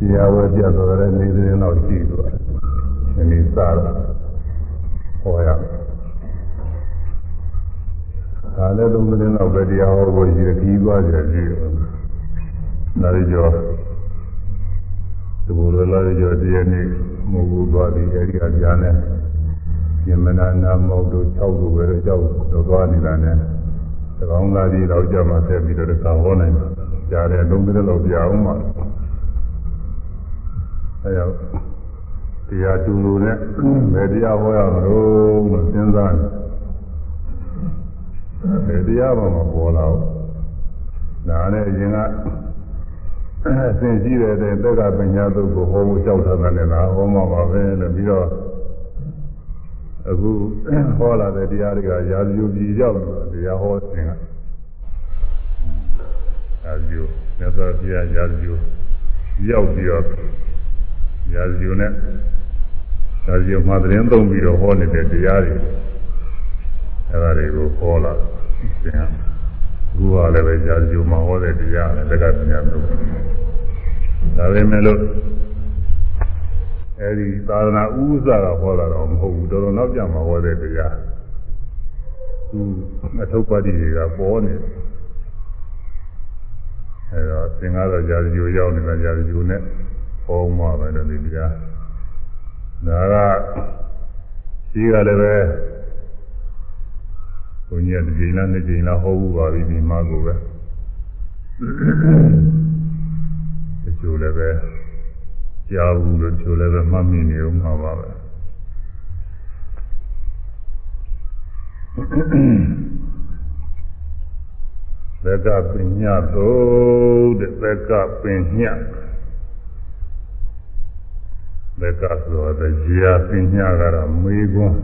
တရားဝဲပြတော်တဲ့နေသတင်းလောက်ရှိသွားတယ်ဒီနေ့စတော့ဟောရဒါလည်းသုံးသတင်းလောက်ပဲတရားဟောဖို့ရှိတယ်ခီးသွားကြတယ်ကြည့်တော့နာရီကျော်ဒီဘုရားလာကျော်တရားနေ့မဟုတ်ဘူးသွားပြီးအဲဒီအပြားနဲ့ယမနာနာမောက်တို့6တို့ပဲကြောက်တော့သွားနေတာနဲ့သကောင်းသားကြီးတော့ကြမှာဆက်ပြီးတော့တခါဟောနိုင်တယ်ကြားတယ်သုံးသတင်းလောက်ပြအောင်ပါ အဲရောက်တရားတူလို့နဲ့ဘယ်တရားဟောရမလို့လို့စဉ်းစားနေဘယ်တရားမှမပေါ်လာဘူးဒါနဲ့အရင်ကအစဉ်ရှိတဲ့တဲ့သက်ကပညာသုတ်ကိုဟောဖို့ကြောက်ထားတယ်လားဟောမှာပါပဲလို့ပြီးတော့အခုဟောလာတဲ့တရားတွေကရာဇယူပြည်ရောက်တရားဟောခြင်းကရာဇယူမြတ်စွာဘုရားရာဇယူရောက်ပြီးတော့ ရာဇယူနဲ့ရာဇယူမှာသတင်းသုံးပြီးတော့ဟောနေတဲ့တရားတွေအဲဒါတွေကိုဟောလာခြင်းအခုကလည်းပဲရာဇယူမှာဟောတဲ့တရားနဲ့တက္ကသိုလ်များတို့ဒါပေမဲ့လို့အဲဒီသာသနာဥစ္စာကဟောတာတော့မဟုတ်ဘူးတော်တော်နောက်ကြမှာဟောတဲ့တရားသူအထုပ်ပါတိတွေကပေါ်နေအဲတော့သင်္ကားတော့ရာဇယူရောက်နေတာရာဇယူနဲ့ ဟောမှပဲလို့ဒီတရားဒါကရှိကလည်းပဲဘုန်းကြီးကတစ်ချိန်လားနှစ်ချိန်လားဟောဘူးပါပြီဒီမှာကိုပဲတချို့လည်းပဲကြားဘူးလို့တချို့လည်းပဲမှတ်မိနေဦးမှာပါပဲဘက်ကပညာသုတ်တဲ့ဘက်ကပညာ ဘက်ကဆိုတော့တရားပညာကတော့မေးခွန်း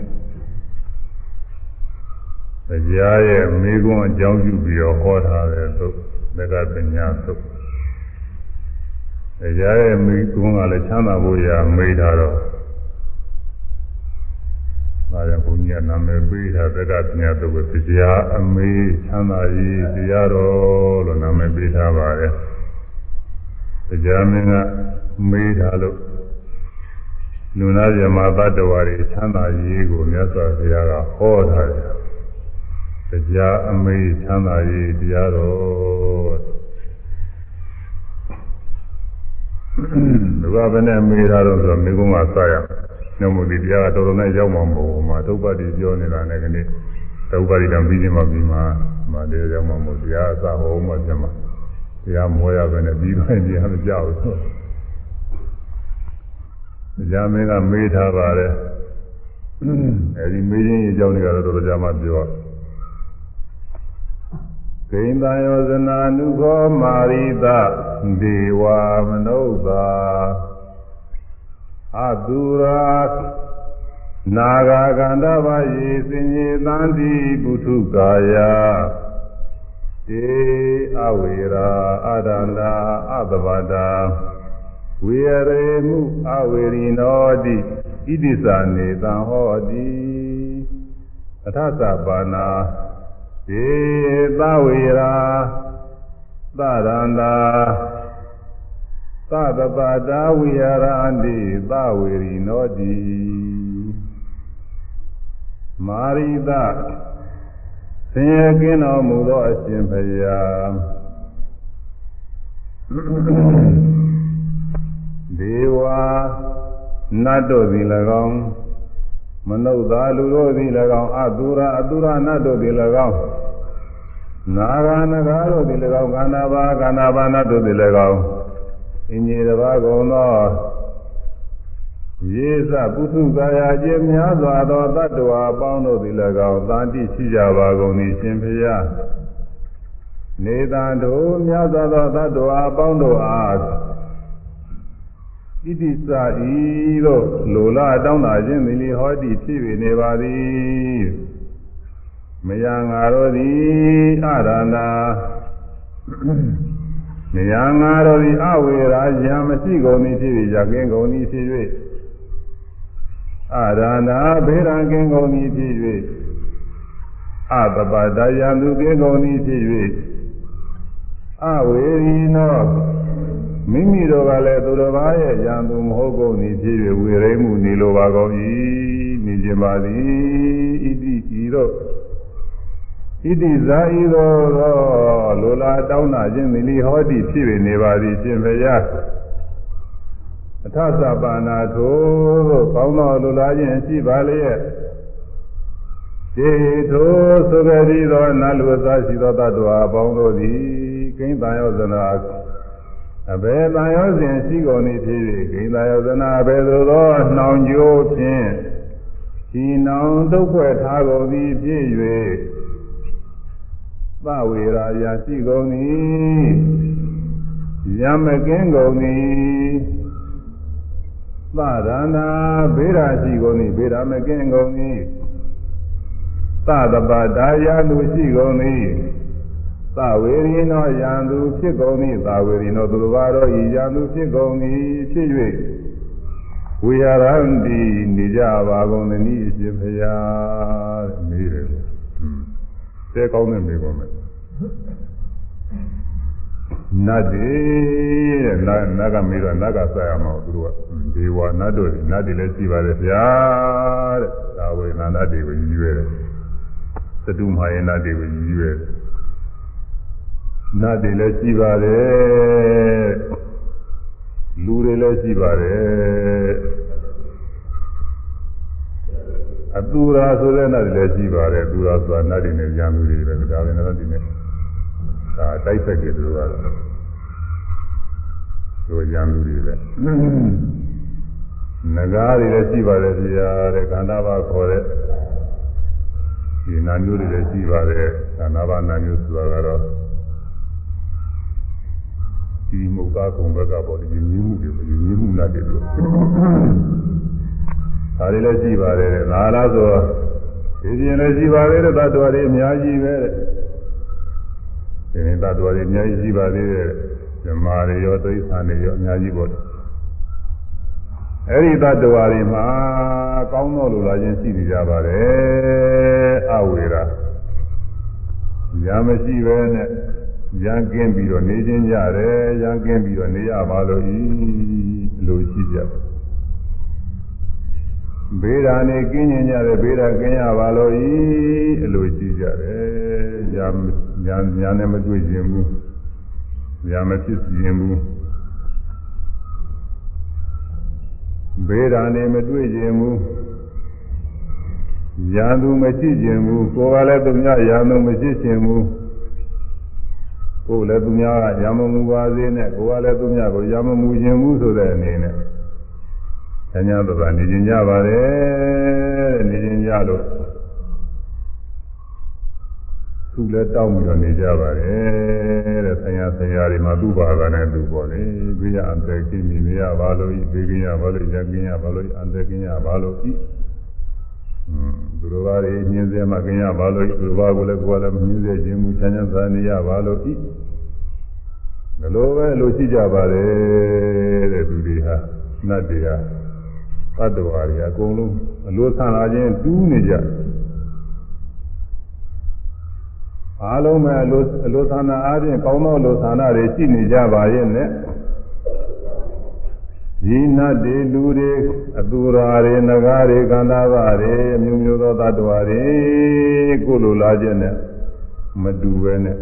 တရားရဲ့မေးခွန်းအကြောင်းပြုပြီးတော့ဟောထားတယ်သုတ်ဘက်ကပညာသုတ်တရားရဲ့မေးခွန်းကလည်းချမ်းသာဖို့ရာမေးထားတော့ဒါကြောင့်ဘုန်းကြီးကနာမည်ပေးထားဘက်ကပညာသုတ်ကိုတရားအမေးချမ်းသာရေးတရားတော်လို့နာမည်ပေးထားပါတယ်တရားမင်းကမေးထားလို့ လူနာဇမသတ္တဝါတွေချမ်းသာရေးကိုမြတ်စွာဘုရားကဟောထားတယ်တရားအမေးချမ်းသာရေးတရားတော်လူကဘယ်နဲ့မေးထားတော့ဆိုမိကုံးကစရညမူဒီတရားကတော်တော်နဲ့ရောက်မှာမဟုတ်ဘူးမှာဒုက္ခတိပြောနေတာနဲ့ကနေ့ဒုက္ခတိတောင်ပြီးချင်းမှပြီးမှမှာတရားရောက်မှာမဟုတ်တရားအစဟောမှပြန်မှာတရားမောရပဲနဲ့ပြီးတော့တရားမကြောက်ဘူး တရားမင်းကမေးထားပါတယ်အဲဒီမေးခြင်းအကြောင်းတွေကတော့တော်တော်ကြာမှပြောဂိန္တယောဇနာနုခောမာရိတဒေဝမနုဿာအတုရာနာဂကန္တဗယေစင်ញေသန္တိပုထုကာယေအဝေရာအဒန္တာအတဗတာ ဝေရေမှုအဝေရိနောတိဣတိသနေတံဟောတိအထသပါနာေသဝေရာသရန္တာသတပတာဝိဟာရန္တိသဝေရိနောတိမာရိတဆင်းရဲကင်းတော်မူသောအရှင်ဘုရား ဒေဝနတ်တို့သည်၎င်းမနုဿာလူတို့သည်၎င်းအတုရအတုရနတ်တို့သည်၎င်းနာဂာနဂါတို့သည်၎င်းခန္ဓာဘာခန္ဓာဘာနတ်တို့သည်၎င်းအင်းကြီးတစ်ပါးကုန်သောရေစပုထုကာယခြင်းများစွာသောတ attva အပေါင်းတို့သည်၎င်းသာတိရှိကြပါကုန်၏ရှင်ဖျားနေတံတို့များစွာသောတ attva အပေါင်းတို့အား ဣတိစဤတို့လိုလားတောင်းတာခြင်းသည်လေဟောတိဖြစ်၍နေပါသည်မယငါတို့သည်အရန္တာမယငါတို့သည်အဝေရာယံမရှိကုန်သည်ဖြစ်၍ရကင်းကုန်သည်ဖြစ်၍အရန္တာဘေရကင်းကုန်သည်ဖြစ်၍အပပဒယံသူကင်းကုန်သည်ဖြစ်၍အဝေရီနော မိမိတို့ကလည်းသူတော်ဘာရဲ့ရန်သူမဟုတ်ကုန်သည်ဖြစ်၍ဝေရိမှုနေလိုပါကုန်၏နေခြင်းပါသည်ဣတိဤတော့ဣတိဇာဤသောလိုလားတောင်းတာခြင်းမိလီဟောတိဖြစ်၍နေပါသည်ရှင်ဘုရားအထသပါဏာထိုကောင်းသောလိုလားခြင်းရှိပါလျက်ဒီထိုသုဂတိသောနတ်လူသားရှိသောတ attva အပေါင်းတို့သည်ကိန်းတန်ရောဇနာ အဘယ်တန်ရောစဉ်ရှိကုန်၏ဖြစ်၍ကိန်းတန်ရောဇနာအဘယ်သို့သောနှောင်ကြိုးဖြင့်ဒီနှောင်တုတ်ဖွဲ့ထားကုန်သည်ဖြစ်၍သဝေရာယာရှိကုန်၏ယမကင်းကုန်၏သရဏဗေဒရှိကုန်၏ဗေဒမကင်းကုန်၏သတပဒါယာလူရှိကုန်၏သ ဝေရိနောယံသူဖြစ်ကုန်၏သဝေရိနောသူတော်ဘာတော်ဤယံသူဖြစ်ကုန်၏ဖြစ်၍ဝိဟာရန္တိနေကြပါကုန်သည်အရှင်ဖျားတဲ့မေးတယ်တဲကောင်းတဲ့မေးပါမယ်နတ်တွေတဲ့နတ်နတ်ကမေးတော့နတ်ကဆက်ရမှာသူတို့ကဒေဝနတ်တို့နတ်တွေလည်းရှိပါတယ်ဗျာတဲ့သာဝေနနတ်တွေကိုရည်ရွယ်တယ်သတုမဟာယနတ်တွေကိုရည်ရွယ်တယ် နတ်တွေလည်းရှိပါတယ်လူတွေလည်းရှိပါတယ်အတူရာဆိုတဲ့နတ်တွေလည်းရှိပါတယ်အတူရာဆိုတာနတ်တွေနဲ့ရံလူတွေပဲဒါပဲနတ်တွေနဲ့ဒါတိုက်ဆက်ကြတယ်သူတို့ကတော့တို့ရံလူတွေပဲနဂါးတွေလည်းရှိပါတယ်ပြရာတဲ့ခန္ဓာပါခေါ်တဲ့ဒီနာမျိုးတွေလည်းရှိပါတယ်ခန္ဓာပါနာမျိုးဆိုတာကတော့ ဒီမုတ်သားကုံဘက်ကပေါ့ဒီမြင်းမှုတွေမြင်းမှုနဲ့တည်းလို့ဒါတွေလည်းရှိပါတယ်တဲ့ငါလားဆိုဒီပြင်လည်းရှိပါတယ်တဲ့သတ္တဝါတွေအများကြီးပဲတဲ့ဒီရင်သတ္တဝါတွေအများကြီးရှိပါသေးတယ်ဓမ္မာတွေရောသိစ္စာတွေရောအများကြီးပေါ့အဲ့ဒီသတ္တဝါတွေမှာကောင်းသောလူလာခြင်းရှိနေကြပါတယ်အဝေရာညာမရှိပဲနဲ့ ရန်ကင်းပြီးတော့နေခြင်းကြတယ်ရန်ကင်းပြီးတော့နေရပါလို့ဤလို့ရှိကြဘေးဓာနေကင်းကျင်ကြတယ်ဘေးဓာကင်းရပါလို့ဤအလိုရှိကြတယ်ညာညာညာနဲ့မတွေ့ခြင်းဘူးညာမဖြစ်ခြင်းဘူးဘေးဓာနေမတွေ့ခြင်းဘူးညာသူမရှိခြင်းဘူးကိုယ်ကလည်းသူများညာသူမရှိခြင်းဘူး ကိုယ်လည်းသူများကရမမှုပါစေနဲ့ကိုယ်ကလည်းသူများကိုရမမှုခြင်းမှုဆိုတဲ့အနေနဲ့ဆညာသဘာနေခြင်းကြပါတယ်နေခြင်းကြလို့သူလည်းတောင်းပြီးတော့နေကြပါတယ်တဲ့ဆညာဆရာတွေမှာသူ့ဘာသာနဲ့သူပေါ့လေဘေးရအန္တရာယ်ကိမိမရပါလို့ဤဘေးကင်းရပါလို့ရကင်းရပါလို့အန္တရာယ်ကင်းရပါလို့ဤอืม သူတို့ဘာတွေညင်းစေမှကင်းရပါလို့သူတို့ဘာကိုလည်းကိုယ်ကလည်းမညင်းစေခြင်းမူချမ်းချမ်းသာနေရပါလို့ဤဘယ်လိုပဲလို့ရှိကြပါတယ်တဲ့သူတွေဟာနတ်တွေဟာသတ္တဝါတွေအကုန်လုံးအလိုဆန်လာခြင်းတူးနေကြအားလုံးပဲအလိုအလိုဆန္ဒအားဖြင့်ကောင်းသောအလိုဆန္ဒတွေရှိနေကြပါရဲ့နဲ့ ဒီနတ်တွေလူတွေအသူရာတွေနဂါတွေကန္တာဘာတွေအမျိုးမျိုးသောသတ္တဝါတွေကိုလိုလားခြင်းနဲ့မတူပဲနဲ့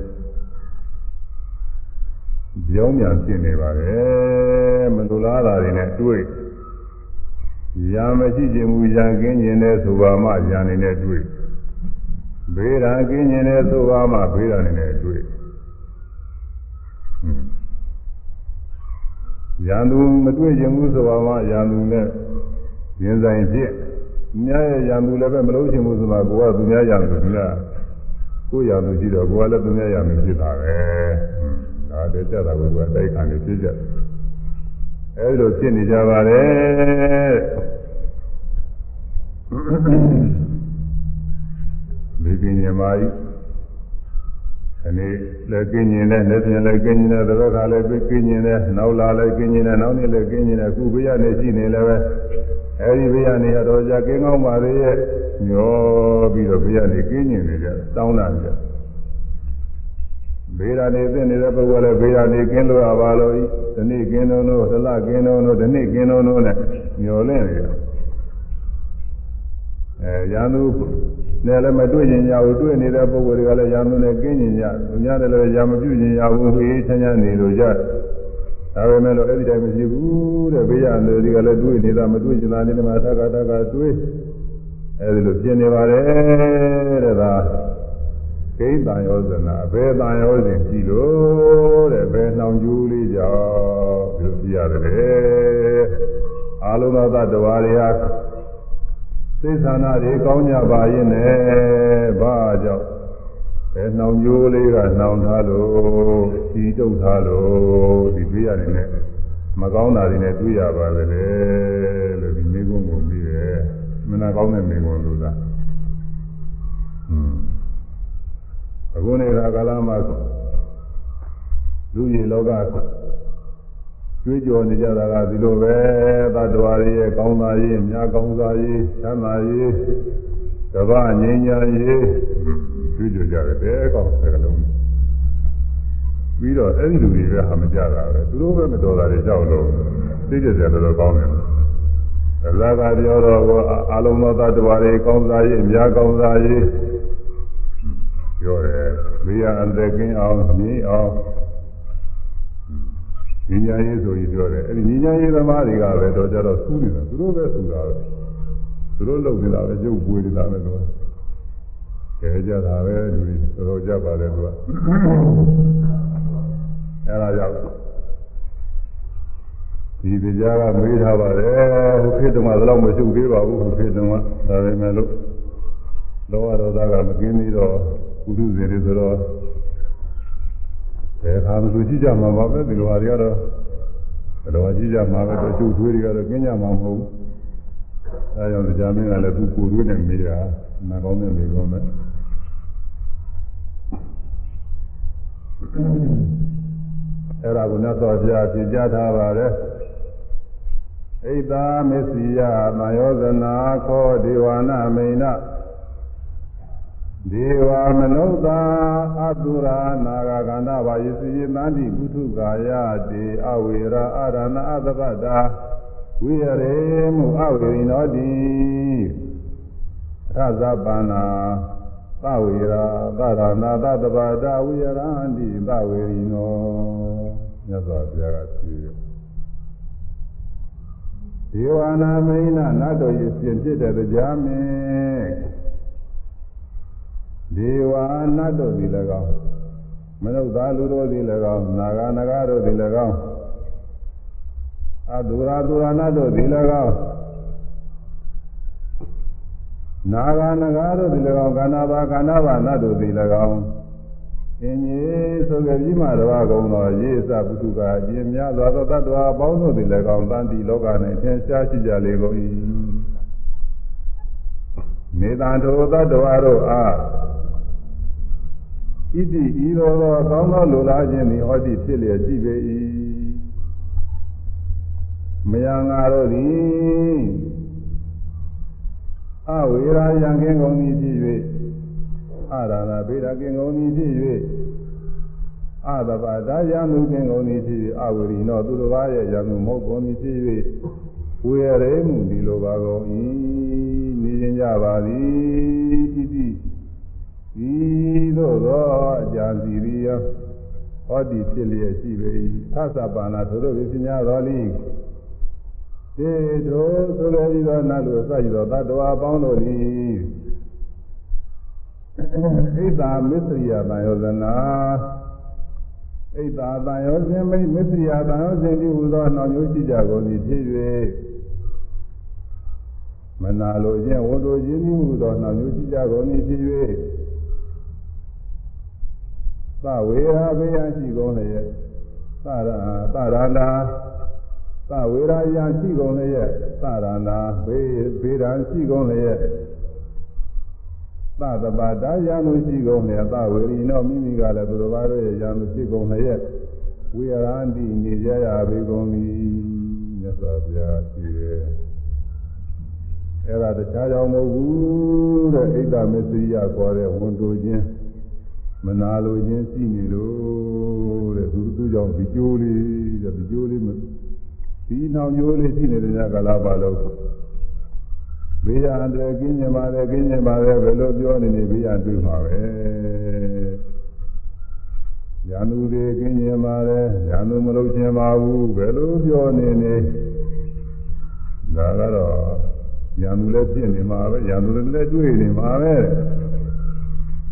ကြောင်းမြန်ဖြစ်နေပါတယ်မလိုလားတာတွေနဲ့တွေ့ရာမရှိခြင်းမူရာကင်းခြင်းနဲ့ဆိုပါမှရာနေနဲ့တွေ့ဘေးရာကင်းခြင်းနဲ့ဆိုပါမှဘေးရာနေနဲ့တွေ့ ရန်သူမတွေ့ခြင်းဘူးဆိုပါမှရန်သူနဲ့ရင်ဆိုင်ဖြစ်မြတ်ရဲ့ရန်သူလည်းပဲမလို့ခြင်းဘူးဆိုမှကိုကသူများရန်သူသူများကိုရန်သူရှိတော့ကိုကလည်းသူများရန်သူဖြစ်တာပဲဒါတည်းကြတာကသူကတိုက်ခံနေဖြစ်ကြအဲဒီလိုဖြစ်နေကြပါတယ်ဒီပင်ညမာကြီး အနေလည်းကင်းကျင်တယ်လက်ပြင်လည်းကင်းကျင်တယ်တစ်ခါလည်းကင်းကျင်တယ်နောက်လာလည်းကင်းကျင်တယ်နောက်နေ့လည်းကင်းကျင်တယ်အခုဘေးကနေရှိနေလည်းပဲအဲဒီဘေးကနေရတော့ကြကင်းကောင်းပါလေရဲ့ညောပြီးတော့ဘေးကနေကင်းကျင်နေကြတောင်းလာကြဘေးရာနေသိနေတဲ့ပုဂ္ဂိုလ်လည်းဘေးရာနေကင်းလို့ရပါလို့ဤဒီနေ့ကင်းတော့လို့သလကင်းတော့လို့ဒီနေ့ကင်းတော့လို့နဲ့မျောလင့်နေတယ်အဲရန်သူ နဲ့လည်းမတွေ့ရင်ရဘူးတွေ့နေတဲ့ပုဂ္ဂိုလ်တွေကလည်းရန်သူနဲ့ကင်းရင်ရသူများတယ်လည်းရံမပြုရင်ရဘူးဟေးချမ်းချမ်းနေလို့ရတယ်ဒါပေမဲ့လို့အဲ့ဒီတိုင်းမရှိဘူးတဲ့ဘေးရန်သူတွေကလည်းတွေ့နေတာမတွေ့ချင်တာနဲ့မှသက္ကတကတွေ့အဲ့ဒီလိုပြင်နေပါတယ်တဲ့ဒါကိဋ္တံယောဇနာဘယ်တန်ယောဇဉ်ကြည့်လို့တဲ့ဘယ်နှောင်ကျူးလေးကြောင့်ဒီလိုကြည့်ရတယ်အာလုံးသောတ attva တွေဟာ သိသနာတွေကောင်းကြပါရဲ့နဲ့ဘာကြောင့်ဘယ်နှောင်ကျိုးလေးကနှောင်ထားလို့စီတုပ်ထားလို့ဒီတွေ့ရတယ်နဲ့မကောင်းတာတွေနဲ့တွေ့ရပါပဲလေလို့ဒီမိကုန်းကိုပြီးတယ်မနာကောင်းတဲ့မိကုန်းလို့သာอืมအခုနေတာကာလမှာလူကြီးလောက ကျွေးကြော်နေကြတာကဒီလိုပဲသတ္တဝါတွေရဲ့ကောင်းသာရေးမြားကောင်းသာရေးချမ်းသာရေးကဘာငြိမ်းချမ်းရေးကျွေးကြော်ကြတယ်တဲကောင်းစကလုံးပြီးတော့အဲ့ဒီလူတွေပဲဟာမကြတာပဲသူတို့ပဲမတော်တာတွေကြောက်လို့သိကြတယ်တော်တော်ကောင်းတယ်အလကားပြောတော့အလုံးသောသတ္တဝါတွေကောင်းစားရေးအများကောင်းစားရေးပြောတယ်မိယာအသက်ကင်းအောင်မြည်အောင် ညီညာရေးဆိုပြီးပြောတယ်အဲ့ဒီညီညာရေးသမားတွေကပဲတော့ကြတော့ဆူးနေတာသူတို့ပဲဆူတာပဲသူတို့လုပ်နေတာပဲရုပ်ပွေနေတာပဲလို့ခဲကြတာပဲလူတွေတော်တော်ကြပါတယ်သူကအဲ့ဒါကြောင့်ဒီတရားကမေးထားပါတယ်ဟိုခေတ္တမှာတော့မရှုပ်သေးပါဘူးဟိုခေတ္တမှာဒါပေမဲ့လို့လောဘဒေါသကမကင်းသေးတော့ကုသစေတွေဆိုတော့ ဘယ်ခါမှသူကြည့်ကြမှာပါပဲဒီလိုဟာတွေကတော့ဘယ်လိုကြည့်ကြမှာပဲတော့ရှုပ်ထွေးတွေကတော့ကင်းကြမှာမဟုတ်ဘူးအဲကြောင့်ကြာမင်းကလည်းသူကိုယ်တွေးနေမိတာနာကောင်းတဲ့မိကောင်းမဲ့အဲ့ဒါကိုမြတ်စွာဘုရားပြင်ကြားထားပါတယ်ဣဒ္ဓမစ္စည်းယသံယောဇနာခောဒေဝနာမိန်နာ ဒေဝမနုဿာအတုရာနာဂကန္တဘာယစီယသန္တိပုထုကာယတေအဝေရာအာရဏအသဗ္ဗတာဝိရရေမုအဝေရိနောတိသဇပန္နာသဝေရာသရဏသတ္တဗတာဝိရန္တိသဝေရိနောမြတ်စွာဘုရားကဖြေဒေဝနာမိန်နာနတ်တော်ရဲ့ပြင်ဖြစ်တဲ့တရားမင်း ဒေဝနတ်တို့သည်၎င်းမနုဿာလူတို့သည်၎င်းနာဂနဂတို့သည်၎င်းအဒုရာဒုရနတ်တို့သည်၎င်းနာဂနဂတို့သည်၎င်းကန္နာဘာကန္နာဘာနတ်တို့သည်၎င်းအင်းကြီးဆိုကြပြီးမှတပါးကုံတော်ရေစပုထုကအကျဉ်များသောသောတ attva အပေါင်းတို့သည်၎င်းတန်တိလောက၌ထင်ရှားရှိကြလေကုန်၏မေတ္တာထိုတ attva တို့အား ဣတိဤသောသောကောင်းသောလူလားခြင်းသည်ဟောတိဖြစ်လျက်ရှိပေ၏မယံငါတို့သည်အဝေရာယံကင်းကုန်သည်ဖြစ်၍အရာနာဗေဒကင်းကုန်သည်ဖြစ်၍အသဘာဒါယံမှုကင်းကုန်သည်ဖြစ်၍အဝေရီနောသူတစ်ပါးရဲ့ယံမှုမဟုတ်ကုန်သည်ဖြစ်၍ဝေရေမှုဒီလိုပါကုန်၏နေခြင်းကြပါသည်ဣတိ ဤသို့သောအကြံစီရိယဟောဒီဖြစ်လျက်ရှိပေ၏သသပါဏသို့တို့ပညာတော်လိတေတို့ဆိုလိုပြီးသောနတ်လူစိုက်သောတတ္တဝါပေါင်းတို့သည်ဣဒ္ဓမစ္စရိယတန်ယောဇနာဣဒ္ဓတန်ယောဇင်မိမစ္စရိယတန်ယောဇင်ဒီဟူသောနှောင်မျိုးရှိကြကုန်သည်ဖြစ်၍မနာလိုခြင်းဝတ္တုခြင်းဒီဟူသောနှောင်မျိုးရှိကြကုန်သည်ဖြစ်၍ သဝေရာဘေယရှိကုန်လျက်သရသရလာသဝေရာယရှိကုန်လျက်သရလာဘေဘေရန်ရှိကုန်လျက်သတပတာယံလို့ရှိကုန်လျက်သဝေရီနောမိမိကလည်းသူတော်ဘာတို့ရဲ့ယံလို့ရှိကုန်လျက်ဝေရန္တိနေကြရပေကုန်ပြီမြတ်စွာဘုရားရှိတယ်အဲ့ဒါတခြားကြောင့်မဟုတ်ဘူးတဲ့ဣဒ္ဓမစ္စရိယခေါ်တဲ့ဝန်တိုခြင်း မနာလိုခြင်းရှိနေလို့တဲ့သူသူကြောင့်ဒီကြိုးလေးတဲ့ဒီကြိုးလေးမဒီနှောင်ကြိုးလေးရှိနေတဲ့ကာလပါလို့ဘေးရန်တဲ့ကင်းညင်ပါတယ်ကင်းညင်ပါတယ်ဘယ်လိုပြောနေနေဘေးရန်တွေ့မှာပဲရန်သူတွေကင်းညင်ပါတယ်ရန်သူမလုပ်ချင်ပါဘူးဘယ်လိုပြောနေနေဒါကတော့ရန်သူလည်းဖြစ်နေမှာပဲရန်သူလည်းတွေ့နေမှာပဲ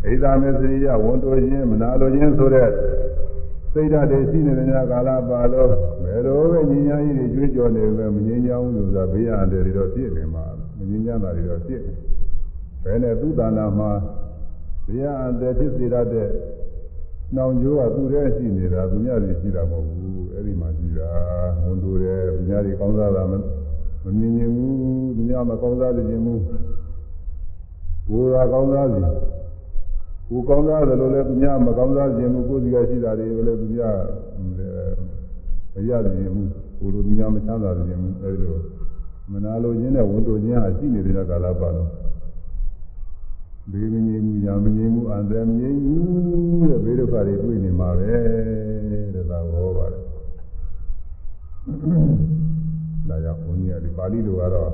ဣဒာမေစရိယဝန်တိုခြင်းမနာလိုခြင်းဆိုတဲ့စိတ်ဓာတ်တွေရှိနေတဲ့ညကာလပါလို့ဘယ်လိုပဲညီညာကြီးတွေကြွေးကြော်နေပဲမငြင်းချောင်းလို့ဆိုတာဘေးရန်တွေတော့ဖြစ်နေမှာမငြင်းချမ်းတာတွေတော့ဖြစ်နေဘယ်နဲ့သူ့တဏ္ဍာမှာဘေးရန်တွေဖြစ်စေတတ်တဲ့နှောင်ကြိုးကသူ့ရဲ့ရှိနေတာသူများတွေရှိတာမဟုတ်ဘူးအဲ့ဒီမှာရှိတာဝန်တိုတယ်သူများတွေကောင်းစားတာမမမြင်ရင်ဘူးသူများမကောင်းစားခြင်းဘူးကိုယ်သာကောင်းစားခြင်း ကိုကောင်းစားတယ်လို့လည်းသူများမကောင်းစားခြင်းဘူးကိုယ်စီကရှိတာတွေလည်းသူများမရခြင်းဘူးကိုလိုသူများမချမ်းသာခြင်းဘူးအဲဒီလိုမနာလိုခြင်းနဲ့ဝန်တိုခြင်းဟာရှိနေတဲ့ကာလပါတော့ဘေးမငြိမ်ဘူးညာမငြိမ်ဘူးအန္တရာယ်မငြိမ်ဘူးတဲ့ဘေးဒုက္ခတွေတွေ့နေမှာပဲတဲ့ဒါဟောပါတယ်ဒါကြောင့်ဘုန်းကြီးကဒီပါဠိလိုကတော့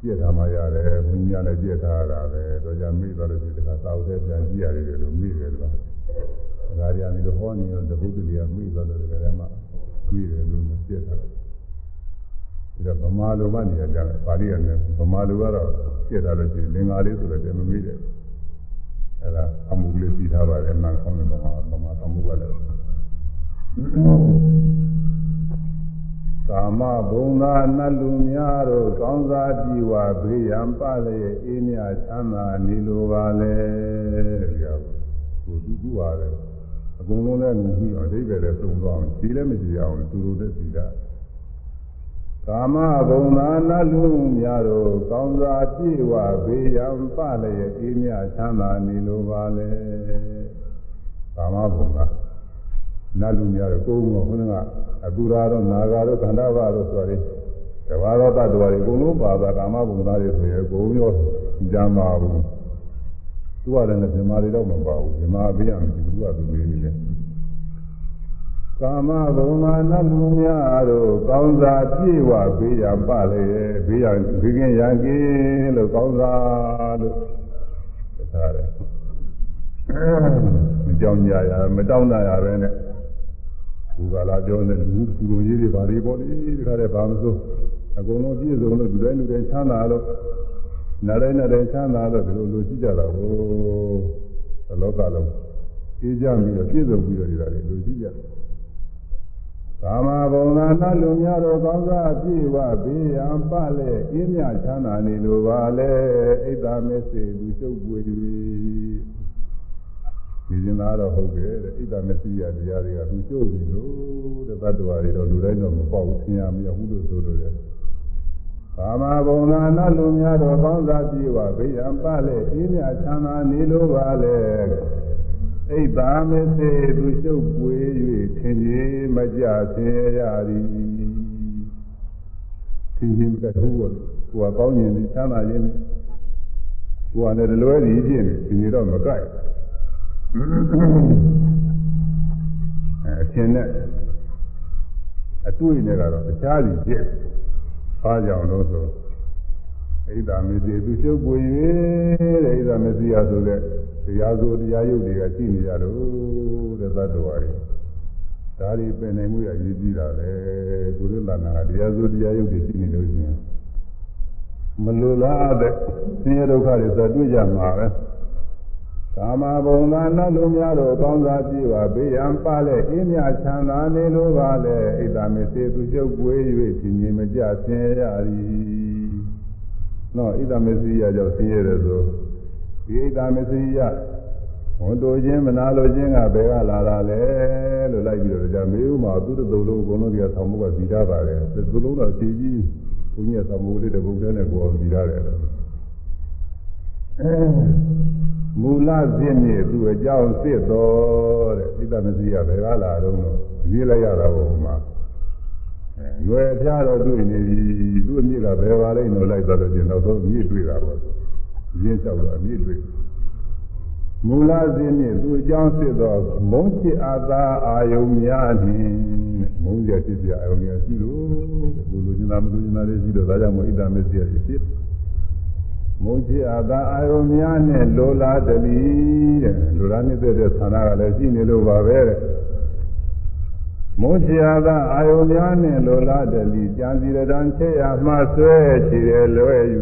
ပြည့်ထားမှရတယ်ဘုန်းကြီးကလည်းပြည့်ထားရတာပဲတော့ကြမိသွားလို့ဒီတခါသာဝတ်ပြန်ကြည့်ရတယ်လို့မိတယ်လို့ဒါကြရတယ်လို့ဟောနေတော့တပုဒ္ဒလီကမိသွားလို့ဒီကနေ့မှမိတယ်လို့ပြည့်ထားတယ်ဒါဗမာလိုမှနေရကြတယ်ပါဠိရတယ်ဗမာလိုကတော့ပြည့်ထားလို့ရှိရင်လင်္ကာလေးဆိုတော့တည်းမမိတယ်အဲ့ဒါအမှုလေးပြီးထားပါတယ်အမှန်ကောင်းတယ်ဗမာဗမာအမှုကလည်း ကာမဘုံသာနတ်လူများတို့ကောင်းစားကြည်ဝဘေးရန်ပလည်းအေးမြချမ်းသာနေလိုပါလေတဲ့ဗျာကိုသူကူပါလေအကုန်လုံးလည်းငူပြီးအဓိပ္ပာယ်လည်းသုံးသွားအောင်ဒီလည်းမရှိအောင်သူတို့လည်းသိတာကာမဘုံသာနတ်လူများတို့ကောင်းစားကြည်ဝဘေးရန်ပလည်းအေးမြချမ်းသာနေလိုပါလေကာမဘုံသာ နတ်လူများတော့ကိုယ်ကခုနကအတူရာတော့နာဂါတော့ခန္ဓာဘာတော့ဆိုရယ်တဘာသောတ attva တွေအကုန်လုံးပါတာကာမဘုံသားတွေဆိုရင်ကိုယ်ရောကြမ်းပါဘူးသူကလည်းဇမားတွေတော့မပါဘူးဇမားပေးရမယ်သူကသူလေးနေတယ်ကာမဘုံမာနတ်လူများတို့ကောင်းစားပြည့်ဝပေးရပါလေဘေးရဘေးကင်းရန်ကင်းလို့ကောင်းစားလို့သာတယ်မကြောင်ကြရမတောင်းတရပဲနဲ့ ဘူကလာပြောနေလူပူလိုကြီးတွေဘာတွေပေါ့လေဒီခါတည်းဘာမစိုးအကုန်လုံးပြည့်စုံလို့လူတိုင်းလူတိုင်းချမ်းသာလို့နားတိုင်းနားတိုင်းချမ်းသာလို့ဒီလိုလိုရှိကြတာကိုလောကလုံးအေးကြပြီးတော့ပြည့်စုံပြီးတော့ဒီလာတွေလိုရှိကြတယ်ကာမဘုံသာနတ်လူများတို့ကောင်းစားပြည့်ဝဘေးရန်ပလဲအင်းမြချမ်းသာနေလိုပါလေဣဒ္ဓမေစေလူရှုပ်ပွေ၍ဒီ ရင်သားတော့ဟုတ်တယ်တဲ့ဣဒ္ဓမစီယတရားတွေကသူကျုပ်ပြီလို့တဲ့တတ္တဝါတွေတော့လူတိုင်းတော့မပေါ့ဘူးသင်ရမရဘူးလို့ဆိုလို့ရတယ်။ကာမဘုံသာနလူများတော့ကောင်းစားပြေဝဘေးရန်ပါလေအေးမြချမ်းသာနေလို့ပါလေ။ဣဒ္ဓမစေသူကျုပ်ပွေ၍သင်ကြီးမကြဆင်းရသည်။သင်ကြီးမကထူးဘူး။ကိုယ်ကကောင်းရင်ချမ်းသာရင်ကိုယ်ကလည်းလွယ်ရည်ဖြစ်နေဒီတော့မကြိုက်ဘူး။ အဲအချင်းနဲ့အတွေ့နဲ့ကတော့တခြားစီဖြစ်အားကြောင့်လို့ဆိုဣဒ္ဓမေစီသူရှုပ်ပွေ၍တဲ့ဣဒ္ဓမေစီရဆိုတဲ့တရားဆိုတရားယုတ်တွေကရှိနေကြလို့တဲ့သတ္တဝါတွေဒါတွေပင်နိုင်မှုရရည်ကြည့်တာပဲကုသလနာကတရားဆိုတရားယုတ်တွေရှိနေလို့ရှိရင်မလိုလားတဲ့ဆင်းရဲဒုက္ခတွေဆိုတွေ့ကြမှာပဲ ကာမဘုံသာနတ်လူများတို့ကောင်းစားကြည့်ပါဘေးရန်ပါလေအင်းမြချမ်းသာနေလိုပါလေဣဒ္ဓမေစေသူချုပ်ပွေး၍ရှင်ကြီးမကြဆင်းရသည်နော်ဣဒ္ဓမေစီရကြောင့်ဆင်းရဲတယ်ဆိုဒီဣဒ္ဓမေစီရဝန်တိုခြင်းမနာလိုခြင်းကဘယ်ကလာတာလဲလို့လိုက်ပြီးတော့ကြာမေးဥမှာသူတို့သုံးလုံးအကုန်လုံးဒီကဆောင်းမှုကပြီးသားပါတယ်သူလုံးတော့ခြေကြီးဘုန်းကြီးကဆောင်းမှုလေးတစ်ပုဒ်တည်းနဲ့ကိုယ်ပြီးသားတယ် မူလဇင်းမြေသူအကြောင်းစစ်တော်တဲ့ဣဒ္ဓမစီရဘယ်ကလာတော့ရေးလိုက်ရတာဘုံမှာရွယ်ဖျားတော့တွေ့နေပြီသူ့အမြစ်ကဘယ်ပါလိမ့်လို့လိုက်သွားလို့ကျင်တော့သူအမြစ်တွေ့တာပေါ့ရင်းလျှောက်တော့အမြစ်တွေ့မူလစင်းနှင့်သူအကြောင်းဖြစ်သောမုန်းချစ်အားသာအာယုံများနှင့်မုန်းရဖြစ်ပြအာယုံများရှိလို့ဘုလိုချင်တာမလိုချင်တာလေးရှိလို့ဒါကြောင့်မို့ဣဒ္ဓမစ္စရိယဖြစ် မုန်းချစ်အားသာအာယုံများနဲ့လိုလားတလီတဲ့လိုလားနေတဲ့တဲ့ဌာနကလည်းရှိနေလို့ပါပဲတဲ့မုန်းချအားသာအာယုံများနဲ့လိုလားတလီကြံစီရတံချေရမှဆွဲချီရလွယ်၍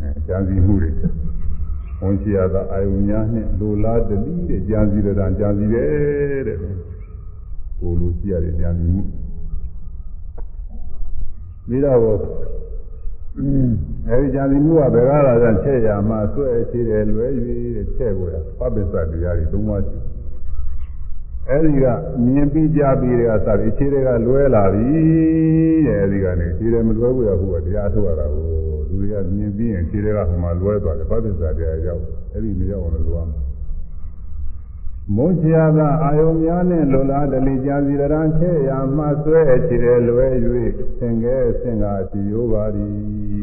အဲကြံစီမှုတွေဝန်ရှိရသာအာယုများနဲ့လိုလားတတိတဲ့ကြာစီရတာကြာစီတယ်တဲ့ကိုလိုရှိရတယ်ကြာစီမှုပြီးတော့ အဲဒီကြာစီမှုကဘယ်ကားလာတဲ့ချက်ရမှာဆွဲရှိတယ်လွယ်၍တဲ့ချက်ကိုရပပစ္စတရားတွေသုံးပါးရှိအဲဒီကမြင်ပြီးကြပြီးတဲ့အခါစပြီးခြေတွေကလွဲလာပြီတဲ့အဲဒီကနေခြေတွေမလွဲဘူးရဘူးကတရားထုတ်ရတာကိုလူတွေကမြင်ပြီးရင်ခြေတွေကဟိုမှာလွဲသွားတယ်ပဋိစ္စတရားရောက်အဲ့ဒီမရောက်အောင်လို့လုပ်ရမယ် မုန်းချာသာအာယုံများနဲ့လိုလားတလီကြာစီရံချဲ့ရမှဆွဲချေတယ်လွဲ၍သင်္ကဲသင်္ကာစီယောပါရီ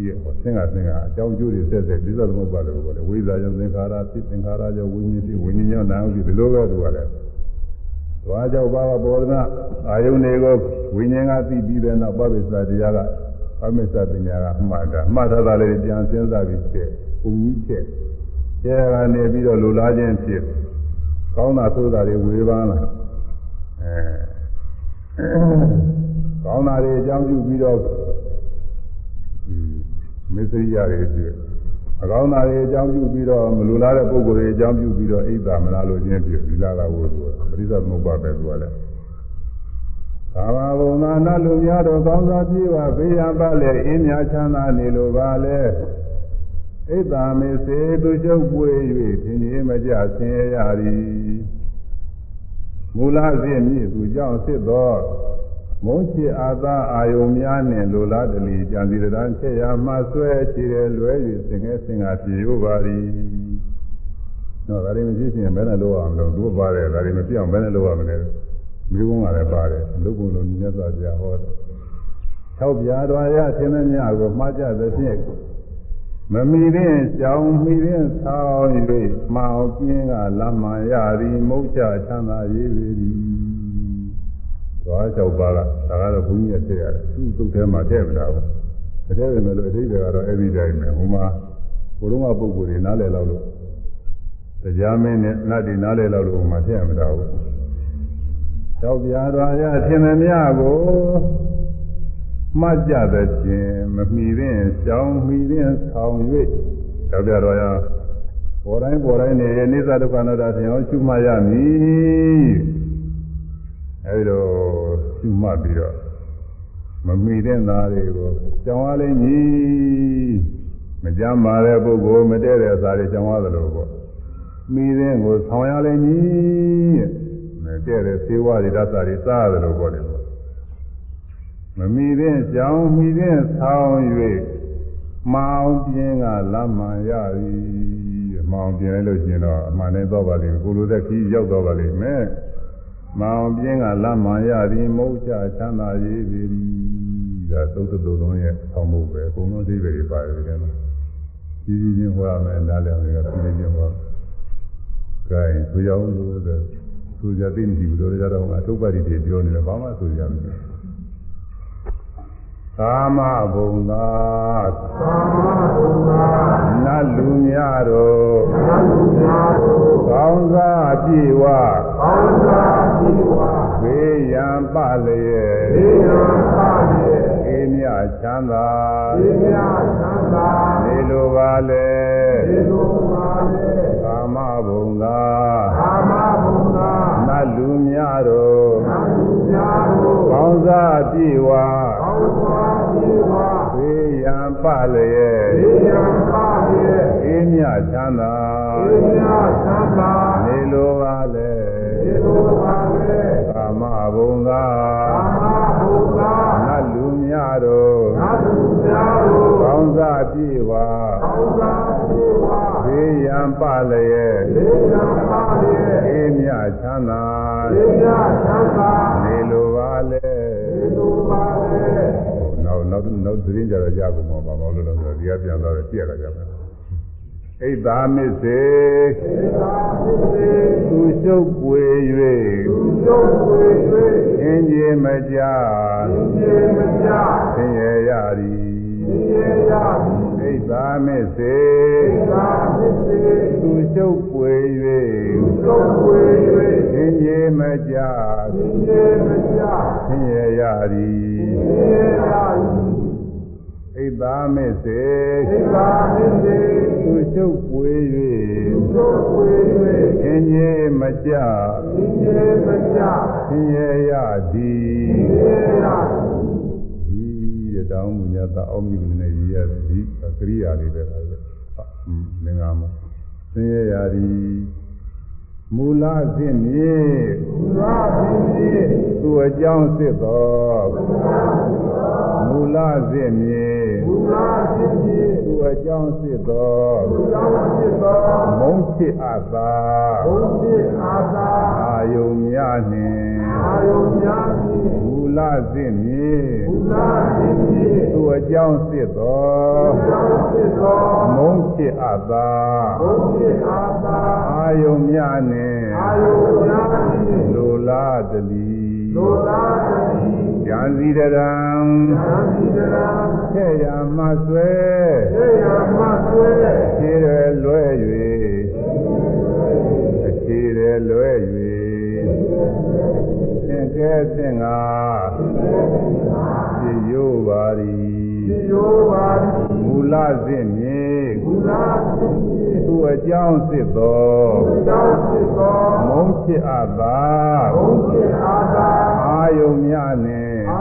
တဲ့ဟောသင်္ကာသင်္ကာအကြောင်းကျိုးတွေဆက်ဆက်ပြီးတော့သမုပ္ပါလို့ပြောတယ်ဝိဇ္ဇာကြောင့်သင်္ခါရဖြစ်သင်္ခါရကြောင့်ဝိညာဉ်ဖြစ်ဝိညာဉ်ကြောင့်နာမ်ဖြစ်ဒီလိုပဲသူကလည်းသွားကြောက်ပါဘောဓနာအာယုန်တွေကိုဝိညာဉ်ကသိပြီးတဲ့နောက်ပဋိစ္စတရားကအမစ္စပညာကမှတ်တာမှတ်ထားတာလေးပြန်စဉ်းစားပြီးချက်ဘုံကြီးချက်ကျဲကနေပြီးတော့လူလားခြင်းဖြစ် ကောင်းတာဆိုးတာတွေဝေဖန်လာအဲကောင်းတာတွေအကြောင်းပြုပြီးတော့မစ္စရိယတွေဖြစ်အကောင်းတာတွေအကြောင်းပြုပြီးတော့မလူလားတဲ့ပုဂ္ဂိုလ်တွေအကြောင်းပြုပြီးတော့အိတ်တာမလားလို့ခြင်းဖြစ်ဒီလာကဝို့သူပရိသတ်မုပ္ပါပဲသူကလည်းသာဝဘုံသာနတ်လူများတို့ကောင်းစွာပြေဝဘေးရန်ပါလေအင်းများချမ်းသာနေလိုပါလေ ဣဒ္ဓာမေစေသူချုပ်ပွေ၍သင်ကြီးမကြဆင်းရဲရသည်မူလစင်းမြည်သူကြောင့်ဖြစ်သောမုန်းချစ်အာသာအာယုံများနှင့်လိုလားတလီကြံစီရန်ချက်ရမှဆွဲချီရလွဲ၍စင်ငယ်စင်ကပြေရပါသည်တော့ဒါတွေမရှိရင်ဘယ်နဲ့လုပ်အောင်လို့သူပါတယ်ဒါတွေမပြောင်းဘယ်နဲ့လုပ်ရမလဲမိဘုံကလည်းပါတယ်လုတ်ပုံလုံးမြတ်စွာဘုရားဟောတယ်၆ပြားတော်ရသင်္မညကိုမှားကြသဖြင့် မမီရင်ကြောင်မီရင်ဆောင်း၍မောင်ပြင်းကလမ်းမှန်ရသည်မုတ်ချချမ်းသာရေးပေသည်သွား၆ပါးကဒါကတော့ဘုန်းကြီးရဲ့ဆက်ရတယ်သူ့သုတ်ထဲမှာထည့်မတာဘူးတကယ်ပဲလို့အတိတ်ကတော့အဲ့ဒီတိုင်းပဲဟိုမှာဘုရုံးကပုဂ္ဂိုလ်တွေနားလည်လောက်လို့တရားမင်းနဲ့နတ်တွေနားလည်လောက်လို့ဟိုမှာထည့်မတာဘူးကြောက်ပြားတော်ရသင်္မညကို မှတ်ကြသဖြင့်မမီရင်ကြောင်းမီရင်ဆောင်၍ကြောက်ပြားတော်ရပေါ်တိုင်းပေါ်တိုင်းနေနေသဒုက္ခနာတာဆင်အောင်ရှုမှတ်ရမည်အဲဒီတော့ရှုမှတ်ပြီးတော့မမီတဲ့သားတွေကိုကြောင်းရလိမ့်မည်မကြမ်းပါတဲ့ပုဂ္ဂိုလ်မတည့်တဲ့သားတွေကြောင်းရသလိုပေါ့မိတဲ့ကိုဆောင်ရလိမ့်မည်တဲ့တဲ့သေဝတွေဓာတ်စာတွေစားရတယ်လို့ပြောတယ် မမီတဲ့ကြောင်မီတဲ့ဆောင်း၍မောင်ပြင်းကလမ်းမှန်ရသည်မောင်ပြင်းလို့ရှင်တော့အမှန်နဲ့တော့ပါလိမ့်ကိုလိုတဲ့ခီးရောက်တော့ပါလိမ့်မယ်မောင်ပြင်းကလမ်းမှန်ရသည်မဟုတ်ချချမ်းသာရေးသည်ဒါသုတ်တုံလုံးရဲ့ဆောင်းမှုပဲအကုန်လုံးအသေးပဲပါတယ်တဲ့မှာကြီးကြီးချင်းဟောရမယ်နားလည်အောင်ကပြည်ချင်းဟော gain ဆိုရအောင်လို့ဆိုကြသိမရှိဘူးတို့ကြတော့အထုပ်ပါတိတွေပြောနေတယ်ဘာမှဆိုကြမလို့ ကာမဘုံသာကာမဘုံသာနတ်လူများတို့နတ်လူများတို့ကောင်းစားပြေဝကောင်းစားပြေဝဘေးရန်ပလျက်ဘေးရန်ပလျက်အေးမြချမ်းသာအေးမြချမ်းသာနေလိုပါလေနေလိုပါလေကာမဘုံသာကာမဘုံသာနတ်လူများတို့နတ်လူများတို့ကောင်းစားပြေဝကောင်းစားပြေ ဝဘေးရန်ပလျက်ဘေးရန်ပလျက်အေးမြချမ်းသာအေးမြချမ်းသာနေလိုပါလေနေလိုပါလေကာမဘုံသာကာမဘုံသာနတ်လူများတို့နတ်လူများတို့ကောင်းစားပြေဝကောင်းစားပြေဝဘေးရန်ပလျက်ဘေးရန်ပလျက်အေးမြချမ်းသာအေးမြချမ်းသာနေလိုပါလေနေလိုပါလေ နောက်နောက်နောက်သတင်းကြတော့ကြာကုန်မှာပါဘာလို့လဲဆိုတော့ဒီကပြန်သွားတော့ကြည့်ရတာကြပါဣဒ္ဓာမစ္စေသူရှုပ်ပွေ၍အင်းကြီးမကြဆင်းရဲရသည်ဣဒ္ဓာမစ္စေသူရှုပ်ပွေ၍အင်းကြီးမကြဆင်းရဲရသည်ဣဒ္ဓာမစ္စေသူရှုပ်ပွေ၍အင်းကြီးမကြဆင်းရဲရသည်ဒီတဲ့တောင်းမူညာတာအောက်မြင့်နေရရသည်ကရိယာလေးပဲဒါပဲလင်္ကာမဆင်းရဲရသည်မူလအဖြစ်မြည်သူအကြောင်းစစ်သောမူလအဖြ စ်မြည်သူအကြောင်းစစ်သောမုန်းချစ်အပ်သာအာယုံများနှင့်မူလအဖြစ်မြည်သူအကြောင်းစစ်သောမုန်းချစ်အပ်သာအာယုံများနှင့်လိုလားတလီ ဉာဏ်စီတရံထဲ့ရမဆွဲခြေရလွဲ၍အခြေရလွဲ၍သင်ကဲသင်္ဃာပြရိုးပါသည်မူလစဉ်မြေသူအကြောင်းစစ်သောမုန်းချစ်အပ်သာအာယုံများနှင့်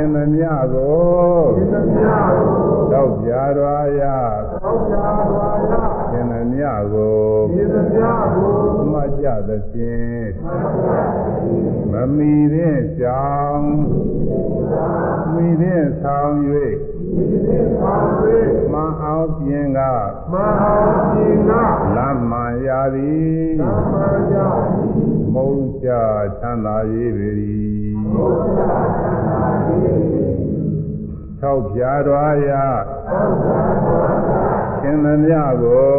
င်မမြကိုသောက်ပြရွာရသင်မမြကိုမကြသဖြင့်မမီတဲ့ကြောင်းမိတဲ့ဆောင်၍မအောင်ပြင်ကလမ်းမှန်ရသည်မုန်း ချချမ်းသာရေးပေ၏သောက်ပြတော်ရသင်မမြကို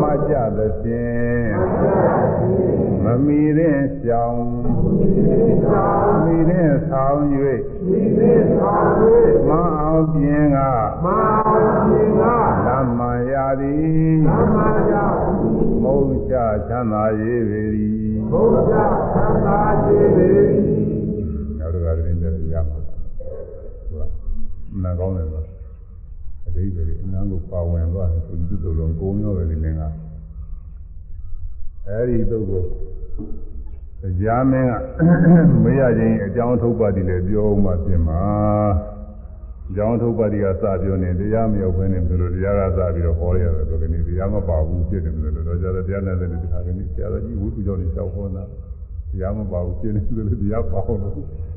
မကြသဖြင့်မမီတဲ့ကြောင်းမိတဲ့ဆောင်၍မအောင်ပြင်ကလမ်းမှန်ရသည် မုန်းချချမ်းသာရေးပေ၏နောက်တစ်ခါတည်းတည်းရမှာဟုတ်နာကောင်းတယ်ကွာအတိတ်တွေအနမ်းကိုပါဝင်သွားတယ်သူတို့တို့လုံးကုန်းရောပဲဒီလင်းကအဲဒီတုတ်ကိုတရားမင်းကမေးရခြင်းအကြောင်းထုတ်ပါတိလည်းပြောမှပြင်မှာအ ကြောင်းထုတ်ပါတိကစပြောနေတရားမရောက်ဘဲနဲ့ဘယ်လိုတရားကစပြီးတော့ဟောရတယ်ဆိုကနေတရားမပါဘူးဖြစ်တယ်လို့တော့ကြတော့တရားနဲ့လည်းဒီခါကနေဆရာတော်ကြီးဝိသုကြောင့်လျှောက်ဟောတာတရားမပါဘူးဖြစ်နေတယ်လို့တရားပါအောင်လို့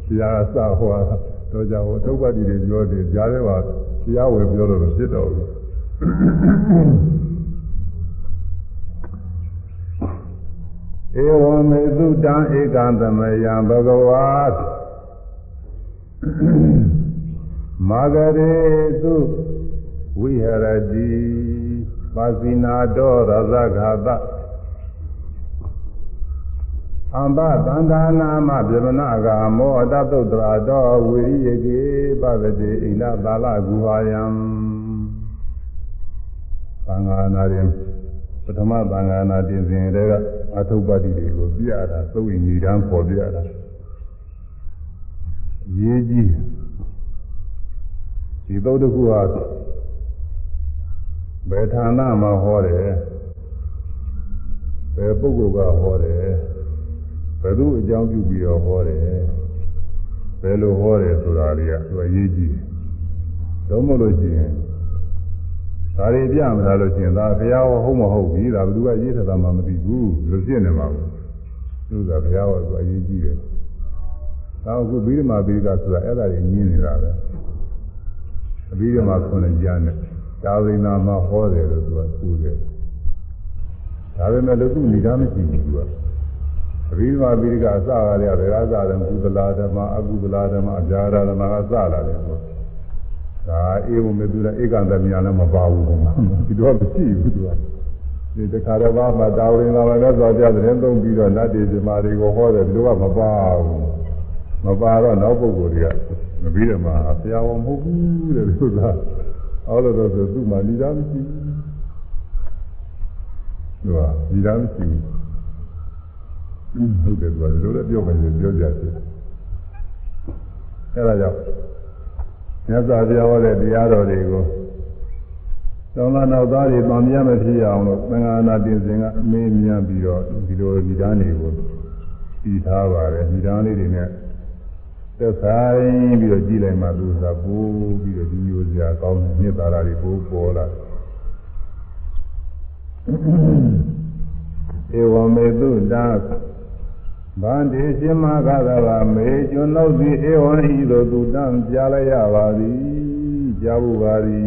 တရားကစဟောတာတော့ကြောင့်ထုတ်ပါတိတွေပြောတယ်ကြားထဲမှာတရားဝယ်ပြောလို့ဖြစ်တော့ဘူးဧဝမေသုတံဧကံသမယံဘဂဝါ မာဂရေသုဝိဟရတိပါစီနာတောရဇဂါတအမ္ဘသန္တာနာမပြမနာကမောအတသုတ္တရာတောဝိရိယကေပဗတိဣန္ဒသာလဂုဟာယံသံဃာနာရင်ပထမသံဃာနာတင်စဉ်တွေကအထုပ္ပတ္တိတွေကိုပြရတာသုတ်ဉ္ဇီတန်းပေါ်ပြရတာရေးကြီး ဒီသုတ်တစ်ခုဟာဘယ်ဌာနမှာဟောတယ်ဘယ်ပုဂ္ဂိုလ်ကဟောတယ်ဘယ်သူအကြောင်းပြုပြီးတော့ဟောတယ်ဘယ်လိုဟောတယ်ဆိုတာတွေကသူအရေးကြီးတယ်တော့မလို့ရှိရင်ဒါတွေပြမလားလို့ရှိရင်ဒါဘုရားဟုတ်မဟုတ်ပြီဒါဘယ်သူကရေးထတာမှမသိဘူးလို့ဖြစ်နေမှာဘူးသူကဘုရားဟောသူအရေးကြီးတယ်နောက်အခုဘိဓမ္မာဘိဓကဆိုတာအဲ့ဒါကြီးညင်းနေတာပဲ အဘိဓမ္မာခုနှစ်ကျမ်းနဲ့ဒါဝိနာမှာဟောတယ်လို့သူကပူတယ်ဒါပေမဲ့လို့သူဏိဒာမရှိဘူးသူကအဘိဓမ္မာဘိဓကအစကားလေးကဘယ်ကစတယ်ကုသလာဓမ္မအကုသလာဓမ္မအပြာဓမ္မကစလာတယ်ဆိုဒါအေဝမေသူကဧကံတမြာလည်းမပါဘူးကွာဒီတော့မရှိဘူးသူကဒီတခါတော့မှတာဝိနာမှာလည်းဆိုကြတဲ့သုံးပြီးတော့နတ်တေဇမာတွေကိုဟောတယ်သူကမပါဘူးမပါတော့နောက်ပုဂ္ဂိုလ်တွေက မပြီးတော့မှဆရာဝန်မဟုတ်ဘူးတဲ့သူကအော်လို့တော့ဆိုသူ့မှာဏိဒာမရှိဘူးသူကဏိဒာမရှိဘူးဟုတ်တယ်သူကလိုလည်းပြောမယ်ပြောကြတယ်အဲဒါကြောင့်မြတ်စွာဘုရားဟောတဲ့တရားတော်တွေကိုသောလာနောက်သားတွေတန်မြတ်မဖြစ်အောင်လို့သံဃာနာတင်စဉ်ကအမေးမြန်းပြီးတော့ဒီလိုဒီဓာတ်တွေကိုပြီးထားပါတယ်ဒီဓာတ်လေးတွေနဲ့ သက်ဆိုင်ပြီးတော့ကြည်လိုက်မှသူသာပိုးပြီးတော့ဒီမျိုးစရာကောင်းတဲ့မြစ်သာရတွေပိုးပေါ်လာဧဝမေတုတာဗန္တိရှင်မကသဗ္ဗမေကျွန်ုပ်သည်ဧဝံဤသို့သူတံကြားလိုက်ရပါသည်ကြားဖို့ပါသည်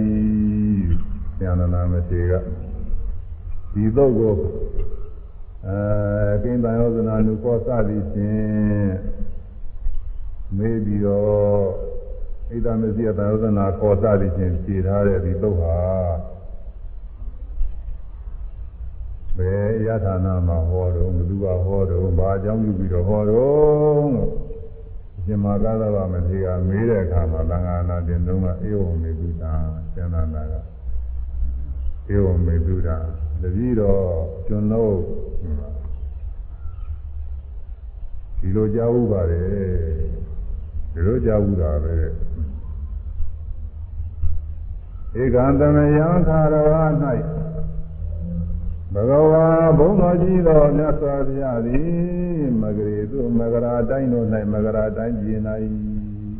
ဉာဏနာမထေကဒီသို့ကိုအဲကိဉ္တယောဇနာနုကောစသည်ဖြင့် မေးပြီးတော့ဣဒ္ဓမစီယတယောဇနာကောစသည်ဖြင့်ဖြေထားတဲ့ဒီသို့ဟာဘယ်ယထာနာမှာဟောတော့ဘသူကဟောတော့ဘာအကြောင်းပြုပြီးတော့ဟောတော့ရှင်မာကသဗ္ဗမထေရမေးတဲ့အခါမှာသံဃာနာတင်တုံးကအေဝံမေတုတာသင်္နန္တာကဧဝံမေတုတာတပည့်တော်ကျွန်တော်ဒီလိုကြားဥပါတယ် ဒီလိုကြားဥတာပဲဧကံတမယံခါရဝ၌ဘဂဝါဘုံတော်ကြီးတော်မြတ်စွာဘုရားသည်မဂရေသူမဂရာတိုင်းတို့၌မဂရာတိုင်းပြည်၌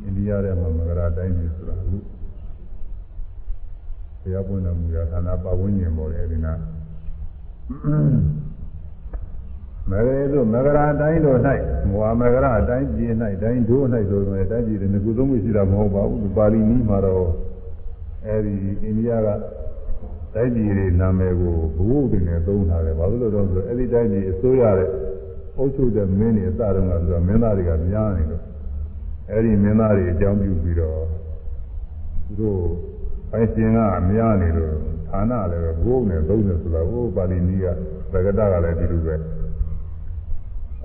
အိန္ဒိယထဲမှာမဂရာတိုင်းပြည်ဆိုတာအခုဘုရားပွင့်တော်မူရာဌာနပတ်ဝန်းကျင်ပေါ်လေဒီနာ မဂရေသူမဂရာတိုင်းတို့၌မဝမဂရာတိုင်းပြည်၌တိုင်းတို့၌ဆိုရင်တိုင်းပြည်တွေငကုသုံးမှုရှိတာမဟုတ်ပါဘူးပါဠိနည်းမှာတော့အဲဒီအိန္ဒိယကတိုင်းပြည်တွေနာမည်ကိုဘုဟုတွေနဲ့သုံးထားတယ်ဘာလို့လဲတော့ဆိုအဲ့ဒီတိုင်းပြည်အစိုးရတဲ့အုပ်ချုပ်တဲ့မင်းတွေအစတုန်းကဆိုတော့မင်းသားတွေကများနေလို့အဲ့ဒီမင်းသားတွေအကြောင်းပြုပြီးတော့သူတို့ပိုင်ရှင်ကများနေလို့ဌာနလည်းဘုဟုနဲ့သုံးတယ်ဆိုတော့ဟိုပါဠိနည်းကသက္ကတကလည်းဒီလိုပဲ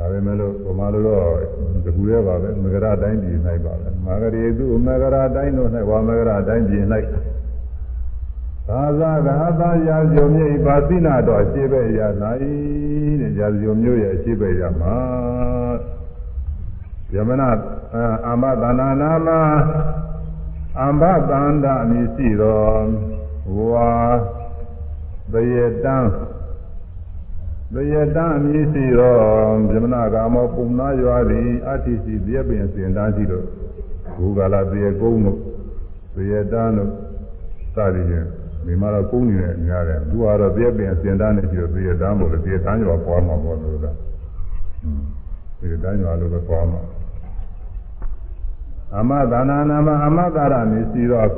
ဒါပေမဲ့လို့ဗမာလိုတော့တခုတည်းပါပဲမဂရတိုင်းပြည်၌ပါပဲမဂရေသူမဂရတိုင်းတို့၌ဝါမဂရတိုင်းပြည်၌သာသာဂဟာသာရာဇုံမြေပါသိနာတော်အရှိပဲ့ရနိုင်တဲ့ရာဇုံမျိုးရဲ့အရှိပဲ့ရမှာယမနာအာမသနာနာမအမ္ဘသန္တာအမည်ရှိတော်ဝါတယေတံ တယေတံအမည်ရှိတော်ယမနာကာမောပုံနာရွာသည်အတ္တိရှိပြည့်ပင်စင်တန်းရှိတော်ဘူဂလာတယေကုန်းတို့တယေတံတို့စသည်ဖြင့်ဒီမှာတော့ကုန်းနေတယ်များတယ်သူကတော့ပြည့်ပင်စင်တန်းနေပြီးတော့ပြည့်တန်းပေါ်လို့ပြည့်တန်းရွာပွားမှာပေါ့လို့လားပြည့်တန်းရွာလို့ပဲပွားမှာအမသာနာနာမအမသာရနေစီတော့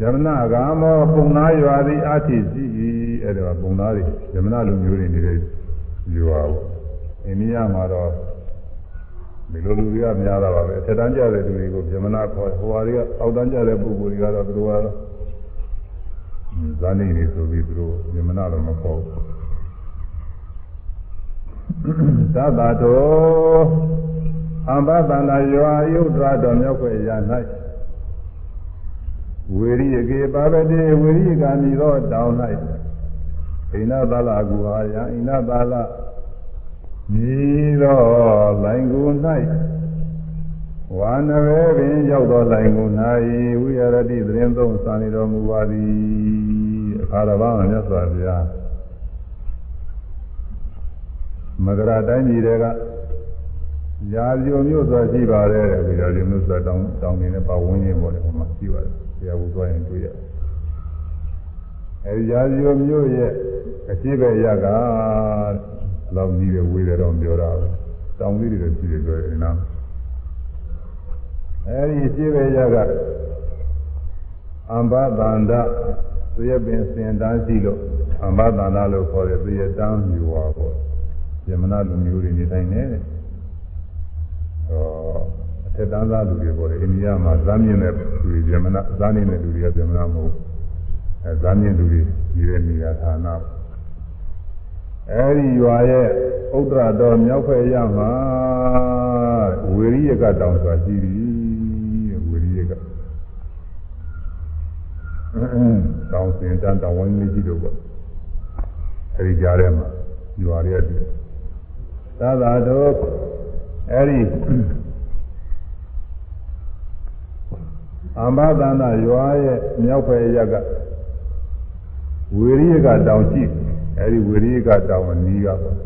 ယမနာဂါမောပုံနာရွာသည်အထိရှိအဲ့ဒါပုံနာတွေယမနာလူမျိုးတွေနေတဲ့ရွာပေါ့အိန္ဒိယမှာတော့ဒီလိုလူတွေကများတာပါပဲထက်တန်းကြတဲ့လူတွေကိုဗြဟ္မဏခေါ်ဟိုဟာတွေကအောက်တန်းကြတဲ့ပုဂ္ဂိုလ်တွေကတော့သူတို့ကတော့ဇာနေနေဆိုပြီးသူတို့ဗြဟ္မဏတော့မခေါ်ဘူးသဗ္ဗတောအမ္ဘတန္တယောအယုဒ္ဓတော်မြောက်ွယ်ရ၌ ဝေရိယကေပါပတိဝေရိယကာမိသောတောင်း၌ဣနသလကူဟာယဣနသလမြည်သောလိုင်ကို၌ဝါနဝေပင်ရောက်သောလိုင်ကို၌ဝိရတိသတင်းသုံးစာနေတော်မူပါသည်အခါတော်ဘာမြတ်စွာဘုရားမဂရတိုင်းကြီးတွေကရာဇိုမျိုးဆိုရှိပါတယ်တဲ့ရာဇိုမျိုးဆိုတောင်းတောင်းနေတဲ့ပါဝန်းကျင်ပေါ်တယ်ဟိုမှာရှိပါတယ် ဆရာဘူးသွားရင်တွေ့ရတယ်အဲဒီရာဇိုမျိုးရဲ့အရှိပဲရကလောက်ကြီးပဲဝေးတယ်တော့ပြောတာပဲတောင်လေးတွေရှိတယ်ပြောရင်နော်အဲဒီရှိပဲရကအမ္ဘသန္တသူရဲ့ပင်စင်တန်းရှိလို့အမ္ဘသန္တလို့ခေါ်တဲ့သူရဲ့တန်းမြူပါပေါ့ယမနာလူမျိုးတွေနေတိုင်းနေတယ်ဟောအ ထက်တန်းသားလူတွေပေါ့လေအိန္ဒိယမှာဇာမြင့်တဲ့လူတွေယမနာဇာနေတဲ့လူတွေကယမနာမဟုတ်အဲဇာမြင့်လူတွေနေတဲ့နေရာဌာနအဲဒီရွာရဲ့ဥဒ္ဒရတော်မြောက်ဖက်ရမှာဝေရိယကတောင်ဆိုတာရှိသည်ဝေရိယကတောင်စင်တန်တောင်ဝင်းလေးကြီးတို့ပေါ့အဲဒီကြားထဲမှာရွာရဲ့တူသာသာတို့အဲဒီ အမ္ဘသန္တရွာရဲ့မြောက်ဖက်ရကဝေရိယကတောင်ရှိအဲဒီဝေရိယကတောင်အနီးကပေါ့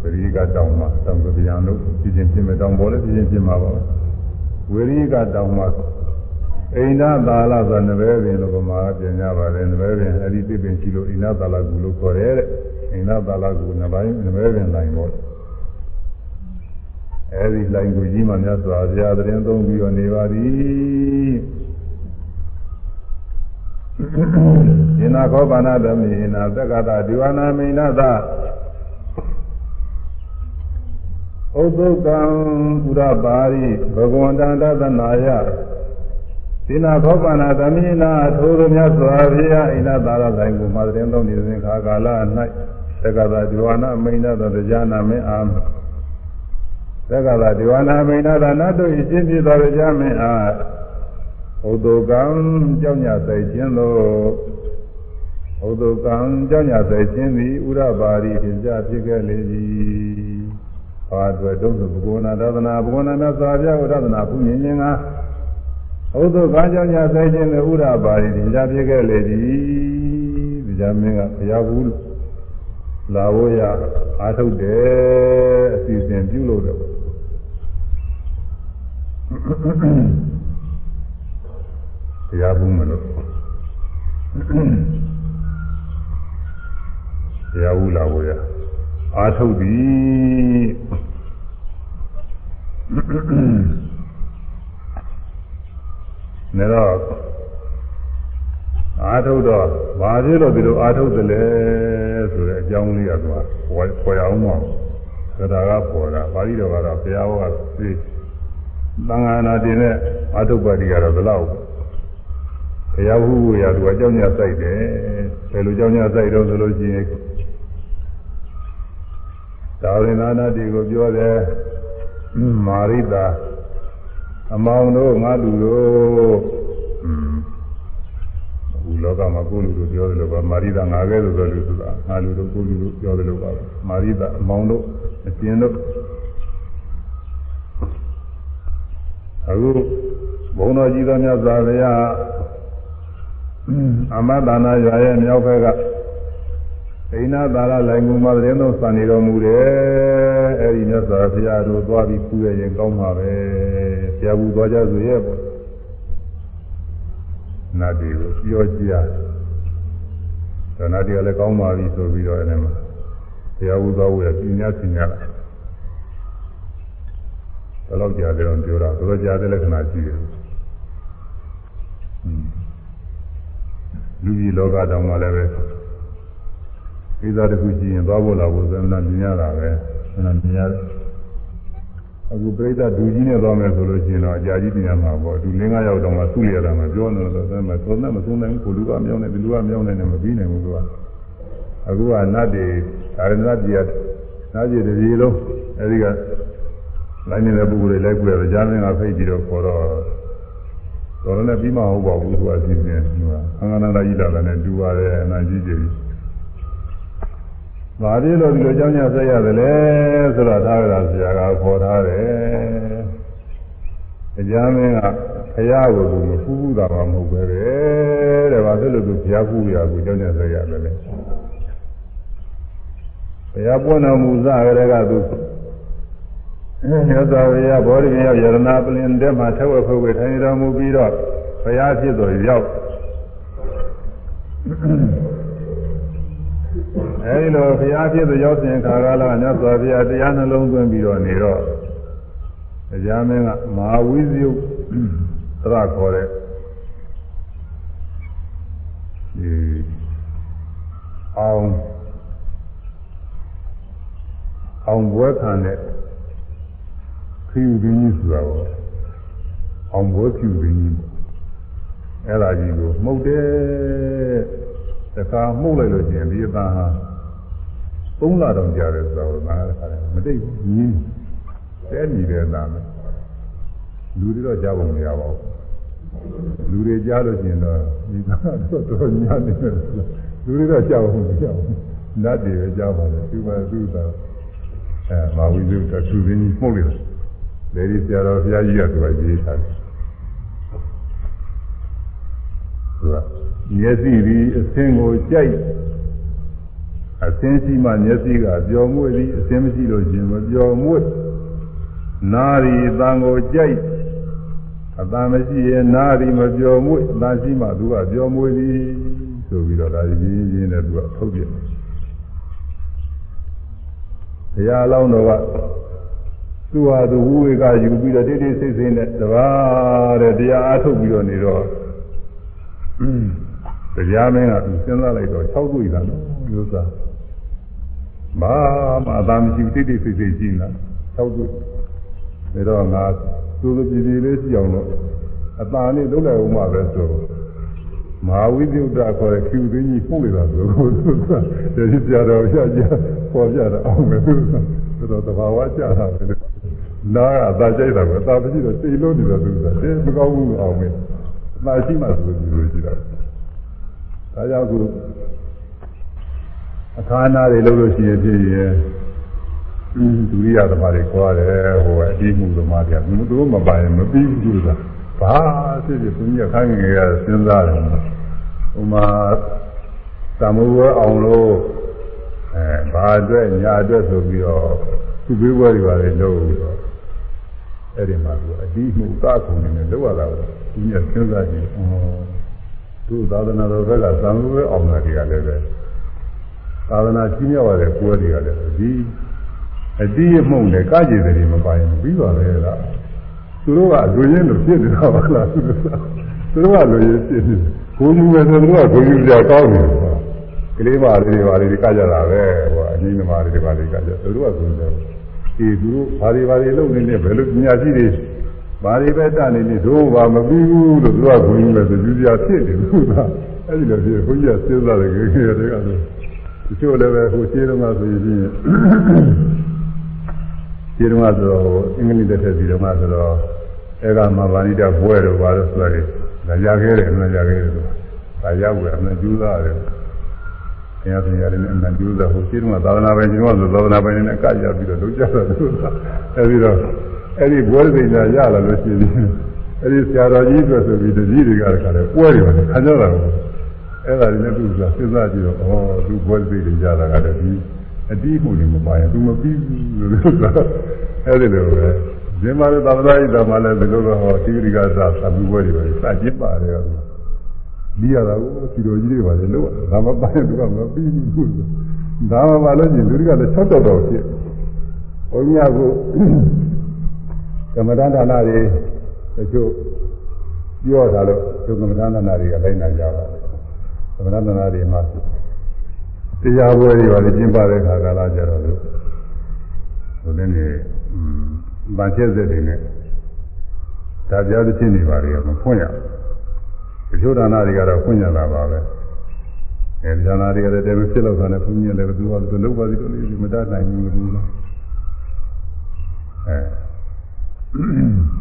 ဝေရိယကတောင်မှာတောင်ကဗျာလို့ပြင်းပြင်းပြင်းတောင်ပေါ်လည်းပြင်းပြင်းပြင်းမှာပါဝေရိယကတောင်မှာအိန္ဒသာလဆိုနဘဲပင်လို့ဗမာကပြင်ကြပါတယ်နဘဲပင်အဲဒီပြပင်ရှိလို့အိန္ဒသာလကူလို့ခေါ်တယ်တဲ့အိန္ဒသာလကူနဘိုင်းနဘဲပင်လိုင်းပေါ့ အဲဒီလိုင်းကိုကြီးမှမြတ်စွာဘုရားတရင်သုံးပြီးတော့နေပါသည်ဣနာခောပါဏဓမေနာသက္ကတာဒီဝနာမိနသဥဒုက္ကံဥရပါရိဘဂဝန္တန္တသနာယသီနာခောပါဏဓမေနာထိုးသောမြတ်စွာဘုရားဣနာသာရတိုင်းကိုမှာတဲ့သုံးနေစဉ်ခါကာလ၌သက္ကတာဒီဝနာမိနသတရားနာမင်းအာ သက္ကတာဒီဝနာမိနသနတ်တို့ရှင်းပြတော်ကြမင်းအားဥဒုကံကြောင့်ညသိခြင်းသောဥဒုကံကြောင့်ညသိခြင်းသည်ဥရပါရီဖြစ်ကြဖြစ်ခဲ့လေသည်။ဘာအတွက်တုံးဘဂဝနာသဒနာဘဂဝနာမြတ်စွာဘုရားဝဒနာဘုညင်ခြင်းကဥဒုကံကြောင့်ညသိခြင်းသည်ဥရပါရီဖြစ်ကြဖြစ်ခဲ့လေသည်။ဒီကြမင်းကဘုရားဘူးလာဝရအာထုတ်တယ်အစီအစဉ်ပြုလို့တယ် တရားဘူးမလို့တရားဘူးလာဖို့ရအာထုတ်သည်နေတော့အာထုတ်တော့ဘာဖြစ်လို့ဒီလိုအာထုတ်တယ်လဲဆိုတဲ့အကြောင်းလေးကသူကပေါ်ရအောင်ပါသဒ္ဒါကပေါ်တာပါဠိတော်ကတော့ဘုရားဟောကသိ သံဃာနာတင်တဲ့အာထုတ်ပါတိကတော့ဘယ်လောက်ဘုရားဟုရာသူအကြောင်းညစိုက်တယ်ဘယ်လိုကြောင်းညစိုက်တော့ဆိုလို့ရှိရင်သာဝရဏနာတိကိုပြောတယ်မာရိတာအမောင်တို့ငါလူတို့ဟူလောကမှာကိုလူတို့ပြောတယ်လို့ပါမာရိတာငါကဲဆိုတော့လူဆိုတာငါလူတို့ကိုလူတို့ပြောတယ်လို့ပါမာရိတာအမောင်တို့အကျဉ်တို့ အခုဘုံတော်ကြီးသောမြတ်စွာဘုရားအမတနာရွာရဲ့မြောက်ဘက်ကအိနာသာရလိုင်ငူမှာသတင်းတော်စံနေတော်မူတယ်အဲဒီမြတ်စွာဘုရားတို့သွားပြီးပူရရင်ကောင်းပါပဲဆရာဘူးသွားကြဆိုရဲ့ပေါ့နတ်တွေကိုပြောကြည့်ရတယ်နတ်တွေကလည်းကောင်းပါပြီဆိုပြီးတော့အဲ့မှာဆရာဘူးသွားဖို့ရပြညာပြညာလာဘ ယ်လောက်ကြာတယ်တော့ပြောတာတော်တော်ကြာတဲ့လက္ခဏာရှိတယ်လူကြီးလောကတောင်မှလည်းပဲကိစ္စတစ်ခုကြည့်ရင်သွားဖို့လာဖို့သမဏမြင်ရတာပဲသမဏမြင်ရတယ်အခုပြိဿဒူကြီးနဲ့သွားမယ်ဆိုလို့ရှိရင်တော့အကြာကြီးပြင်ရမှာပေါ့သူလင်းကားရောက်တော့မှသူ့ရတာမှပြောနေတော့သမသုံးနဲ့မသုံးနိုင်ဘူးကိုလူကမြောင်းနေဒီလူကမြောင်းနေတယ်မပြီးနိုင်ဘူးသူကအခုကနတ်တွေဒါရဏတ်ကြီးကနတ်ကြီးတကြီးလုံးအဲဒီက လိုင်းနေတဲ့ပုဂ္ဂိုလ်တွေလိုက်ပြရကြားမင်းကဖိတ်ပြီးတော့ခေါ်တော့တော်လည်းပြီးမဟုတ်ပါဘူးသူအစီအစဉ်သူကအင်္ဂနာကြီးလာတယ်နဲ့တူပါတယ်အနာကြီးကြီး။ဘာဖြစ်လို့ဒီလိုကြောင်းကြဆက်ရတယ်လဲဆိုတော့သာဝရဆရာကခေါ်ထားတယ်။တရားမင်းကဘုရားကိုမဖူးဘူးတာမှမဟုတ်ပဲတဲ့။ဘာဖြစ်လို့သူဘုရားဖူးရကိုကြောင်းကြဆက်ရတယ်လဲ။ဘုရားပွင့်တော်မူစရတဲ့ကသူ မြတ်စွာဘုရားဘောဓိမြောက်ယရနာပလင်တဲ့မှာထက်ဝက်ဖုတ်ဝေထိုင်တော်မူပြီးတော့ဘုရားဖြစ်တော်ရောက်အဲဒီလိုဘုရားဖြစ်သူရောက်စဉ်ခါကာလကမြတ်စွာဘုရားတရားနှလုံးသွင်းပြီးတော့နေတော့တရားမင်းကမဟာဝိဇယုသရခေါ်တဲ့ဒီအောင်အောင်ဘွဲခံတဲ့ ခီယူရင်းကြီးဆိုတာပေါ့အောင်ဘွဲခီယူရင်းကြီးအဲ့ဒါကြီးကိုမှုတ်တယ်တခါမှုတ်လိုက်လို့ကျင်ဒီအသားဟာသုံးလတောင်ကြာတယ်ဆိုတော့ငါကခါတယ်မတိတ်ဘူးညင်းတဲမြည်တဲ့အသားမယ်လူတွေတော့ကြားဖို့မရပါဘူးလူတွေကြားလို့ကျင်တော့ဒီကတော့တော်ညာနေတယ်လူတွေတော့ကြားဖို့မကြောက်ဘူးနတ်တွေပဲကြားပါလေသူပါသူသာအဲမာဝိဇုတသူရင်းကြီးမှုတ်လိုက်တယ် လေဒီဆရာတော်ဘုရားကြီးကသူကရေးထားတယ်သူကမျက်စိဒီအစင်းကိုကြိုက်အစင်းရှိမှမျက်စိကပျော်မွေ့သည်အစင်းမရှိလို့ရှင်မပျော်မွေ့နာရီအတန်ကိုကြိုက်အတန်မရှိရင်နာရီမပျော်မွေ့အတန်ရှိမှသူကပျော်မွေ့သည်ဆိုပြီးတော့ဒါကြီးရင်းနဲ့သူကထုတ်ပြတယ်ဘုရားအလောင်းတော်က သူဟာသူဝိဝေကယူပြီးတော့တိတိစိတ်စိတ်နဲ့တပါးတဲ့တရားအားထုတ်ပြီးတော့နေတော့တရားမင်းကစဉ်းစားလိုက်တော့6တွေ့တာနော်မျိုးစားဘာမှအသာမရှိတိတိစိတ်စိတ်ရှိနေတာ6တွေ့ဒါတော့ငါသူသူပြည်ပြည်လေးရှိအောင်လို့အသာနဲ့လုံးလိုက်အောင်မှပဲဆိုမဟာဝိသုဒ္ဓခေါ်တဲ့ကျူသိကြီးပုံနေတာဆိုတော့သူကဒီပြတော်ပြကြပေါ်ပြတာအောင်ပဲသူကတော်သဘာဝကျတာပဲ နားကအသာကြိုက်တာပဲအသာမရှိတော့စိတ်လုံးနေတော့သူကတည်းမကောင်းဘူးအောင်မယ်အသာရှိမှဆိုလို့ဒီလိုရှိတာဒါကြောင့်ခုအခါနာတွေလုပ်လို့ရှိရင်ဖြစ်ရင်ဒုရိယသမားတွေခေါ်ရတယ်ဟိုအတိမှုသမားတွေကသူတို့မပိုင်မပြီးဘူးဆိုတာဘာဖြစ်ဖြစ်ဘုရားခိုင်းငယ်ရစဉ်းစားတယ်ဟိုမှာသမုဝဲအောင်လို့အဲဘာအတွက်ညာအတွက်ဆိုပြီးတော့သူ့ဘေးဘွဲတွေပါလေလုပ်ပြီးတော့ အဲ့ဒီမှာသူအတိမှုကခုန်နေတယ်လောက်ရတာကိုသူကစဉ်းစားကြည့်ဩသူသာသနာတော်ဘက်ကသမုဝဲအောင်တာတွေကလည်းပဲသာသနာကြီးမြောက်ရတဲ့ပွဲတွေကလည်းဒီအတိအမှုန့်နဲ့ကကြည်တယ်မပိုင်ဘူးပြီးပါလေလားသူတို့ကလူရင်းလို့ဖြစ်နေတာပါလားသူတို့ကသူတို့ကလူရင်းဖြစ်နေဘုံမှုပဲဆိုသူတို့ကဘုံမှုကြောက်ကောင်းနေတယ်ကလေးပါလေးတွေပါလေးတွေကကြတာပဲဟိုအနည်းနည်းပါလေးတွေပါလေးကကြသူတို့ကဘုံတယ် ဒီသူတို့ဘာတွေဘာတွေလုပ်နေနေဘယ်လိုပညာရှိတွေဘာတွေပဲတနေနေတို့ဘာမပြီးဘူးလို့သူတို့ကဘုံမှုပဲဆိုယူပြဖြစ်နေဘူးလားအဲ့ဒီလိုဖြစ်ဘုန်းကြီးကစဉ်းစားတယ်ခေခေတွေကဆိုတချို့လည်းပဲဟိုရှင်းတော့မှဆိုရင်ဒီတော့ဆိုတော့အင်္ဂလိပ်တက်တဲ့ဒီတော့မှဆိုတော့အဲကမဘာဏိတဘွဲတော့ဘာလို့ဆိုရတယ်ဒါရခဲ့တယ်အမှန်ရခဲ့တယ်ဒါရောက်ွယ်အမှန်ကျူးသားတယ် ဘုရားရှင်ရတယ်နဲ့အမှန်ကျူးသားဟိုရှင်းတော့သာသနာပိုင်ကျွန်တော်ဆိုသာသနာပိုင်နဲ့အကရပြီးတော့လုပ်ကြတာသူကအဲဒီတော့အဲ့ဒီဘွဲစိတ်ညာရလာလို့ရှိရင်အဲ့ဒီဆရာတော်ကြီးဆိုဆိုပြီးတကြီးတွေကတခါလဲပွဲတွေပါခံကြတာအဲ့ဒါတွေနဲ့သူကစဉ်းစားကြည့်တော့ဩသူဘွဲစိတ်တွေရလာတာဒီအတိမှုတွေမပါရင် तू မပြီးဘူးလို့ဆိုတာအဲ့ဒီလိုပဲဇင်မာရသာသနာ့ဣဒ္ဓမှာလည်းဒီလိုပဲဟောတိရိကသာသဘူးပွဲတွေပဲစကျစ်ပါတယ်ကွာ ပြီးရတာကိုဒီလိုကြီးတွေပါလေလို့ဒါမပါရင် तू ကမပြီးဘူးဒါမှမလို့ချင်းလူတွေကလည်း၆တောက်တော့ဖြစ်ဘုန်းကြီးကကမ္မဋ္ဌာန်းဌာနတွေတချို့ပြောတာလို့ဒီကမ္မဋ္ဌာန်းဌာနတွေကလိုက်နိုင်ကြပါကမ္မဋ္ဌာန်းဌာနတွေမှာတရားပွဲတွေပါလေကျင်းပတဲ့ခါကလာကြတော့လို့ဟိုနေ့နေဗန်ချက်စစ်တွေနဲ့ဒါပြသချင်းတွေပါတွေကမဖွင့်ရဘူးတ ချို့ဒါနတွေကတော့ဖွင့်ရတာပါပဲအဲဒီဒါနတွေကလည်းတည်းမဖြစ်တော့တာနဲ့ဘုန်းကြီးလည်းသူကသူလုပ်ပါသေးတယ်ဒီမတတ်နိုင်ဘူးလို့လားအဲ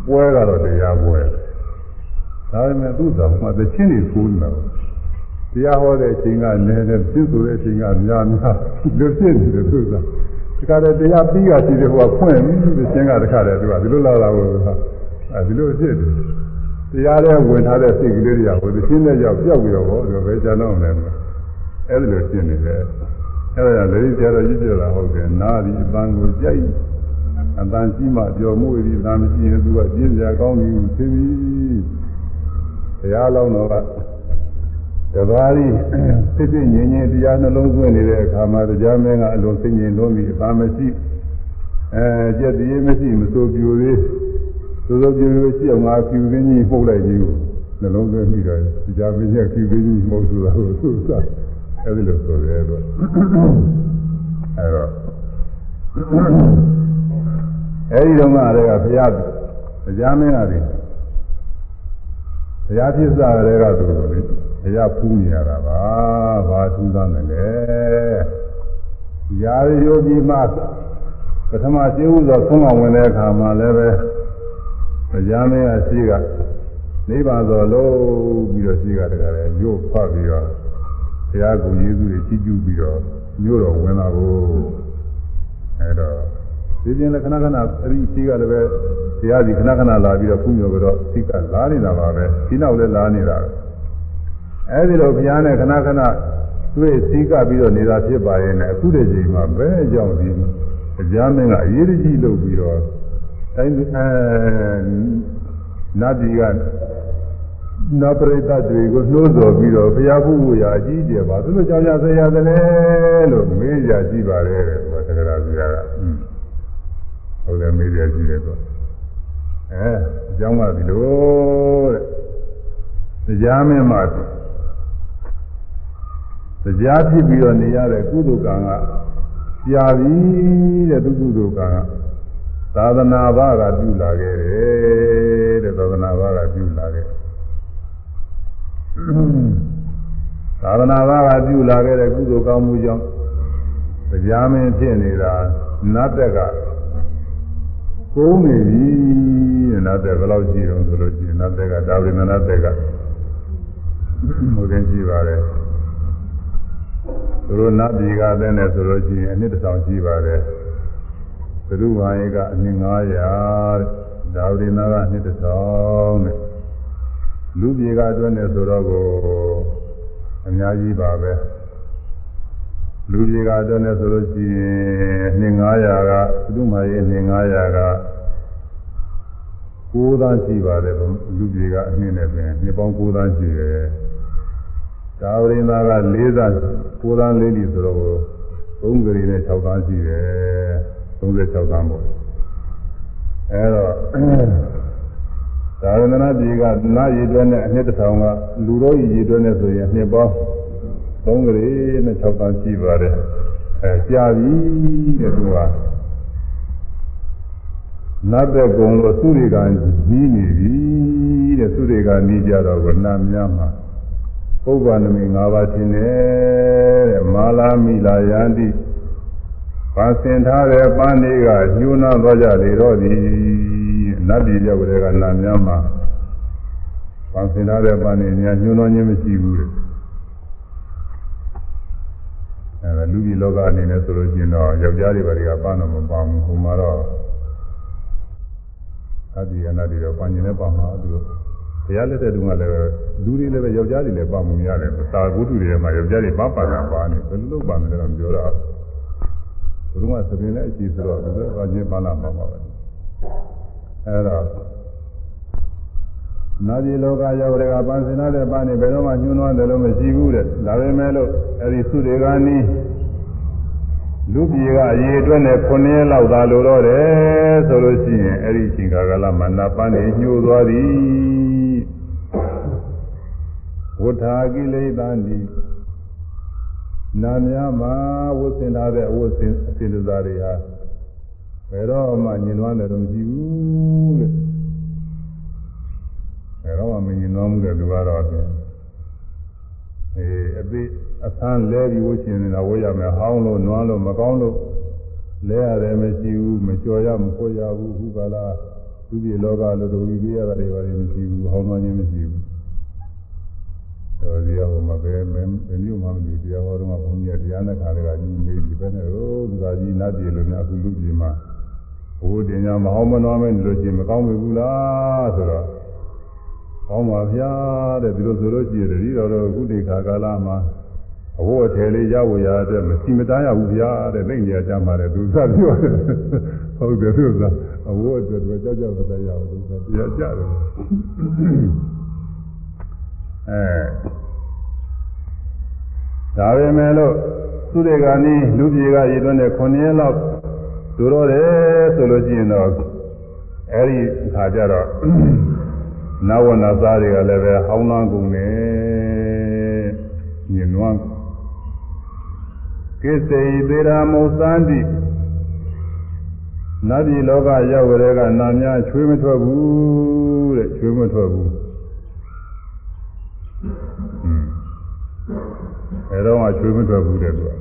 ပွဲကတော့တရားပွဲဒါပေမဲ့သူ့တော်မှာတချင်းတွေထိုးနေတာတရားဟောတဲ့အချိန်ကလည်းပြည့်စုံတဲ့အချိန်ကများများလွတ်ပြည့်နေတယ်သူကဒီကတည်းတရားပြီးရရှိတယ်ဟိုကဖွင့်ပြီးရှင်းကတခါတည်းသူကဒီလိုလာတာကိုအဲဒီလိုဖြစ်တယ် တရားထဲဝင်ထားတဲ့စိတ်ကလေးတွေကဟိုသင်းနဲ့ရောက်ပြောက်ပြီးတော့ဟောဒီပဲကျန်တော့မယ်အဲဒီလိုရှင်းနေတယ်အဲဒါကြောင့်လေတရားတော်ကြီးပြောတာဟုတ်တယ်နာဒီအပန်းကိုကြိုက်အပန်းကြီးမှကြော်မှုဒီသာမရှိရင်သူကပြင်းစရာကောင်းနေဘူးသိပြီတရားလောင်းတော့ကတပါးကြီးစိတ်စိတ်ငြိမ်ငြိမ်တရားနှလုံးသွင်းနေတဲ့အခါမှာတရားမင်းကအလုံးစိတ်ငြိမ်လုံးပြီးအသာမရှိအဲကြက်တည်းမရှိမစိုးပြိုသေး စိုးစိုးပြိုပြိုရှိအောင်ငါဖြူရင်းကြီးမှုတ်လိုက်ကြီးကိုနှလုံးသွင်းပြီးတော့တရားမင်းကဖြူရင်းကြီးမှုတ်ဆိုတာကိုသူကအဲဒီလိုဆိုရဲတော့အဲတော့အဲဒီတော့ကလည်းဘုရားတရားမင်းကတည်းဘုရားဖြစ်စားတဲ့ကသူတို့လေဘုရားဖူးနေရတာပါဘာထူးဆန်းတယ်လဲရာဇယောကြီးမှပထမရှိဥသောဆုံးမဝင်တဲ့အခါမှာလည်းပဲဘု ရားမင်းကရှိကနိဗ္ဗာန်တော်လို့ပြီးတော့ရှိကတကယ်ညို့ဖတ်ပြီးတော့ဘုရားကိုယေရှုတွေကြီးကျူးပြီးတော့ညို့တော်ဝင်လာဖို့အဲတော့ဒီပြင်လည်းခဏခဏအဲ့ဒီရှိကလည်းပဲတရားစီခဏခဏလာပြီးတော့ကုညိုတော့ရှိကလာနေတာပါပဲဒီနောက်လည်းလာနေတာအဲဒီလိုဘုရားနဲ့ခဏခဏတွေ့စည်းကပြီးတော့နေတာဖြစ်ပါရဲ့နဲ့အခုတည်းချိန်မှာဘယ်ကြောင့်ဒီတရားမင်းကအရေးကြီးလုပ်ပြီးတော့ တိုင်းအဲနတ်ပြည်ကနပရိသတ်တွေကိုနှိုးဆော်ပြီးတော့ဘုရားပုဂ္ဂိုလ်ရာအကြီးကျယ်ပါသူတို့ကြောင့်ရဆရာတယ်လို့မေးကြကြည့်ပါလေတဲ့ဟောတက္ကရာကြီးကဟုတ်တယ်မေးကြကြည့်တယ်ဆိုအဲအကြောင်းကဒီလိုတဲ့တရားမင်းမှာတရားဖြစ်ပြီးတော့နေရတဲ့ကုသိုလ်ကံကကြာပြီတဲ့သူကုသိုလ်ကံက သာသနာ့ဘာကပြုလာခဲ့တယ်တဲ့သာသနာ့ဘာကပြုလာခဲ့သာသနာ့ဘာကပြုလာခဲ့တဲ့ကုသိုလ်ကောင်းမှုကြောင့်တရားမင်းဖြစ်နေတာနတ်တက်ကကုန်းနေပြီတဲ့နတ်တက်ဘယ်လောက်ကြည့်တော့ဆိုလို့ရှိရင်နတ်တက်ကဒါဝိနနတ်တက်ကဟိုတင်ကြည့်ပါလေသူတို့နတ်ပြည်ကတဲ့နဲ့ဆိုလို့ရှိရင်အနှစ်တစ်ဆောင်ရှိပါတယ် သရုဝါယေကအနှစ်900တဲ့ဒါဝိနာကအနှစ်တစ်ဆောင်တဲ့လူပြည်ကအတွက်နဲ့ဆိုတော့ကိုအများကြီးပါပဲလူကြီးကအတွက်နဲ့ဆိုလို့ရှိရင်နှစ်900ကသူ့မှာရေးနှစ်900က9သန်းရှိပါတယ်လူကြီးကအနှစ်နဲ့ပြင်နှစ်ပေါင်း9သန်းရှိတယ်ဒါဝရိန္ဒာက4သန်း9သန်းလေးလီဆိုတော့3ဂရီနဲ့6သန်းရှိတယ် 36သန်းပေါ့အဲတော့သာဝန္ဒနာပြည်ကနာရည်တွဲနဲ့အနှစ်တစ်ထောင်ကလူတော်ရည်တွဲနဲ့ဆိုရင်နှစ်ပေါင်းသုံးကလေးနဲ့6ပါးရှိပါတယ်အဲကြာပြီတဲ့သူကနတ်တဲ့ကုံလို့သူတွေကနီးနေပြီတဲ့သူတွေကနီးကြတော့ကနာများမှာပုဗ္ဗနမိ၅ပါးတင်တယ်တဲ့မာလာမိလာယန္တိ ပါစင်ထားတဲ့ပန်းလေးကညှိုးနှောသွားကြလေတော့သည်နတ်ပြည်ရောက်တဲ့ကနာများမှာပါစင်ထားတဲ့ပန်းလေးများညှိုးနှောခြင်းမရှိဘူးတဲ့အဲလူကြီးလောကအနေနဲ့ဆိုလို့ရှိရင်တော့ယောက်ျားတွေဘာတွေကပန်းတော့မပါဘူးဟိုမှာတော့အတ္တိယနာတွေတော့ပန်းကျင်နဲ့ပါမှာသူတို့ဘုရားလက်ထက်တုန်းကလည်းလူတွေလည်းပဲယောက်ျားတွေလည်းပါမှုရတယ်သာဂုတုတွေမှာယောက်ျားတွေပါပါတာပါနေဘယ်လိုလုပ်ပါမလဲတော့ပြောတာ ဘုရုံကသပင်နဲ့အကြည့်ဆိုတော့ဘယ်လိုပါချင်းပါလာမှာပါပဲအဲဒါနာဒီလောကရောက်တဲ့ကပန်းစင်နာတဲ့ပန်းနေဘယ်တော့မှညှိုးနှွားတယ်လို့မရှိဘူးတဲ့ဒါပေမဲ့လို့အဲဒီသုတွေကနီးလူပြေကအရေးအတွက်နဲ့9ရက်လောက်သာလိုတော့တယ်ဆိုလို့ရှိရင်အဲ့ဒီအချိန်ကာလမန္တပန်းနေညှိုးသွားသည်ဝဋ္ဌာကိလေသာနိ နာများမှာဝတ်ဆင်ထားတဲ့အဝတ်ဆင်အစဉ်စားတွေဟာဘယ်တော့မှညှဉ်းနှွားတယ်လို့မရှိဘူးတဲ့ဘယ်တော့မှမညှဉ်းနှွားမှုတဲ့လူကတော့အဲအသေးအဆန်းလဲပြီးဝှရှင်နေတာဝှရမယ်ဟောင်းလို့နွားလို့မကောင်းလို့လဲရတယ်မရှိဘူးမကြော်ရမခွရဘူးခုကလာသူပြည်လောကလို့တို့ပြီးရတာတွေပါမရှိဘူးဟောင်းနှွားခြင်းမရှိဘူး တော်ဒီဟောမှာပဲမင်းမျိုးမှမသိတရားဟောတော့ဘုန်းကြီးတရားနဲ့ခါတွေကကြီးမေးပြီးပဲနဲ့ဟိုသူကကြီးနတ်ပြည်လို့များအခုလူပြည်မှာဘိုးတင်ညာမဟောင်းမနှွားမဲလို့ချင်းမကောင်းဘူးလားဆိုတော့ကောင်းပါဗျာတဲ့ဒီလိုဆိုလို့ရှိရင်တတိတော်တော့ကုဋေခါကာလမှာအဝတ်အထည်လေးရဝရတဲ့မရှိမသားရဘူးဗျာတဲ့သိနေကြမှာတဲ့သူစပြောတယ်ဟုတ်တယ်သူကအဝတ်အတွက်တော့ကြောက်ကြောက်သက်ရအောင်သူကတရားကြတယ် အဲဒါပဲမဲ့လို့သူတွေကနီးလူပြေကရည်သွန်းတဲ့9ရက်လောက်သူတော့တယ်ဆိုလို့ရှိရင်တော့အဲ့ဒီခါကျတော့နဝနာသားတွေကလည်းပဲဟောင်းလန်းကုန်နေညင်နွမ်းကိစေသေရာမုသန္တိနတ်ပြည်လောကရောက်ကြတဲ့ကနာများချွေးမထွက်ဘူးတဲ့ချွေးမထွက်ဘူး အဲတော့ကချွေးမထွက်ဘူးတဲ့သူက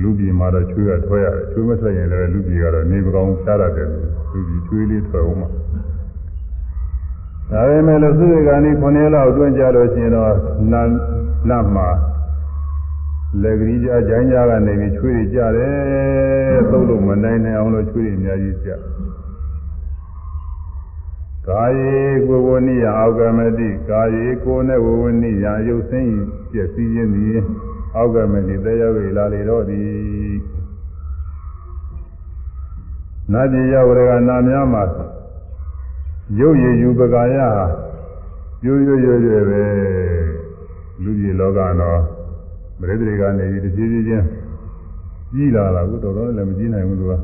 လူပြည်မှာတော့ချွေးကထွက်ရတယ်ချွေးမထွက်ရင်လည်းလူပြည်ကတော့နေပကောင်းရှားရတယ်လူပြည်ချွေးလေးထွက်အောင်မှာဒါပေမဲ့လို့သူတွေကနေ့9ရက်လောက်အတွင်းကြလို့ရှိရင်တော့နာနာမှာလက်ကလေးကြားဂျိုင်းကြားကနေပြီးချွေးတွေကြတယ်သုတ်လို့မနိုင်နိုင်အောင်လို့ချွေးတွေအများကြီးကြ ကာယေကိုဝနိယအောက်ကမတိကာယေကိုနဲ့ဝဝနိယရုပ်ဆင်းပြည့်စည်ခြင်းသည်အောက်ကမတိတရားဝေလာလေတော့သည်နတ်ပြည်ရောက်ရကနာများမှာရုပ်ရည်ယူပကာယဟာရွရွရွရွပဲလူကြီးလောကတော့မရိဒတွေကနေပြီးတဖြည်းဖြည်းချင်းကြီးလာတာကိုတော်တော်လည်းမကြီးနိုင်ဘူးသူက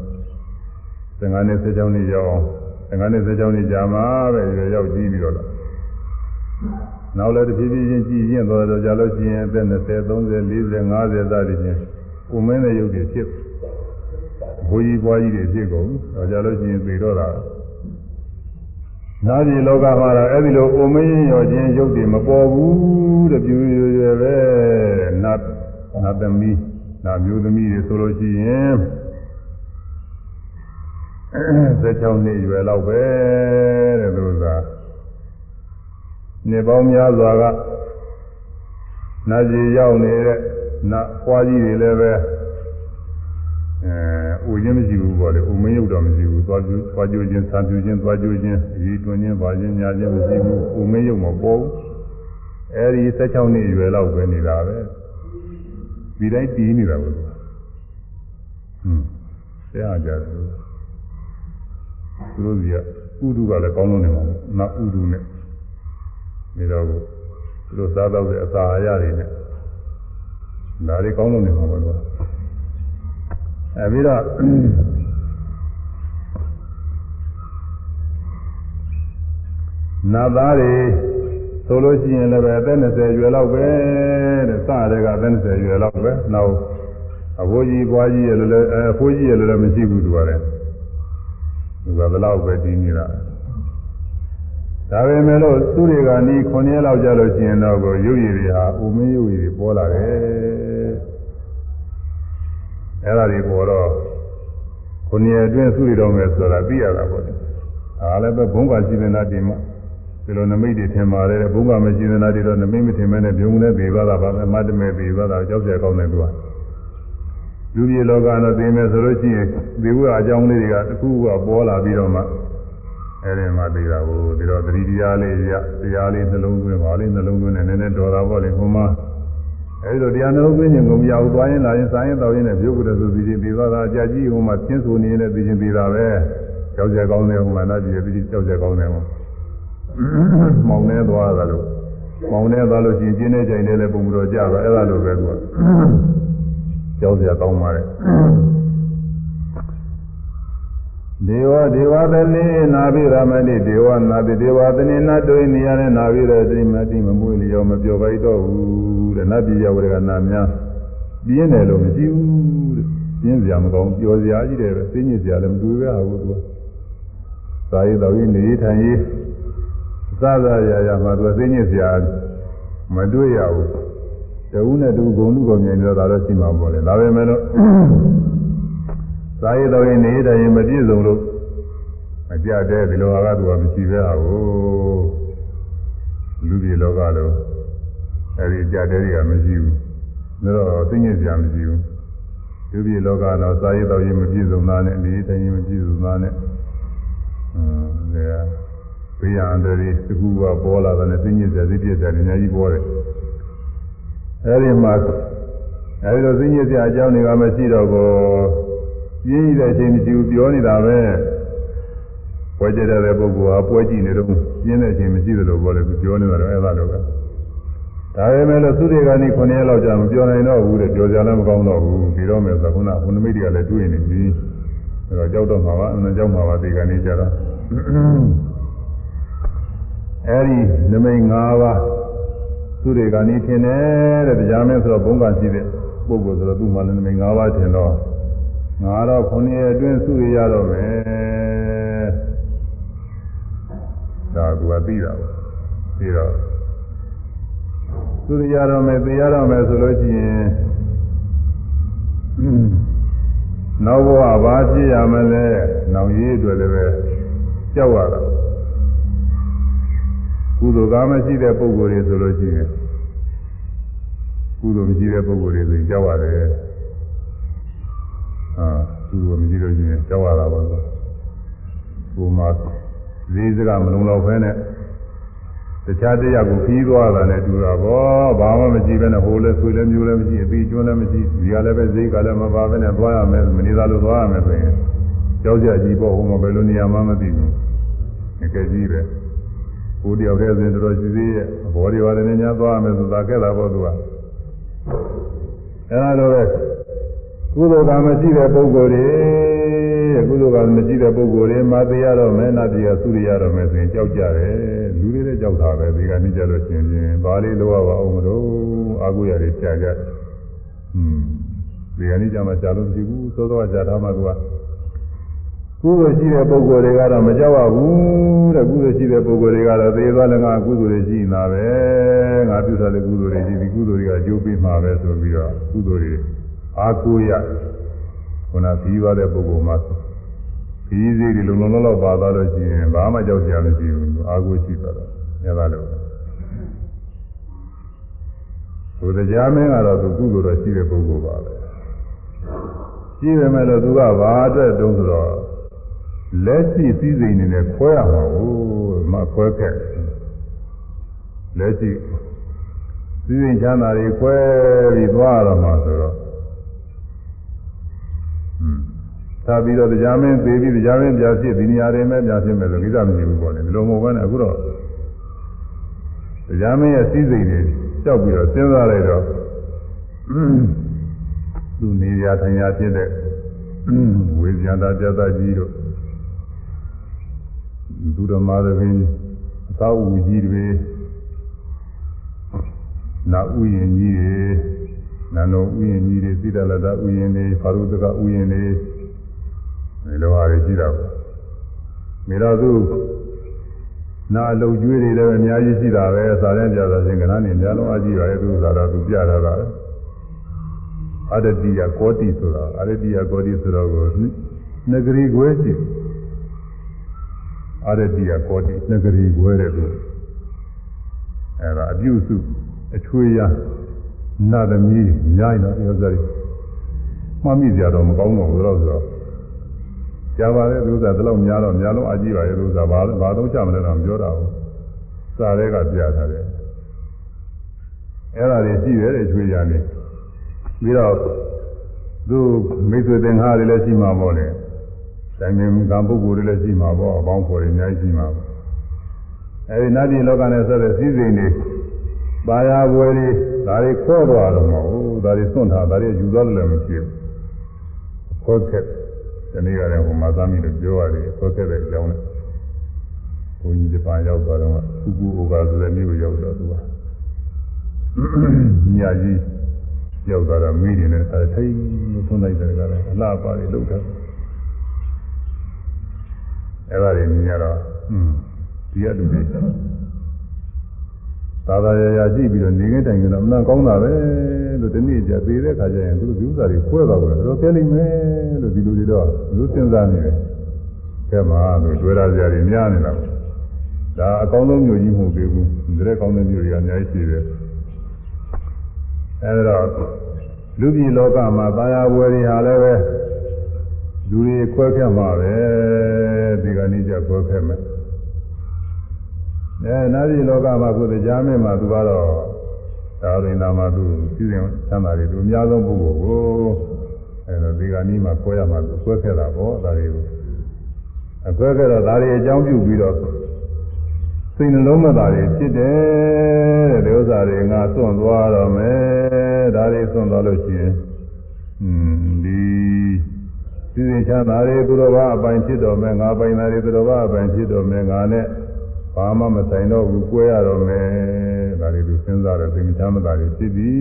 15နှစ်16နှစ်ရောက်အောင် 15နှစ်16နှစ်ကြာမှပဲရွရောက်ကြီးပြီးတော့လာနောက်လည်းတဖြည်းဖြည်းချင်းကြီးရင်တော့ကြာလို့ရှိရင်အသက်20 30 40 50သားတွေချင်းကိုမင်းတဲ့ရုပ်တွေဖြစ်ဘိုးကြီးပွားကြီးတွေဖြစ်ကုန်တော့ကြာလို့ရှိရင်သေတော့တာနာပြည်လောကမှာတော့အဲ့ဒီလိုအိုမင်းရောခြင်းရုပ်တွေမပေါ်ဘူးတဲ့ပြူရွရွပဲနတ်နတ်သမီးနာမျိုးသမီးတွေဆိုလို့ရှိရင် 16နှစ်ရွယ်လောက်ပဲတဲ့သူကနေပေါင်းများစွာကနာကြီးရောက်နေတဲ့နတ်ဖွားကြီးတွေလည်းပဲအဲဥခြင်းမရှိဘူးပေါ့လေဥမင်းရုပ်တော့မရှိဘူးသွားပြသွားကြိုးခြင်းဆံပြူခြင်းသွားကြိုးခြင်းအကြီးတွင်ခြင်းပါခြင်းညာခြင်းမရှိဘူးဥမင်းရုပ်မပေါ်ဘူးအဲဒီ16နှစ်ရွယ်လောက်ပဲနေတာပဲဒီတိုင်းတည်နေတာပဲဟွန်းတရားကြတယ် သူတို့ကြီးကဥဒုကလည်းကောင်းလုံးနေမှာနာဥဒုနဲ့နေတော့သူတို့စားတော့တဲ့အစာအရတွေနဲ့ဒါတွေကောင်းလုံးနေမှာပေါ့ကွာအဲပြီးတော့နာသားတွေဆိုလို့ရှိရင်လည်းပဲအသက်20ရွယ်လောက်ပဲတဲ့စတဲ့ကအသက်20ရွယ်လောက်ပဲနောက်အဖိုးကြီးဘွားကြီးရလည်းအဖိုးကြီးရလည်းမရှိဘူးသူကလည်း သူကဘယ်လောက်ပဲတည်နေတာဒါပေမဲ့လို့သူတွေကနီး9ရက်လောက်ကြာလို့ရှိရင်တော့ကိုရုပ်ရည်တွေဟာဥမင်းရုပ်ရည်တွေပေါ်လာတယ်အဲ့ဒါတွေပေါ်တော့ခုနှစ်ရက်အတွင်းသူတွေတော့မယ်ဆိုတာသိရတာပေါ့လေဒါလည်းပဲဘုံကရှိနေတာဒီမှာဒီလိုနမိတ်တွေထင်ပါတယ်ဘုံကမရှိနေတာတွေတော့နမိတ်မထင်မဲနဲ့ဘုံနဲ့သေသွားတာပါပဲမတ်တမဲသေသွားတာကြောက်ကြကောင်းတယ်သူက လူကြီးလောကတော့သိမယ်ဆိုလို့ရှိရင်ဒီဘုရားအကြောင်းလေးတွေကတစ်ခုကပေါ်လာပြီးတော့မှအဲ့ဒီမှာသိတာကိုဒီတော့သတိတရားလေးရတရားလေးနှလုံးသွင်းပါလေးနှလုံးသွင်းနေနည်းနည်းတော်တာပေါ့လေဟိုမှာအဲဒီလိုတရားနှလုံးသွင်းခြင်းကိုမရဘူးသွားရင်လာရင်စားရင်တောက်ရင်လည်းပြုတ်ကြတယ်ဆိုပြီးပြီးသွားတာအကြကြီးဟိုမှာသင်ဆိုနေနေတဲ့ပြီးချင်းပြီးတာပဲကြောက်ကြကောင်းတယ်ဟိုမှာနားကြည့်ပြီးကြောက်ကြကောင်းတယ်ဟိုမောင်နေသွားတာလို့မောင်နေသွားလို့ရှိရင်ကျင်းနေကြိုင်နေလည်းပုံမတော်ကြပါအဲ့ဒါလိုပဲကွာ ကြောက်ကြကောင်းပါလေဒေဝဒေဝသနေနာဘိရမတိဒေဝနာတိဒေဝသနေနတ်တို့နေရတဲ့နာဘိရတိမတိမမွေးလျောမပြောပါတော့ဘူးတဲ့နတ်ပြည်ရောက်တဲ့ကနာများပြင်းတယ်လို့မရှိဘူးတဲ့ပြင်းစရာမကောင်းပျော်စရာကြီးတယ်ပဲသိညစ်စရာလည်းမတွေ့ရဘူးသူကသာရေးတော်ကြီးနေထိုင်ရေးစသရာရာမှာသူကသိညစ်စရာမတွေ့ရဘူး တဝုနဲ့တူဂုံလူကောင်မြင်တော့ဒါတော့ရှိမှာပေါ့လေဒါပဲမဲ့လို့သာရေးတော်ရင်နေတိုင်းမပြည့်စုံလို့အကြတဲ့ဒီလိုဟာကသူကမရှိပဲဟာကိုလူပြည်လောကတော့အဲဒီကြတဲ့တွေကမရှိဘူးဒါတော့သိငြိစရာမရှိဘူးလူပြည်လောကတော့သာရေးတော်ရင်မပြည့်စုံတာနဲ့နေတိုင်းမပြည့်စုံတာနဲ့အင်းဒါဘေးရန်တွေတခုကပေါ်လာတဲ့သိငြိစရာသိပြည့်စရာအများကြီးပေါ်တယ် အဲဒီမှာအဲဒီလိုသိငြိစရာအကြောင်းတွေကမရှိတော့ဘူးပြင်းရတဲ့အချိန်မရှိဘူးပြောနေတာပဲပွဲကြတဲ့ပုဂ္ဂိုလ်ဟာပွဲကြည့်နေတော့ပြင်းတဲ့အချိန်မရှိသလိုပေါ့လေသူပြောနေတာတော့အဲ့ဒါလိုပဲဒါပေမဲ့လို့သုတေဂာနိ9ရက်လောက်ကြာမပြောနိုင်တော့ဘူးတဲ့ပြောကြလည်းမကောင်းတော့ဘူးပြီးတော့မယ်ဆိုခုနဘုနမိတ်တွေကလည်းတွေ့နေပြီအဲတော့ကြောက်တော့မှာပါအမှန်ကြောက်မှာပါဒီကနေ့ကျတော့အဲဒီနမိတ်၅ပါး သုတေဂာနိထင်တယ်တဲ့တရားမင်းဆိုတော့ဘုံကရှိတဲ့ပုဂ္ဂိုလ်ဆိုတော့သူ့မှာလည်းနမိတ်၅ပါးထင်တော့ငါတော့9ရက်အတွင်းသုရရတော့မယ်ဒါကသူကသိတာပေါ့ပြီးတော့သူရတော့မယ်သိရတော့မယ်ဆိုလို့ရှိရင်နောက်ဘဝဘာဖြစ်ရမလဲနောက်ရေးအတွက်လည်းပဲကြောက်ရတာ ကုသိုလ်ကားမရှိတဲ့ပုဂ္ဂိုလ်တွေဆိုလို့ရှိရင်ကုသိုလ်မရှိတဲ့ပုဂ္ဂိုလ်တွေဆိုရင်ကြောက်ရတယ်အာကုသိုလ်မရှိလို့ရှိရင်ကြောက်ရတာပါဆိုကိုယ်မှာလေးစကားမလုံလောက်ဖဲနဲ့တခြားတရားကိုခီးသွားတာနဲ့တူတာပေါ့ဘာမှမရှိဘဲနဲ့ဟိုလည်းဆွေလည်းမျိုးလည်းမရှိအပြီးကျွန်းလည်းမရှိဒီကလည်းပဲဈေးကလည်းမပါဘဲနဲ့သွားရမယ်မနေသာလို့သွားရမယ်ဆိုရင်ကြောက်ကြကြီးပေါ့ဟိုမှာဘယ်လိုနေရာမှမသိဘူးငကကြီးပဲ ကိုတယောက်တည်းဆိုရင်တော်တော်ရှိသေးရဲ့ဘောတွေပါတယ်နဲ့ညာသွားရမယ်ဆိုတာခဲ့တာပေါ့သူကအဲဒါတော့ပဲကုသိုလ်ကမရှိတဲ့ပုဂ္ဂိုလ်တွေကုသိုလ်ကမရှိတဲ့ပုဂ္ဂိုလ်တွေမာသေးရတော့မယ်နာတိယသုရိယတော့မယ်ဆိုရင်ကြောက်ကြတယ်လူတွေလည်းကြောက်တာပဲဒီကနေ့ကြလို့ရှင်ချင်းဘာလေးလိုရပါအောင်မလို့အာဟုရတွေကြာကြတယ်ဟွန်းဒီကနေ့ကြမှာကြာလို့မရှိဘူးသောသောကြာထားမှသူက ကုသိုလ်ရှိတဲ့ပုဂ္ဂိုလ်တွေကတော့မကြောက်ရဘူးတဲ့ကုသိုလ်ရှိတဲ့ပုဂ္ဂိုလ်တွေကတော့သေသွားလည်းငါကုသိုလ်တွေရှိနေတာပဲငါပြုထားတဲ့ကုသိုလ်တွေရှိဒီကုသိုလ်တွေကအကျိုးပေးမှာပဲဆိုပြီးတော့ကုသိုလ်တွေအာကိုရခုနပြီးသွားတဲ့ပုဂ္ဂိုလ်မှာခီးစည်းတွေလုံလုံလောက်လောက်ပါသွားလို့ရှိရင်ဘာမှကြောက်စရာမရှိဘူးအာကိုရှိသွားတော့ညသာလို့ဘုရားကြားမင်းကတော့သူကုသိုလ်တော်ရှိတဲ့ပုဂ္ဂိုလ်ပါပဲရှိပေမဲ့လို့သူကဘာအတွက်တုံးဆိုတော့ လက်ရှိစည်းစိမ်နေနဲ့ခွဲရမှာဟုတ်မခွဲခဲ့လက်ရှိစည်းစိမ်ချမ်းသာတွေခွဲပြီးသွားရတော့မှာဆိုတော့သာပြီးတော့တရားမင်းသေးပြီးတရားမင်းပြဖြစ်ဒီနေရာတွေမဲ့ပြဖြစ်မယ်ဆိုကိစ္စမရှိဘူးပေါ့လေဒီလိုမဟုတ်ဘဲနဲ့အခုတော့တရားမင်းရဲ့စည်းစိမ်တွေကြောက်ပြီးတော့စဉ်းစားလိုက်တော့သူနေရာထိုင်ရာဖြစ်တဲ့ဝေဇာတာပြတာကြီးတို့ သူတော်မာသဘင်အသာဝူကြီးတွေနာဥယျင်ကြီးတွေနာနောဥယျင်ကြီးတွေသီတလတဥယျင်တွေဖာရုတကဥယျင်တွေဒီလိုဟာတွေရှိတာပေါ့မိတော့သူနာအလုံကျွေးတွေလည်းအများကြီးရှိတာပဲစာရင်းပြတာချင်းကဏ္ဍနေအများလုံးအကြည့်ပါရဲ့သူသာတော့သူပြတာကအရတိယကောတိဆိုတာအရတိယကောတိဆိုတော့ကိုနဂရီခွဲရှိ အရတိယကောတိနဂရီခွဲတဲ့သူအဲ့ဒါအပြုစုအချွေးရနာသမီးညာရင်တော့ပြောစရာမှမိစရာတော့မကောင်းတော့ဘူးတော့ဆိုတော့ကြားပါလေသူကတလောက်များတော့များလုံးအကြည့်ပါရဲ့သူကဘာဘာတော့ချမလဲတော့ပြောတာဘူးစာတွေကပြထားတယ်အဲ့ဒါတွေရှိတယ်တဲ့ချွေးရနေပြီးတော့သူမိတ်ဆွေသင်္ဃာတွေလည်းရှိမှာပေါ့လေ တိုင်ပင်ကံပုဂ္ဂိုလ်တွေလည်းရှိမှာပေါ့အပေါင်းဖော်တွေအများကြီးရှိမှာပေါ့အဲဒီနတ်ပြည်လောကနဲ့ဆက်တဲ့စည်းစိမ်တွေပါရဘွယ်တွေဒါတွေခေါ်တော့တော့မဟုတ်ဒါတွေစွန့်ထားဒါတွေယူသွားလို့လည်းမရှိဘူးခေါ်ခဲ့ဒီနေ့ကလည်းဟိုမှာသားမိလို့ပြောရတယ်ခေါ်ခဲ့တဲ့အကြောင်းနဲ့ဘုန်းကြီးဂျပန်ရောက်သွားတော့ဖူကူအိုကာဆိုတဲ့မြို့ကိုရောက်တော့သူကညကြီးရောက်သွားတော့မိတွေနဲ့အဲထိတ်သွန်းလိုက်တယ်ကလည်းအလားပါတွေလောက်တယ် အဲ့ဒါတွေမြင်ရတော့อืมဒီအတူတွေသာသာရရကြည့်ပြီးတော့နေငယ်တိုင်ကတော့အမှန်ကောင်းတာပဲလို့ဒီနေ့ကျသေးတဲ့ခါကျရင်သူတို့ဒီဥစ္စာတွေခွဲသွားတယ်တော့ပြလိမ့်မယ်လို့ဒီလိုတွေတော့လူစဉ်းစားနေတယ်ကဲမှာလို့တွေ့ရကြတယ်များနေတာဒါအကောင်းဆုံးမျိုးကြီးမဟုတ်သေးဘူးဒီတဲ့ကောင်းတဲ့မျိုးတွေကအများကြီးရှိတယ်အဲဒါလူပြည်လောကမှာသာယာဝယ်တွေဟာလည်းပဲ လူတွေခွဲခက်မှာပဲဒီကနေ့ကျခွဲခက်မယ်အဲနာပြည်လောကမှာကိုယ်တရားမင်းမှာသူကတော့သာရိနာမှာသူစီစဉ်ချမ်းသာတွေသူအများဆုံးပုဂ္ဂိုလ်ကိုအဲတော့ဒီကနေ့မှာခွဲရမှာသူခွဲခက်တာပေါ့ဒါတွေကိုအခွဲခက်တော့ဒါတွေအကြောင်းပြုပြီးတော့စိတ်နှလုံးမသာတွေဖြစ်တယ်တဲ့ဒီဥစ္စာတွေငါစွန့်သွားတော့မယ်ဒါတွေစွန့်သွားလို့ရှိရင်อืม ဒီစိစဉ်ချမ်းသာတွေသူတော်ဘာအပိုင်ဖြစ်တော်မယ်ငါပိုင်တာတွေသူတော်ဘာအပိုင်ဖြစ်တော်မယ်ငါနဲ့ဘာမှမဆိုင်တော့ဘူးကိုယ်ရတော့မယ်ဒါတွေသူစဉ်းစားတော့စိတ်ချမ်းသာတွေဖြစ်ပြီ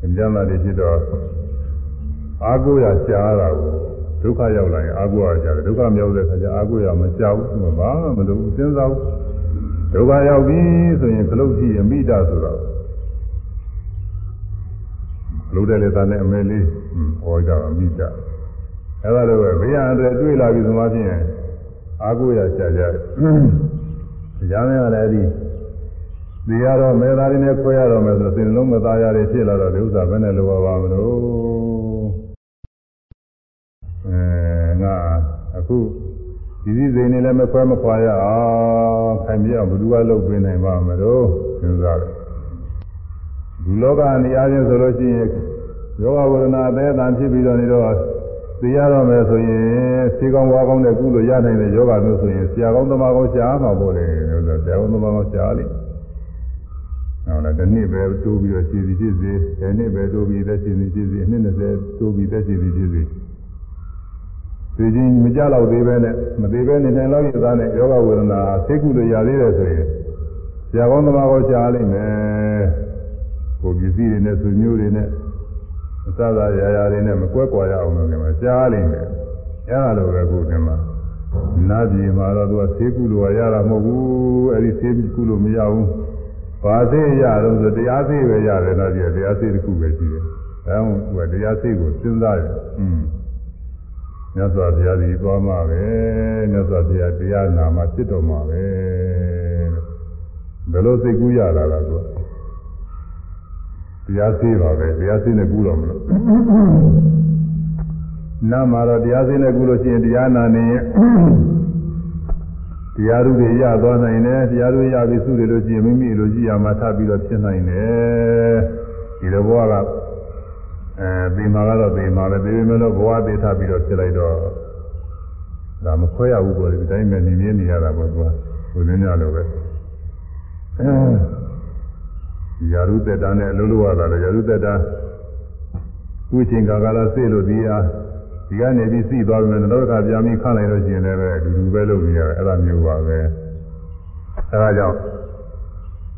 စိတ်ချမ်းသာတွေဖြစ်တော့အာကိုရရှားတာကိုဒုက္ခရောက်လာရင်အာကိုရရှားတယ်ဒုက္ခမရောက်တဲ့ခါကျအာကိုရမကြောက်ဘူးဘာမှမလုပ်ဘူးစဉ်းစားဘူးဒုက္ခရောက်ပြီဆိုရင်ခလုတ်ကြည့်အမိတာဆိုတော့ လို့တယ်လေသားနဲ့အမဲလေးဟောကြအမိတာအဲ့ဒါတော့ဘေးရန်အတွက်တွေ့လာပြီဆိုမှဖြင့်အာကိုရရှားကြတယ်တရားမင်းကလည်းဒီဒီရတော့မေသားရင်းနဲ့ခွဲရတော့မယ်ဆိုတော့စိတ်လုံးမသားရတွေဖြစ်လာတော့ဒီဥစ္စာဘယ်နဲ့လိုပါပါမလို့အဲငါအခုဒီစည်းစိမ်နေလည်းမခွဲမခွာရအောင်ခိုင်ပြအောင်ဘယ်သူကလုပ်ပေးနိုင်ပါမလို့စဉ်းစားတယ် ဒီလောကနေအားဖြင့်ဆိုလို့ရှိရင်ယောဂဝရဏအသေးအတန်ဖြစ်ပြီးတော့နေတော့သိရတော့မယ်ဆိုရင်ခြေကောင်းဝါကောင်းတဲ့ကုလို့ရနိုင်တဲ့ယောဂမျိုးဆိုရင်ဆရာကောင်းသမားကောင်းရှားမှာပေါ့လေလို့ဆိုဆရာကောင်းသမားကောင်းရှားလိမ့်ဟုတ်လားဒီနှစ်ပဲတိုးပြီးတော့ခြေစီဖြစ်စေဒီနှစ်ပဲတိုးပြီးသက်ခြေစီဖြစ်စေအနှစ်20တိုးပြီးသက်ခြေစီဖြစ်စေဒီချင်းမကြတော့သေးပဲနဲ့မသေးပဲနေနိုင်တော့ရသားနဲ့ယောဂဝေဒနာသိကုလို့ရသေးတယ်ဆိုရင်ဆရာကောင်းသမားကောရှားလိမ့်မယ် ကိုပစ္စည်းတွေနဲ့ဆွေမျိုးတွေနဲ့အစသာရာရာတွေနဲ့မကွက်ကွာရအောင်လို့လည်းရှားလိမ့်မယ်အဲလိုပဲခုဒီမှာနာပြည်မှာတော့သူကသေကုလို့ရတာမဟုတ်ဘူးအဲဒီသေကုလို့မရဘူးဘာသေးရတော့ဆိုတရားသေးပဲရတယ်တော့ဒီတရားသေးတစ်ခုပဲရှိတယ်အဲဒါကသူကတရားသေးကိုစဉ်းစားတယ်อืมမြတ်စွာဘုရားကြီးသွားမှာပဲမြတ်စွာဘုရားတရားနာမှာဖြစ်တော်မှာပဲဘယ်လိုစိတ်ကူးရတာလဲသူ တရားသေးပါပဲတရားသေးနဲ့ကူးတော်မလို့နာမှာတော့တရားသေးနဲ့ကူးလို့ရှိရင်တရားနာနေရင်တရားဥတွေရသွားနိုင်တယ်တရားဥရပြီးစုတယ်လို့ရှိရင်မိမိလိုကြည့်ရမှာထပ်ပြီးတော့ဖြစ်နိုင်တယ်ဒီလိုဘဝကအဲဒီမှာကတော့ဒီမှာပဲဒီလိုမျိုးလို့ဘဝသေးထပ်ပြီးတော့ဖြစ်လိုက်တော့ဒါမခွဲရဘူးပေါ့ဒီတိုင်းပဲနေနေနေရတာပေါ့သူကကိုရင်းရလို့ပဲအဲ ရာရုသက်တာနဲ့အလုံးလို့ရတာလေရာရုသက်တာခုချိန်ကာကလာစေလို့ဒီအားဒီကနေပြီးစီးသွားပြီတော့ခါပြန်ပြီးခန့်လိုက်လို့ရှိရင်လည်းအတူတူပဲလုပ်နေရတယ်အဲ့ဒါမျိုးပါပဲအဲဒါကြောင့်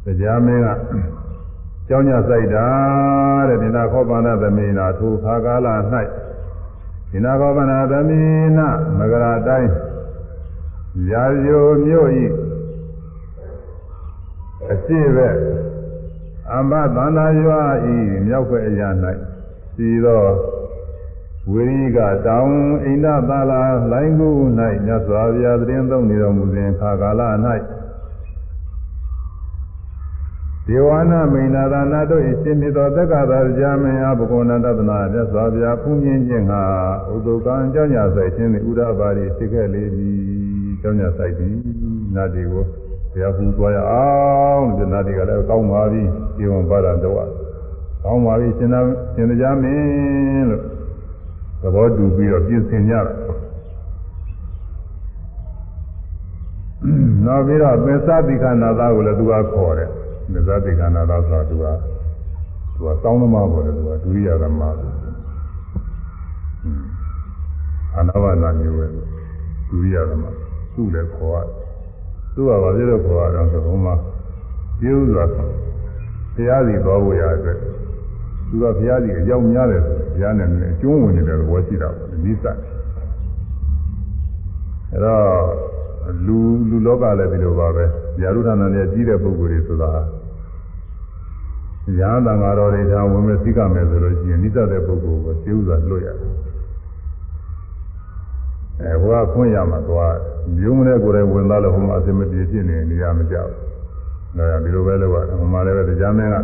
တရားမင်းကကျောင်းညဆိုင်တာတဲ့ဒီနာခောပန္နသမိနာထိုခါကာလ၌ဒီနာခောပန္နသမိနာမဂရာတိုင်းရာဇိုမြို့ဤအရှိပဲ အမ္ဘသန္တာရွာဤမြောက်ွယ်အရာ၌စီသောဝိရိကတောင်အိန္ဒသာလာလိုင်းကူ၌မြတ်စွာဘုရားသတင်းသုံးနေတော်မူစဉ်ခါကာလ၌ဒေဝနာမိန်နာသာနာတို့၏ရှင်မြတ်သောတက္ကသာကြာမင်းအားဘဂဝန္တသနာမြတ်စွာဘုရားဖူးမြင့်ခြင်းဟာဥဒုကံကြောင့်ညာဆိုင်ခြင်းသည်ဥဒ္ဒပါရီဖြစ်ခဲ့လေသည်ကြောင့်ညာဆိုင်သည်နာတိကို ဘုရားဖူးသွားရအောင်ဒီနာတိကလည်းကောင်းပါပြီဒီဝန်ပါဒတော့ကောင်းပါပြီရှင်သာရှင်တရားမင်းလို့သဘောတူပြီးတော့ပြင်ဆင်ကြတာနောက်ပြီးတော့မေသတိခဏသားကိုလည်းသူကခေါ်တယ်မေသတိခဏသားဆိုတာသူကသူကတောင်းသမားပေါ်တယ်သူကဒုရိယသမားအနာဝနာမျိုးပဲဒုရိယသမားသူ့လည်းခေါ်ရ သူကဘာဖြစ်လို့ခေါ်ရတော့ဆိုဘုံမှာပြုဆိုတာတရားစီတော်ဖို့ရအတွက်သူကဘုရားကြီးအကြောင်းများတယ်ဆိုဘုရားနဲ့အကျုံးဝင်နေတဲ့သဘောရှိတာပေါ့နိစ္စအဲတော့လူလူလောကလည်းဒီလိုပါပဲญาရုဌာနနဲ့ကြီးတဲ့ပုဂ္ဂိုလ်တွေဆိုတာညာတန်ဃာတော်တွေဒါဝင်မဲ့သိကမယ်ဆိုလို့ရှိရင်နိစ္စတဲ့ပုဂ္ဂိုလ်ကိုကျေဥစွာလွတ်ရတယ် အဲဟိုကခွင့်ရမှာသွားမျိုးမနဲ့ကိုယ်တိုင်ဝင်သွားလို့ဟိုမှာအစမပြေဖြစ်နေနေရမကြောက်ဒါကြောင့်ဒီလိုပဲလုပ်ရတယ်ဟိုမှာလည်းပဲတရားမင်းက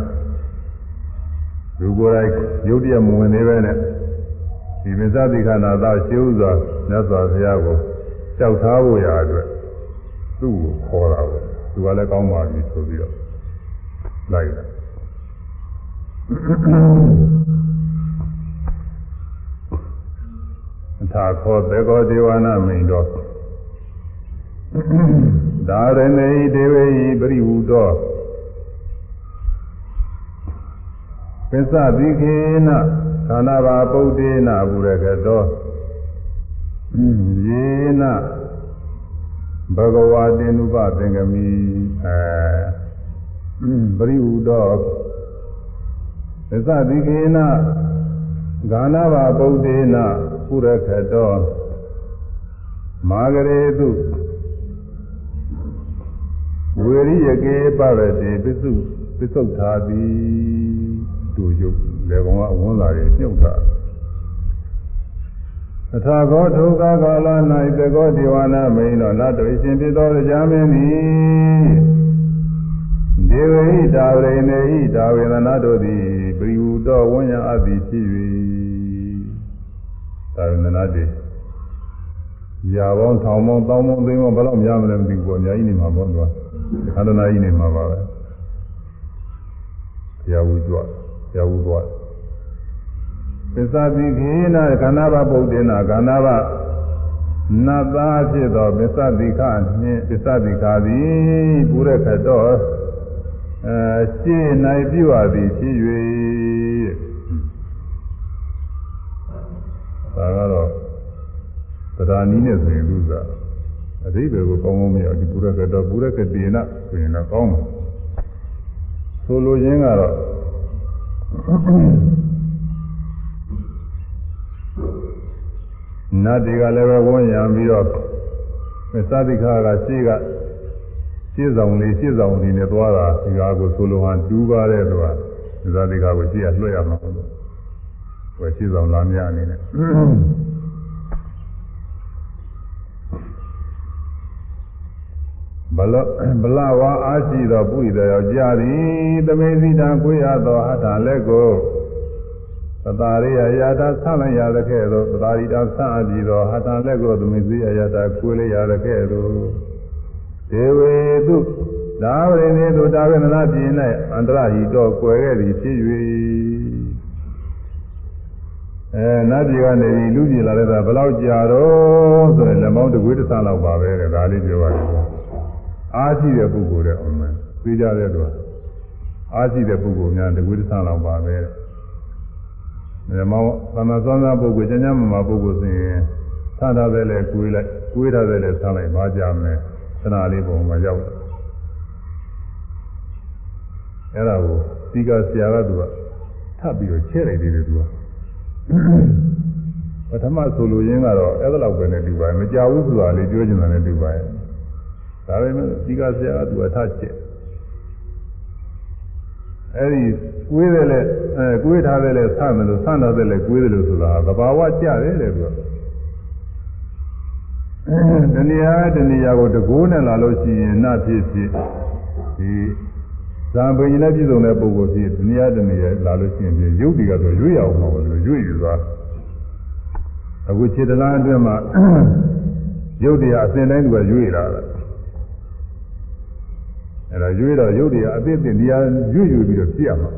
လူကိုယ်တိုင်ရုပ်တရက်မဝင်သေးပဲနဲ့ဒီမစ္စတိခဏသာရှင်းဥစွာမြတ်စွာဘုရားကိုကြောက်ထားဖို့ရာအတွက်သူ့ကိုခေါ်တာပဲသူကလည်းကောင်းပါပြီဆိုပြီးတော့လိုက်တာ အထာခောသေကောဒေဝနာမိန်တော်ဒါရမေဒေဝေပရိဝုတောပစ္စတိခေနခန္ဓာဘာပုဒ္ဒေနဘုရကတောယေနဘဂဝါတေနုပသင်္ကမိအဲပရိဝုတောပစ္စတိခေနဂာနာဘာပုဒ္ဒေန ဘုရကတောမာဂရေတုဝေရိယကေပရတိပစ္စုပစ္စုထာတိတို့ယုတ်လေကောင်ကအဝန်းလာတယ်မြုပ်တာအထာဂောဒုက္ခကာလ၌တကောဒေဝနာမိန်တော်နတ်တို့ရှင်ဖြစ်သောကြာမင်းသည်ဒေဝဟိတာဝရိနေဟိတာဝေဒနာတို့သည်ပရိဝုတော်ဝဉ္ဇအပ်သည်ဖြစ်၍ တာဝေဒနာတွေရာပေါင်းထောင်ပေါင်းတောင်းပေါင်းသိန်းပေါင်းဘယ်လောက်များမလဲမသိဘူးပေါ့အများကြီးနေမှာပေါ့ကွာခန္ဓနာကြီးနေမှာပါပဲဘုရားဝူကြွဘုရားဝူသွားပစ္စတိခေနခန္ဓာဘပုဒ္ဒေနာခန္ဓာဘနတ်သားဖြစ်သောပစ္စတိခနှင့်ပစ္စတိခသည်ပုရခတောအဲရှင်းနိုင်ပြုအပ်သည်ဖြစ်၍ ဒါကတော့သဒ္ဓါနီးနဲ့ဆိုရင်လူစားအဓိပ္ပာယ်ကိုကောင်းကောင်းမရဒီပုရကတောပုရကတိနာဆိုရင်တော့ကောင်းတယ်ဆိုလိုရင်းကတော့နတ်တွေကလည်းပဲဝန်းရံပြီးတော့သတိခါကရှေ့ကရှေ့ဆောင်လေးရှေ့ဆောင်လေးနဲ့သွားတာဒီကားကိုဆိုလိုဟန်တူးပါတဲ့သူကသတိခါကိုရှေ့ကလွှဲရမှာလို့ ဝယ်ရှေ့ဆောင်လာမြအနေနဲ့ဘလဘလဝါအားရှိသောပုရိသယောက်ျားသည်သမေဇိတံကိုရသောအထာလက်ကိုသတာရိယယာတာဆန့်လိုက်ရတဲ့ကဲ့သို့သတာရိတာဆန့်အပ်ပြီးသောအထာလက်ကိုသမေဇိယယာတာကိုလိုက်ရတဲ့ကဲ့သို့ဒေဝေတုဒါဝရိနေတုတာဝေနနာပြင်း၌အန္တရဟိတောကွယ်ခဲ့သည်ဖြစ်၍ အဲနတ်ပြည်ကနေပြီးလူပြည်လာတဲ့ကဘယ်လောက်ကြာတော့ဆိုရင်လက်မောင်းတစ်ခွေးတစ်ဆန်းလောက်ပါပဲတဲ့ဒါလေးပြောရတယ်အားရှိတဲ့ပုဂ္ဂိုလ်တဲ့အမှန်သိကြတဲ့တော့အားရှိတဲ့ပုဂ္ဂိုလ်များတကွေးတစ်ဆန်းလောက်ပါပဲတဲ့မောင်းသမသောသာပုဂ္ဂိုလ်ကျမ်းကျမ်းမာမာပုဂ္ဂိုလ်ဆိုရင်သတ်ထားတဲ့လဲကွေးလိုက်ကွေးထားတဲ့လဲဆန်းလိုက်ပါကြမယ်သနာလေးပုံမှာရောက်တယ်အဲ့ဒါကိုဒီကဆရာကသူကထပ်ပြီးတော့ချဲ့လိုက်သေးတယ်သူက ပထမဆိုလိုရင်းကတော့အဲ့ဒါလောက်ပဲနဲ့တူပါမကြဘူးဆိုတာလေးပြောချင်တာနဲ့တူပါရဲ့ဒါပေမဲ့ဒီကဆရာကသူအထချက်အဲ့ဒီကွေးတယ်လေအဲကွေးထားတယ်လေဆန့်တယ်လို့ဆန့်ထားတယ်လေကွေးတယ်လို့ဆိုတာသဘာဝကြတယ်တဲ့သူကတဏှာတဏှာကိုတကိုးနဲ့လာလို့ရှိရင်နဖြစ်ဖြစ်ဒီ ဇာပင်နဲ့ပြည်စုံတဲ့ပုဂ္ဂိုလ်ဖြစ်တဏှာတဏှာလာလို့ရှိရင်ရုပ်တွေကတော့ရွေ့ရအောင်မှာလို့ရွေ့ယူသွားအခုခြေတလားအတွင်းမှာရုပ်တွေအစဉ်တိုင်းသူကရွေ့လာတာအဲ့ဒါရွေးတော့ရုပ်တွေကအသေးသေးနေရာရွေ့ယူပြီးတော့ပြရမှာ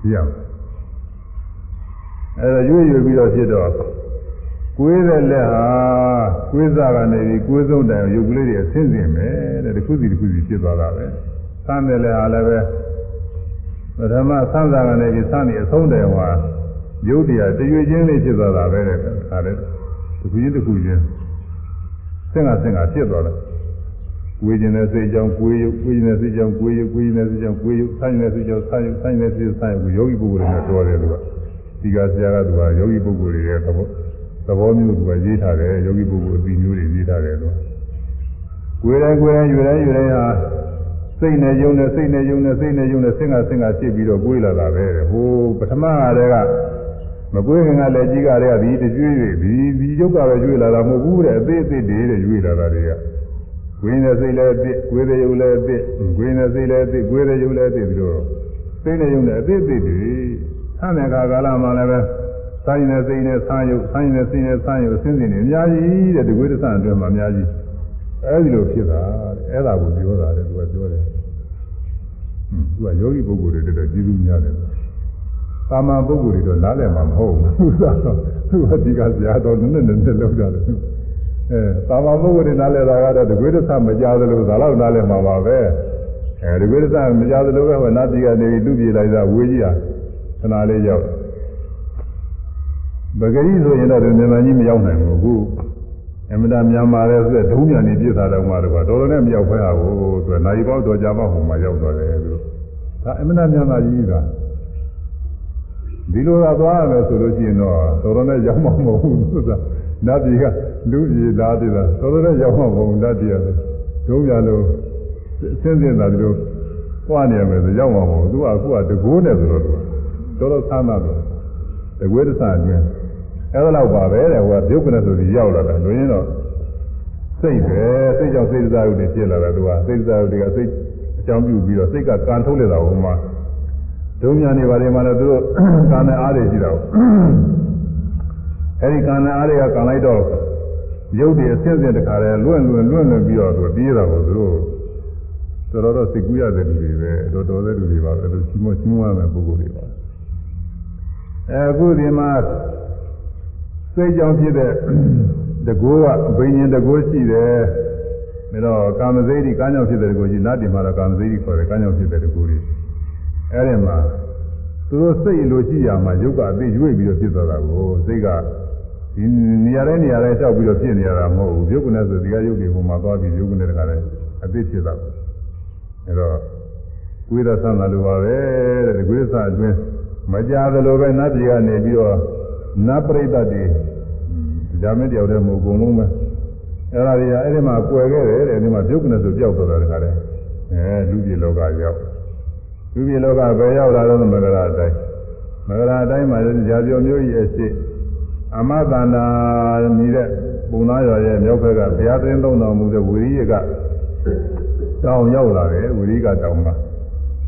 ပြရမှာအဲ့ဒါရွေ့ယူပြီးတော့ဖြစ်တော့ကိုယ်တဲ့လက်ဟာကိုယ်စားကနေပြီးကိုယ်ဆုံးတိုင်ရုပ်ကလေးတွေအဆင်းဆင်းပဲတဲ့တစ်ခုစီတစ်ခုစီဖြစ်သွားတာပဲ ဆန်းတယ်လက်ဟာလည်းပဲပထမဆန်းစားကနေပြီးဆန်းနေအဆုံးတိုင်ဟောရုပ်တရားတရွေချင်းလေးဖြစ်သွားတာပဲတဲ့ဒါလည်းတစ်ခုချင်းတစ်ခုချင်းဆင့်ကဆင့်ကဖြစ်သွားတယ်ကိုယ်ကျင်တဲ့စိတ်ကြောင့်ကိုယ်ရုပ်ကိုယ်ကျင်တဲ့စိတ်ကြောင့်ကိုယ်ရုပ်ကိုယ်ကျင်တဲ့စိတ်ကြောင့်ကိုယ်ရုပ်ဆိုင်တဲ့စိတ်ကြောင့်ဆိုင်ရုပ်ဆိုင်တဲ့စိတ်ဆိုင်ကိုယောဂီပုဂ္ဂိုလ်တွေနဲ့တော်တယ်သူကဒီကဆရာကသူကယောဂီပုဂ္ဂိုလ်တွေရဲ့သဘောသဘောမျိုးသူကရေးထားတယ်ယောဂီပုဂ္ဂိုလ်အပြီးမျိုးတွေရေးထားတယ်သူကိုယ်တိုင်းကိုယ်တိုင်းယူတိုင်းယူတိုင်းဟာ စိတ်နဲ့ယုံနဲ့စိတ်နဲ့ယုံနဲ့စိတ်နဲ့ယုံနဲ့ဆင့်ကဆင့်ကဖြစ်ပြီးတော့ကိုယ်လာတာပဲဟိုပထမကတည်းကမကွေးခင်ကလည်းကြီးကတည်းကဒီတကျွေးတွေဒီဒီယုတ်ကပဲကျွေးလာတာမဟုတ်ဘူးတဲ့အသေးအသေးတွေတဲ့ကျွေးလာတာတွေကကွင်းတဲ့စိတ်လည်းအစ်ကွေးတဲ့ယုတ်လည်းအစ်ကွင်းတဲ့စိတ်လည်းအစ်ကွေးတဲ့ယုတ်လည်းအစ်ပြီးတော့စိတ်နဲ့ယုတ်နဲ့အစ်အစ်တွေဆန်းတဲ့ခါကာလမှာလည်းပဲဆိုင်တဲ့စိတ်နဲ့ဆန်းယုတ်ဆိုင်တဲ့စိတ်နဲ့ဆန်းယုတ်အစင်းစင်တွေအများကြီးတဲ့ဒီကွေးတစ်ဆန်းအတွင်းမှာအများကြီး အဲဒီလိုဖြစ်တာတဲ့အဲ့ဒါကိုပြောတာတဲ့သူကပြောတယ်ဟွန်းသူကယောဂီပုဂ္ဂိုလ်တွေတော်တော်ကျေးဇူးများတယ်သာမန်ပုဂ္ဂိုလ်တွေတော့နားလည်မှာမဟုတ်ဘူးသူကတော့သူကဒီကဇာတော်နည်းနည်းနည်းလောက်ကြတယ်အဲသာမန်ပုဂ္ဂိုလ်တွေနားလည်တာကတော့တကွေးတဆမကြသလိုဒါတော့နားလည်မှာပါပဲအဲတကွေးတဆမကြသလိုပဲဟောနာတိကနေပြီးလူပြေလိုက်တာဝေးကြီးอ่ะခဏလေးရောက်ပဂရိဆိုရင်တော့မြန်မာကြီးမရောက်နိုင်ဘူးအခု အမတာမြန်မာလဲဆိုတဲ့ဒုံးမြန်နေပြစ်တာတော့မှတော့တော်တော်နဲ့မရောက်ခွဲဟာကိုသူကနိုင်ပေါက်တော်ကြမှဟိုမှာရောက်တော့တယ်သူဒါအမတာမြန်မာကြီးကဒီလိုသာသွားရမယ်ဆိုလို့ရှိရင်တော့တော်တော်နဲ့ရောက်မှာမဟုတ်ဘူးဆိုတာနတ်ပြည်ကလူပြည်သားတွေလားတော်တော်နဲ့ရောက်မှာမဟုတ်ဘူးနတ်ပြည်ကဒုံးမြန်လို့ဆင်းဆင်းတာဒီလိုပွားနေရမယ်ဆိုရောက်မှာမဟုတ်ဘူးသူကအခုကတကိုးနဲ့ဆိုတော့သူတော်တော်ဆန်းတာတော့တကွေးတဆအတွင်း အဲ့ဒါတော့ပါပဲတဲ့ဟိုကပြုတ်ကနေဆိုပြီးရောက်လာတာလို့ရင်တော့စိတ်ပဲစိတ်ကြောင့်စိတ်စားရုပ်တွေဖြစ်လာတာသူကစိတ်စားရုပ်တွေကစိတ်အကြောင်းပြုပြီးတော့စိတ်ကကန်ထုတ်လိုက်တာဟိုမှာဒုံညာနေပါလေမှာလည်းသူတို့ကာနဲ့အားတွေရှိတာကိုအဲဒီကာနဲ့အားတွေကကန်လိုက်တော့ရုပ်တွေအဆင့်ဆင့်တခါလဲလွင့်လွင့်လွင့်လွင့်ပြီးတော့သူပြေးတာကိုသူတို့တော်တော်တော့စိတ်ကူးရတဲ့လူတွေပဲတော်တော်တဲ့လူတွေပါပဲသူချီးမွမ်းချီးမွမ်းရမယ့်ပုဂ္ဂိုလ်တွေပါအဲအခုဒီမှာ စိတ်ကြောင့်ဖြစ်တဲ့တကိုးကဘိညာဉ်တကိုးရှိတယ်ဒါတော့ကာမစိတ်ဒီကမ်းကြောင့်ဖြစ်တဲ့တကိုးကြီးနတ်တင်မှာတော့ကာမစိတ်ဒီခေါ်တယ်ကမ်းကြောင့်ဖြစ်တဲ့တကိုးကြီးအဲဒီမှာသူတို့စိတ်လိုရှိရမှာယုတ်ကအသိရွေ့ပြီးတော့ဖြစ်သွားတာကိုစိတ်ကဒီနေရာတိုင်းနေရာတိုင်းတောက်ပြီးတော့ဖြစ်နေရတာမဟုတ်ဘူးယုတ်ကနေဆိုဒီကယုတ်ဒီပုံမှာသွားပြီးယုတ်ကနေတခါလဲအသိဖြစ်တာကိုအဲတော့ကိုယ်သာဆန်းလာလို့ပါပဲတဲ့ကိုယ်သာအတွင်းမကြသလိုပဲနတ်ပြည်ကနေပြီးတော့ နတ်ပရိသတ်တွေဒါမင်းတယောက်တည်းမဟုတ်အကုန်လုံးပဲအဲ့ဒါတွေကအဲ့ဒီမှာကွယ်ခဲ့တယ်တဲ့ဒီမှာပြုတ်ကနေဆိုကြောက်သွားတာတခါတည်းအဲလူပြည်လောကရောက်လူပြည်လောကဘယ်ရောက်လာတော့မဂရာအတိုင်းမဂရာအတိုင်းမှာရာပြောမျိုးကြီးအရှိအမတန္တာမြည်တဲ့ပုံသားရွာရဲ့မြောက်ဘက်ကဘုရားသင်းသုံးတော်မူတဲ့ဝိရိယကတောင်ရောက်လာတယ်ဝိရိယကတောင်မှာ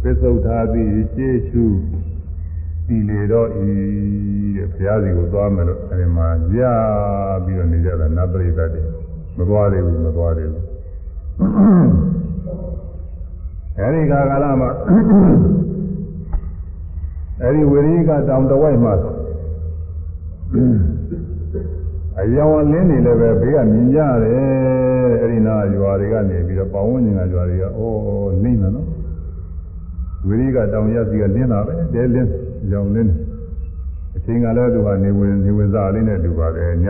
ပစ္စုထာတိရှေးရှု ဒီလေတော့ဤတဲ့ဘုရားစီကိုသွားမယ်လို့အဲဒီမှာရပြီးတော့နေကြတာနတ်ပရိသတ်တွေမသွားသေးဘူးမသွားသေးဘူးအဲဒီကာကာလမှာအဲဒီဝိရိကတောင်တဝိုက်မှာအယောင်လင်းနေလည်းပဲဘေးကမြင်ကြရတယ်အဲဒီနာရွာတွေကနေပြီးတော့ပေါဝန်းကျင်ကရွာတွေကအိုးလိမ့်မယ်နော်ဝိရိကတောင်ရက်စီကလင်းတာပဲတဲလင်း ရောင်လင်းအချိန်ကလည်းသူကနေဝင်နေဝင်စားလေးနဲ့တူပါတယ်ည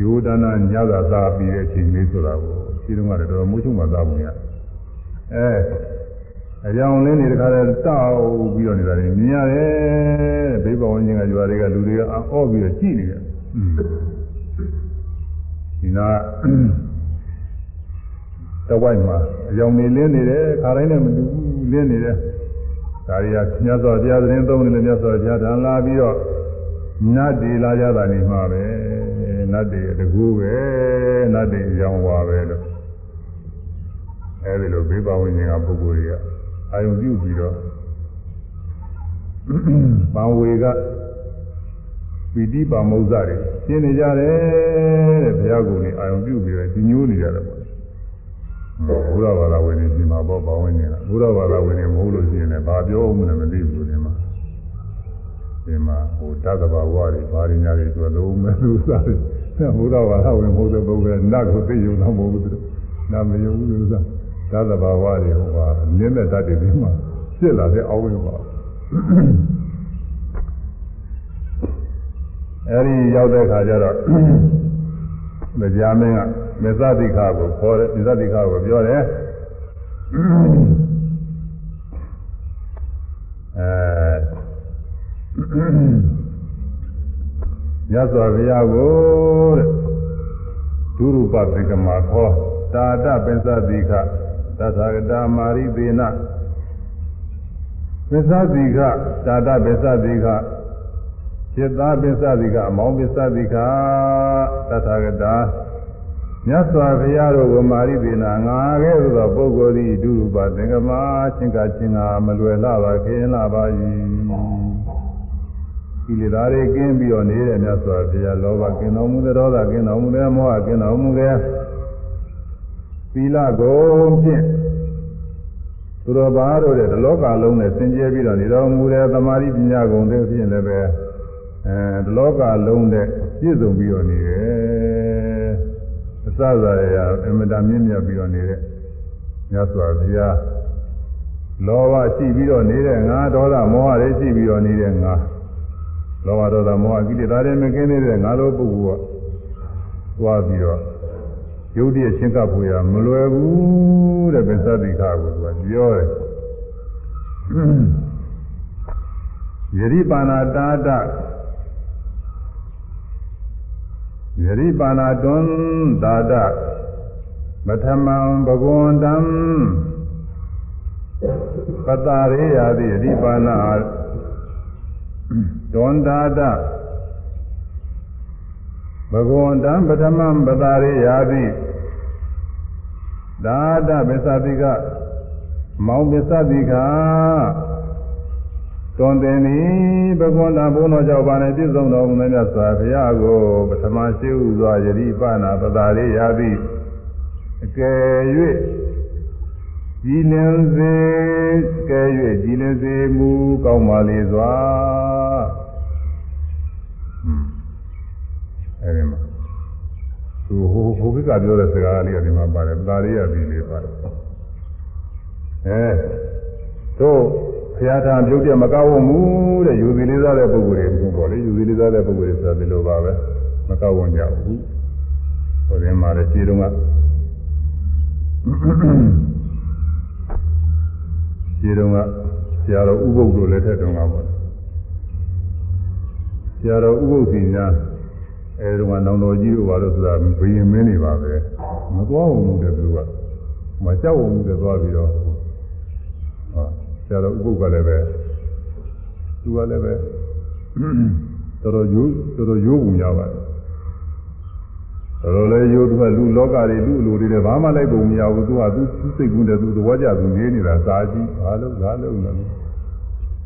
ယောဒနာညသာစားပြီးတဲ့အချိန်လေးဆိုတာကိုဒီတုန်းကလည်းတော်တော်မိုးချုံမှစားပုံရအဲအကြောင်းလင်းတွေတခါတည်းတောက်ပြီးတော့နေတာမြင်ရတယ်ဘေးပဝန်းကျင်ကကြွားတွေကလူတွေကအော့ပြီးတော့ကြည့်နေတယ်ဒီနာတဝိုက်မှာအကြောင်းနေလင်းနေတယ်ခါတိုင်းနဲ့မတူဘူးလင်းနေတယ် ဒါရီကမြတ်စွာဘုရားသတင်းသုံးနေတယ်မြတ်စွာဘုရားတန်လာပြီးတော့နတ်တွေလာကြတာနေမှာပဲနတ်တွေတကူပဲနတ်တွေရောင်းပါပဲလို့အဲဒီလိုဘေးပဝန်းကျင်ကပုဂ္ဂိုလ်တွေကအာယုံပြုပြီးတော့ပံဝေကပီတိပါမုဇ္ဇတွေရှင်းနေကြတယ်တဲ့ဘုရားကိုယ်နေအာယုံပြုပြီးတော့ဒီညိုးနေကြတယ်ပေါ့ ဘုရားဘာသာဝင်နေဒီမှာပေါ့ဘာဝင်နေတာဘုရားဘာသာဝင်နေမဟုတ်လို့ရှိရင်လည်းဘာပြောမှလည်းမသိဘူးဒီမှာဒီမှာဟိုတသဘာဝတွေဘာရင်းညာတွေဆိုတော့မဲလူစားတယ်ဘုရားဘာသာဝင်မဟုတ်တဲ့ပုဂ္ဂိုလ်ကနတ်ကိုသိယုံတော့မဟုတ်ဘူးသူနာမယုံဘူးလူစားသသဘာဝတွေဟိုပါလင်းတဲ့ဓာတ်တွေဒီမှာဖြစ်လာတဲ့အောင်းဝင်ပါအဲဒီရောက်တဲ့ခါကျတော့ကြာမင်းက မေသတိခါကိုခေါ်တယ်မေသတိခါကိုပြောတယ်အဲရသော်ဘုရားကိုတဲ့ဒုရူပသင်္ကမာခေါ်တာတပင်္စတိခသသဂတာမာရိသေနပင်္စတိခတာတပင်္စတိခจิตသားပင်္စတိကအမောင်းပင်္စတိခသသဂတာ မြတ်စွာဘုရားတို့ကိုမာရိသေနာငါကဲ့သို့သောပုဂ္ဂိုလ်သည်ဒုရူပသင်္ကမာချင်းကချင်းကမလွယ်လာပါခင်လာပါ၏ဒီလေသားတွေကင်းပြီးတော့နေတဲ့မြတ်စွာဘုရားလောဘကင်းတော်မူတဲ့ဒေါသကင်းတော်မူတဲ့မောဟကင်းတော်မူတဲ့သီလကုန်ဖြင့်သူတော်ဘာတို့တဲ့ဒီလောကလုံးနဲ့စင်ကြဲပြီးတော့နေတော်မူတဲ့သမာဓိပညာကုန်တဲ့ဖြင့်လည်းပဲအဲဒီလောကလုံးနဲ့ပြည့်စုံပြီးတော့နေတယ် စစရရအမတမြင့်မြတ်ပြီးတော့နေတဲ့မြတ်စွာဘုရားလောဘရှိပြီးတော့နေတဲ့ငါဒေါသမောဟတွေရှိပြီးတော့နေတဲ့ငါလောဘဒေါသမောဟကိလေသာတွေမကင်းသေးတဲ့ငါလိုပုဂ္ဂိုလ်ကသွားပြီးတော့ယုတ်တည်းချင်းကပ်ဖို့ရမလွယ်ဘူးတဲ့ပင်သတိခါကိုသူကပြောတယ်ယရိပါဏာတာတ ယရိပါဏာတွန်တာတပထမံဘဂဝန္တံပတာရေယာတိယရိပါဏာတွန်တာတဘဂဝန္တံပထမံပတာရေယာတိဒါတပစ္စတိကမောင်ပစ္စတိက တွန်တင်သည်ဘဂဝန္တဘုန်းတော်ကြောင့်ပါနေပြည့်စုံတော်မူတဲ့မြတ်စွာဘုရားကိုပထမရှိဥစွာယတိပနာပတာရေယာတိအကယ်၍ကြည်လင်စေအကယ်၍ကြည်လင်စေမူကောင်းပါလေစွာအဲဒီမှာသူဟိုဟိုကိကပြောတဲ့စကားလေးကဒီမှာပါတယ်ပတာရေယာတိလေးပါတယ်အဲတို့ ဘုရားထာပြုတ်ပြမကောက်ဝမှုတဲ့ယူစီလေးစားတဲ့ပုဂ္ဂိုလ်တွေပေါ့လေယူစီလေးစားတဲ့ပုဂ္ဂိုလ်တွေဆိုတာဒီလိုပါပဲမကောက်ဝင်ကြဘူးဟို दिन မှာလည်းခြေတုံးကခြေတုံးကဆရာတော်ဥပုပ်တို့လည်းထက်တုံးကပေါ့ဆရာတော်ဥပုပ်စီများအဲတုံးကနောင်တော်ကြီးတို့ဘာလို့ဆိုတာဘယင်မင်းနေပါပဲမသွားဘူးတဲ့သူကမကြောက်ဘူးတဲ့သွားပြီးတော့ ဆရာတော်ဥပုပ်ကလည်းပဲသူကလည်းပဲတော်တော်ရိုးတော်တော်ရိုးပုံရပါတယ်တော်တော်လည်းရိုးသူကလူလောကတွေလူအလိုတွေလည်းဘာမှလိုက်ပုံမရဘူးသူကသူသူစိတ်ကူးတယ်သူသဘောကျသူနေနေတာစာကြည့်ဘာလို့ဘာလို့လဲ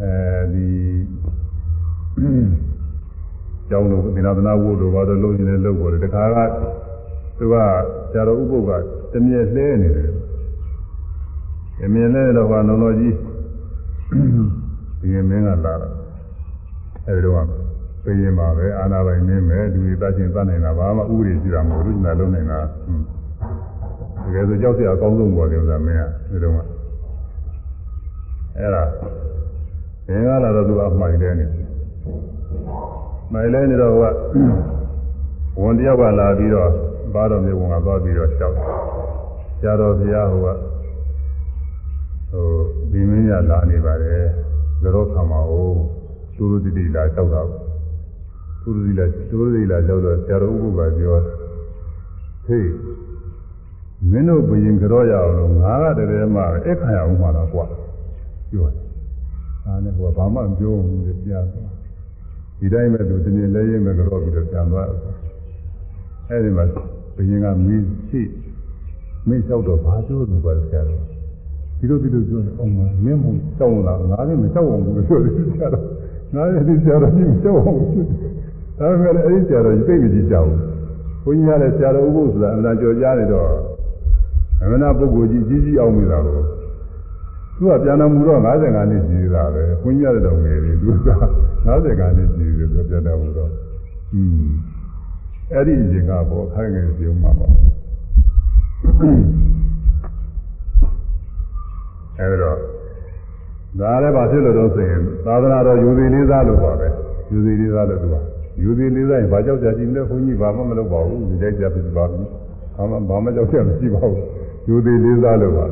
အဲဒီကျောင်းတို့သင်္သာသနာဝုဒ္ဓဘာလို့လုံးနေလဲလုံးပေါ်တယ်တခါကသူကဆရာတော်ဥပုပ်ကတမြဲလှဲနေတယ်တမြဲလဲတော့ကလုံးတော်ကြီး ဒီမင်းကလာတော့အဲဒီတော့ပြရင်ပါပဲအာနာပိုင်မင်းပဲလူတွေတတ်ချင်းတတ်နိုင်တာဘာမှဥပဒေရှိတာမဟုတ်ဘူးညလုံးနိုင်တာတကယ်ဆိုကြောက်စရာအကောင်းဆုံးပေါ်တယ်ဥစ္စာမင်းကဒီတော့ကအဲဒါမင်းကလာတော့သူအမှိုင်တယ်နေမှိုင်လဲနေတော့ကဝန်တယောက်ကလာပြီးတော့ဘာတော်မြေဝန်ကသွားပြီးတော့ရှောက်ဆရာတော်ဘုရားဟိုကဟို ဒီမင်းရလာနေပါတယ်ကြောခံပါဦးသူတို့တိတိလာလျှောက်တာသူတို့တိလာသူတို့တိလာလျှောက်တော့ဆရာတော်ဥပုပ်ကပြောဟေးမင်းတို့ဘယင်ကြောရအောင်လို့ငါကတည်းကမှအခါရအောင်မှာတော့ကွာပြောတယ်ဒါနဲ့ဟိုဘာမှမပြောဘူးလေပြန်သွားဒီတိုင်းပဲသူတင်းလဲရင်ပဲကြောပြီးတော့ပြန်သွားအဲဒီမှာဘယင်ကမင်းရှိမင်းလျှောက်တော့ဘာပြောလို့ပါဆရာတော် ဒီလိုဒီလိုပြောနေအောင်မင်းမကြောက်လာငါလည်းမကြောက်အောင်ဘူးပြောတယ်ဆရာတော်ငါလည်းဒီဆရာတော်ကြီးမကြောက်အောင်ဘူးဒါပေမဲ့အဲ့ဒီဆရာတော်ကြီးသိမကြည့်ကြဘူးဘုန်းကြီးကလည်းဆရာတော်ဥပုသ်ဆိုတာအမှန်ကြော်ကြားနေတော့အမှန်ပုဂ္ဂိုလ်ကြီးကြီးကြီးအောင်နေတာကိုသူကပြန်တော်မူတော့55နှစ်ကြီးတာပဲဘုန်းကြီးရတော့ငယ်တယ်သူက55နှစ်ကြီးတယ်သူပြန်တော်မူတော့อืมအဲ့ဒီအချိန်ကပေါ့ခိုင်းငယ်ပြုံးမှာပါ အဲဒီတော့ဒါလည်းဘာဖြစ်လို့တော့ဆိုရင်သာသနာတော်ယူစီလေးစားလို့ပါပဲယူစီလေးစားလို့သူကယူစီလေးစားရင်ဘာကြောက်ကြရှိလဲခွန်ကြီးဘာမှမလုပ်ပါဘူးဒီတိုက်ကြဖြစ်ပါဘူးဘာမှဘာမှကြောက်ကြမရှိပါဘူးယူစီလေးစားလို့ပါ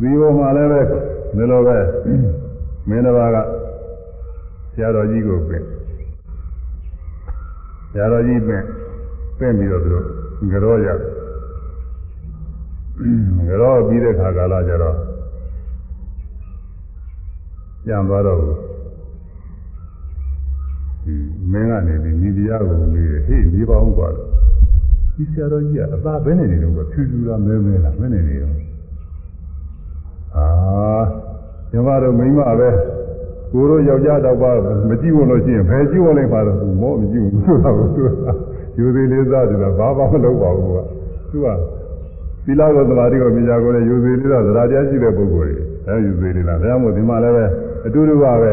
ဒီဘုံမှာလည်းပဲဒီလိုပဲမင်းတစ်ပါးကဆရာတော်ကြီးကိုပြင်ဆရာတော်ကြီးပြင်ပြင်ပြီးတော့သူတို့ကြောရ တယ်ကြောပြီးတဲ့ခါကာလကျတော့ပြန်သွားတော့ဘူးမင်းကနေပြီးမိဖုရားကိုမေးတယ်ဟေ့မိပါအောင်กว่าဒီဆရာတော်ကြီးကအသာဘယ်နေနေတော့ဖြူဖြူလားမဲမဲလားဘယ်နေနေတော့အာညီမတို့မိမပဲကိုတို့ယောက်ျားတော့ပါမကြည့်ဝင်လို့ရှိရင်ဘယ်ကြည့်ဝင်လိုက်ပါတော့ဘူးမောမကြည့်ဘူးဆိုတာကိုသူကယူသေးလေးစားတယ်ဘာမှမလုပ်ပါဘူးကသူက သီလကိုသမာဓိကိုမြင်ကြကိုလည်းယူသေးလေးတော့သရာတရားရှိတဲ့ပုဂ္ဂိုလ်တွေအဲယူသေးလေးလားဒါမှမဟုတ်ဒီမှာလည်းပဲအတူတူပါပဲ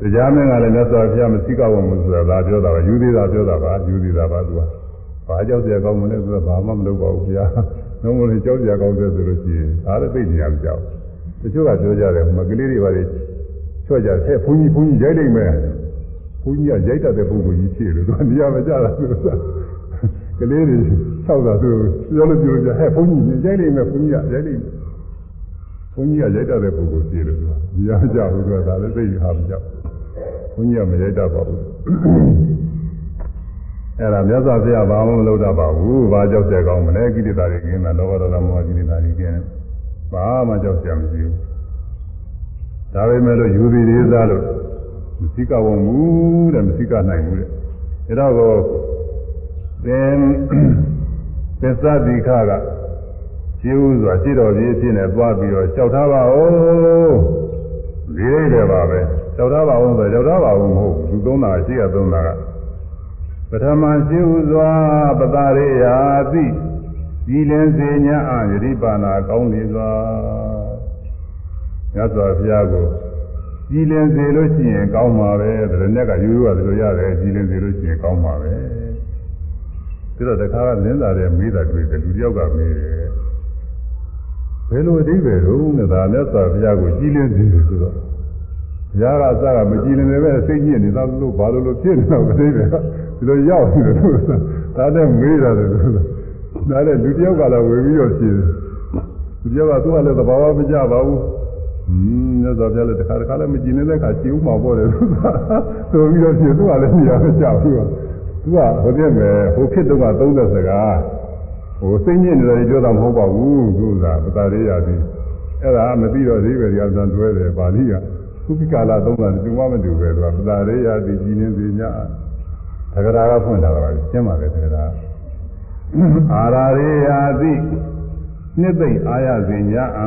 တရားမင်းကလည်းမြတ်စွာဘုရားမသိကောက်ဝင်ဘူးဆိုတာဒါပြောတာပါယူသေးတာပြောတာပါယူသေးတာပါသူကဘာကြောက်စရာကောင်းမလဲဆိုတော့ဘာမှမလုပ်ပါဘူးဗျာနှုံးမလို့ကြောက်စရာကောင်းတယ်ဆိုလို့ရှိရင်ဒါလည်းသိနေရမကြောက်တချို့ကပြောကြတယ်မကလေးတွေပါလေချော့ကြတယ်ဘုန်းကြီးဘုန်းကြီးရိုက်လိုက်မယ်ဘုန်းကြီးကရိုက်တတ်တဲ့ပုဂ္ဂိုလ်ကြီးဖြစ်လို့သူကနေရာမကြတာသူက ကလေးတွေဆောက်တာသူပြောလို့ပြောကြဟဲ့ဘုန်းကြီးရိုက်လိုက်မယ်ဘုန်းကြီးကရိုက်လိုက်ဘုန်းကြီးကရိုက်တတ်တဲ့ပုဂ္ဂိုလ်ဖြစ်လို့သူကနေရာမကြဘူးသူကဒါလည်းသိဟာမကြောက်ဘုန်းကြီးကမရိုက်တတ်ပါဘူးအဲ့ဒါမြတ်စွာဘုရားဘာမှမလုပ်တတ်ပါဘူးဘာကြောက်ကြကောင်းမလဲကိလေသာတွေကင်းတာလောဘဒေါသမောဟကိလေသာတွေကင်းဘာမှကြောက်ကြမရှိဘူးဒါပေမဲ့လို့ယူသည်လေးစားလို့မသိကဝမှုတဲ့မသိကနိုင်ဘူးတဲ့ဒါတော့ သင်သစ္စာတိခကရှိဥစွာရှိတော်ကြီးအဖြစ်နဲ့သွားပြီးတော့လျှောက်ထားပါဦးဒီရိတ်တယ်ပါပဲလျှောက်ထားပါဦးဆိုလျှောက်ထားပါဦးမဟုတ်ဘူးသူသုံးတာရှိရသုံးတာကပထမရှိဥစွာပတာရိယာတိဒီလင်းစေညာအာယတိပါဏာကောင်းနေစွာမြတ်စွာဘုရားကိုကြည်လင်စေလို့ရှိရင်ကောင်းမှာပဲတရနဲ့ကရိုးရိုးရတယ်လို့ရတယ်ကြည်လင်စေလို့ရှိရင်ကောင်းမှာပဲ ပြီးတော့တခါကလင်းသာတဲ့မေးတာတွေ့တယ်လူတယောက်ကမေးတယ်ဘယ်လိုအဓိပ္ပာယ်တော့နဲ့ဒါလက်စွာဘုရားကိုကြည်လင်စေတယ်ဆိုတော့ဘုရားကအစကမကြည်လင်နေပဲစိတ်ညစ်နေတာလို့ဘာလို့လို့ဖြစ်နေတော့အဓိပ္ပာယ်ကဒီလိုရောက်နေတယ်လို့ဒါနဲ့မေးတာတယ်လို့ဒါနဲ့လူတယောက်ကလည်းဝေပြီးတော့ဖြေတယ်လူတယောက်ကသူကလည်းသဘာဝမကြပါဘူးဟင်းမြတ်စွာဘုရားလည်းတစ်ခါတစ်ခါလည်းမကြည်နေတဲ့အခါရှင်းဥမှာပေါ့လေသူကဆိုပြီးတော့ရှင်းသူကလည်းနေရာမကျဘူး သူကဟိုပြည့်မယ်ဟိုဖြစ်တော့က30စကားဟိုစိတ်ညစ်နေတယ်ပြောတာမဟုတ်ပါဘူးသူကပတာလေးရသည်အဲ့ဒါမသိတော့သေးပဲဒီအစံတွဲတယ်ပါဠိကခုပိကာလသုံးတာတူမှမတူပဲသူကပတာလေးရသည်ကြည်နေစေညာသက္ကရာကဖွင့်လာတာပါရှင်းပါလေသက္ကရာအာရာရေယာတိနှစ်သိမ့်အာရစေညာအံ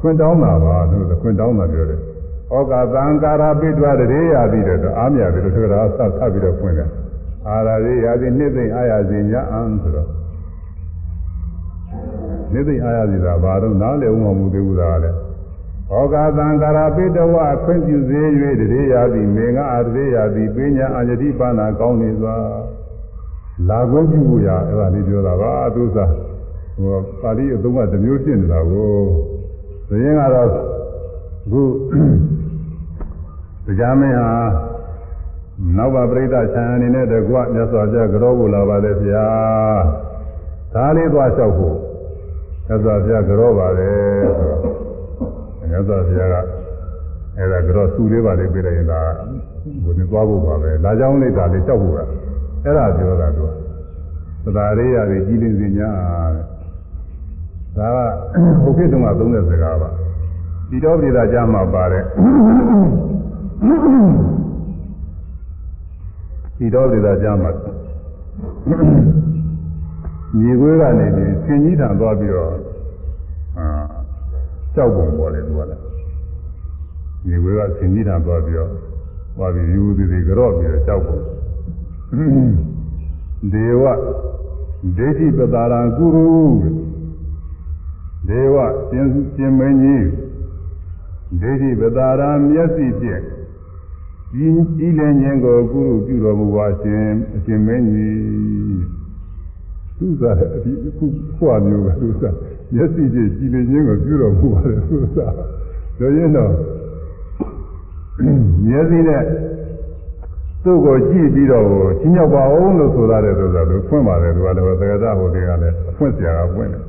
ခွင့်တောင်းတာပါလို့ခွင့်တောင်းတာပြောတယ်။ ဩကာသံကာရပိတွာတရေရာပြီးတော့အာမြတယ်လို့ဆိုတော့ဆက်ဆက်ပြီးတော့ဖွင့်တယ်။အာရရေရာပြီးနှစ်သိမ့်အာရစေညာအံဆိုတော့နှစ်သိမ့်အာရစေတာဘာတော့နားလည်ဥမမှုသေးဘူးလားလေ။ဩကာသံကာရပိတဝခွင့်ပြုစေ၍တရေရာပြီးမေငါအာတရေရာပြီးပညာအာယတိပါဏာကောင်းနေစွာလာခွင့်ပြုဖို့ရအဲ့ဒါလေးပြောတာပါသူစားဟိုပါဠိအသုံးကတစ်မျိုးဖြစ်နေတာကိုဘုရင်ကတော့အခု တရားမင်းဟာနောက်ပါပြိဿဆံအနေနဲ့တကွမြတ်စွာဘုရားကြောဖို့လာပါလေဗျာဒါလေးသွားလျှောက်ဖို့မြတ်စွာဘုရားကြောပါတယ်ဆိုတော့မြတ်စွာဘုရားကအဲ့ဒါကြောသူလေးပါလေးပြလိုက်ရင်ဒါဘုရင်သွားဖို့ပါပဲလာကြောင်းလေးဒါလေးလျှောက်ဖို့ကအဲ့ဒါပြောတာသူကသဒ္ဒါရေးရည်ကြီးလင်းစင်ညာတဲ့ဒါကဟိုခေတ်တုန်းကသုံးတဲ့စကားပါဒီတော့ပြည်သာကြမှာပါတယ် ဒီတော့ပြည်သာကြမှာမြေခွေးကနေပြီးဆင်ကြီးထံသွားပြီးတော့အာကြောက်ပုံပေါ်တယ်သူကလည်းမြေခွေးကဆင်ကြီးထံသွားပြီးတော့သွားပြီးယူသည်သည်ကြော့ပြီးတော့ကြောက်ပုံဒေဝဒိဋ္ဌိပတာရံကုရုဒေဝရှင်ရှင်မင်းကြီးဒိဋ္ဌိပတာရံမျက်စိဖြင့် ဒီဤလည်းဉာဏ်ကိုကုရုပြုတော်မူပါရှင်အရှင်မင်းကြီးသူစားအဒီခုခွာမျိုးပဲသူစားမျက်စိဖြင့်ကြည်လင်ခြင်းကိုပြုတော်မူပါတယ်သူစားပြောရင်တော့မျက်စိနဲ့သူ့ကိုကြည့်ပြီးတော့ချင်းရောက်ပါအောင်လို့ဆိုရတယ်ဆိုတာသူဖွင့်ပါတယ်သူကလည်းသက္ကသဟိုတွေကလည်းအဖွင့်ဆရာကဖွင့်တယ်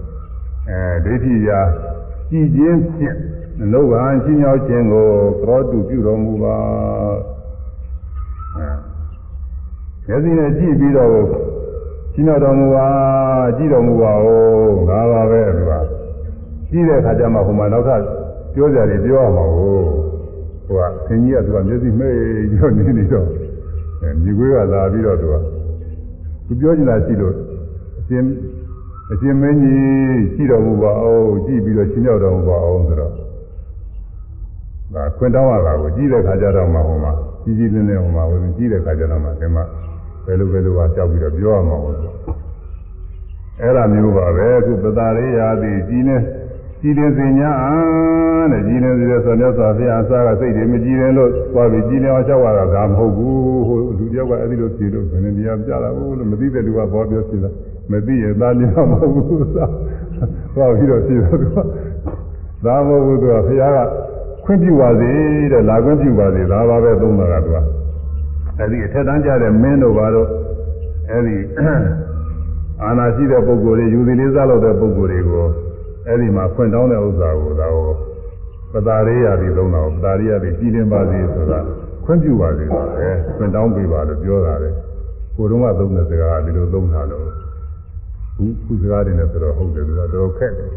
အဲဒိဋ္ဌိရာကြည်ခြင်းဖြင့် လောဘချင်းရောက်ခြင်းကိုသောတုပြုတော်မူပါအဲမျက်စိနဲ့ကြည့်ပြီးတော့ချင်းရောက်တော်မူပါကြည့်တော်မူပါဦးငါပါပဲသူကကြည့်တဲ့အခါကျမှဟိုမှာနောက်ထပ်ပြောကြတယ်ပြောရမှာကိုဟိုကသင်ကြီးကသူကမျက်စိမှိတ်ပြီးတော့နေနေတော့အဲမြေခွေးကလာပြီးတော့သူကသူပြောချင်တာရှိလို့အရှင်အရှင်မင်းကြီးရှိတော်မူပါအောင်ကြည့်ပြီးတော့ရှင်းရောက်တော်မူပါအောင်ဆိုတော့ ဒါခွင့်တောင်းရတာကိုကြည့်တဲ့ခါကျတော့မှဟိုမှာကြီးကြီးလင်းလင်းဟိုမှာဝင်ကြည့်တဲ့ခါကျတော့မှဒီမှာဘယ်လိုဘယ်လိုပါကြောက်ပြီးတော့ပြောရမှာဟုတ်အဲ့ဒါမျိုးပါပဲအခုပတာရိယာတိကြီးနေကြည်လင်စင်ညာတဲ့ကြည်လင်စီတဲ့ဆိုမြတ်စွာဘုရားအစားကစိတ်တွေမကြည်လင်လို့သွားပြီးကြည်လင်အောင်လျှောက်ရတာဒါမဟုတ်ဘူးဟိုလူတယောက်ကအဲ့ဒီလိုဖြေလို့ဘယ်နဲ့တရားပြတာဘူးလို့မသိတဲ့လူကဘောပြောဖြေတာမသိရင်သားလျောက်မဟုတ်ဘူးသာသွားပြီးတော့ဖြေတော့သူကဒါမဟုတ်ဘူးသူကဘုရားက ခွင့်ပြုပါစေတဲ့လာခွင့်ပြုပါစေဒါပါပဲသုံးတာကသူကအဲ့ဒီအထက်တန်းကြတဲ့မင်းတို့ဘာလို့အဲ့ဒီအာနာရှိတဲ့ပုဂ္ဂိုလ်တွေယူသည်လေးစားလို့တဲ့ပုဂ္ဂိုလ်တွေကိုအဲ့ဒီမှာဖွင့်တောင်းတဲ့ဥစ္စာကိုဒါကိုပတာရိယာပြီးသုံးတာကိုပတာရိယာပြီးကြည်လင်ပါစေဆိုတာခွင့်ပြုပါစေဆိုတယ်ဖွင့်တောင်းပေးပါလို့ပြောတာလေကိုတုံးကသုံးတဲ့စကားကဒီလိုသုံးတာလို့ခုခုစကားတွေနဲ့ဆိုတော့ဟုတ်တယ်သူကတော်ခက်တယ်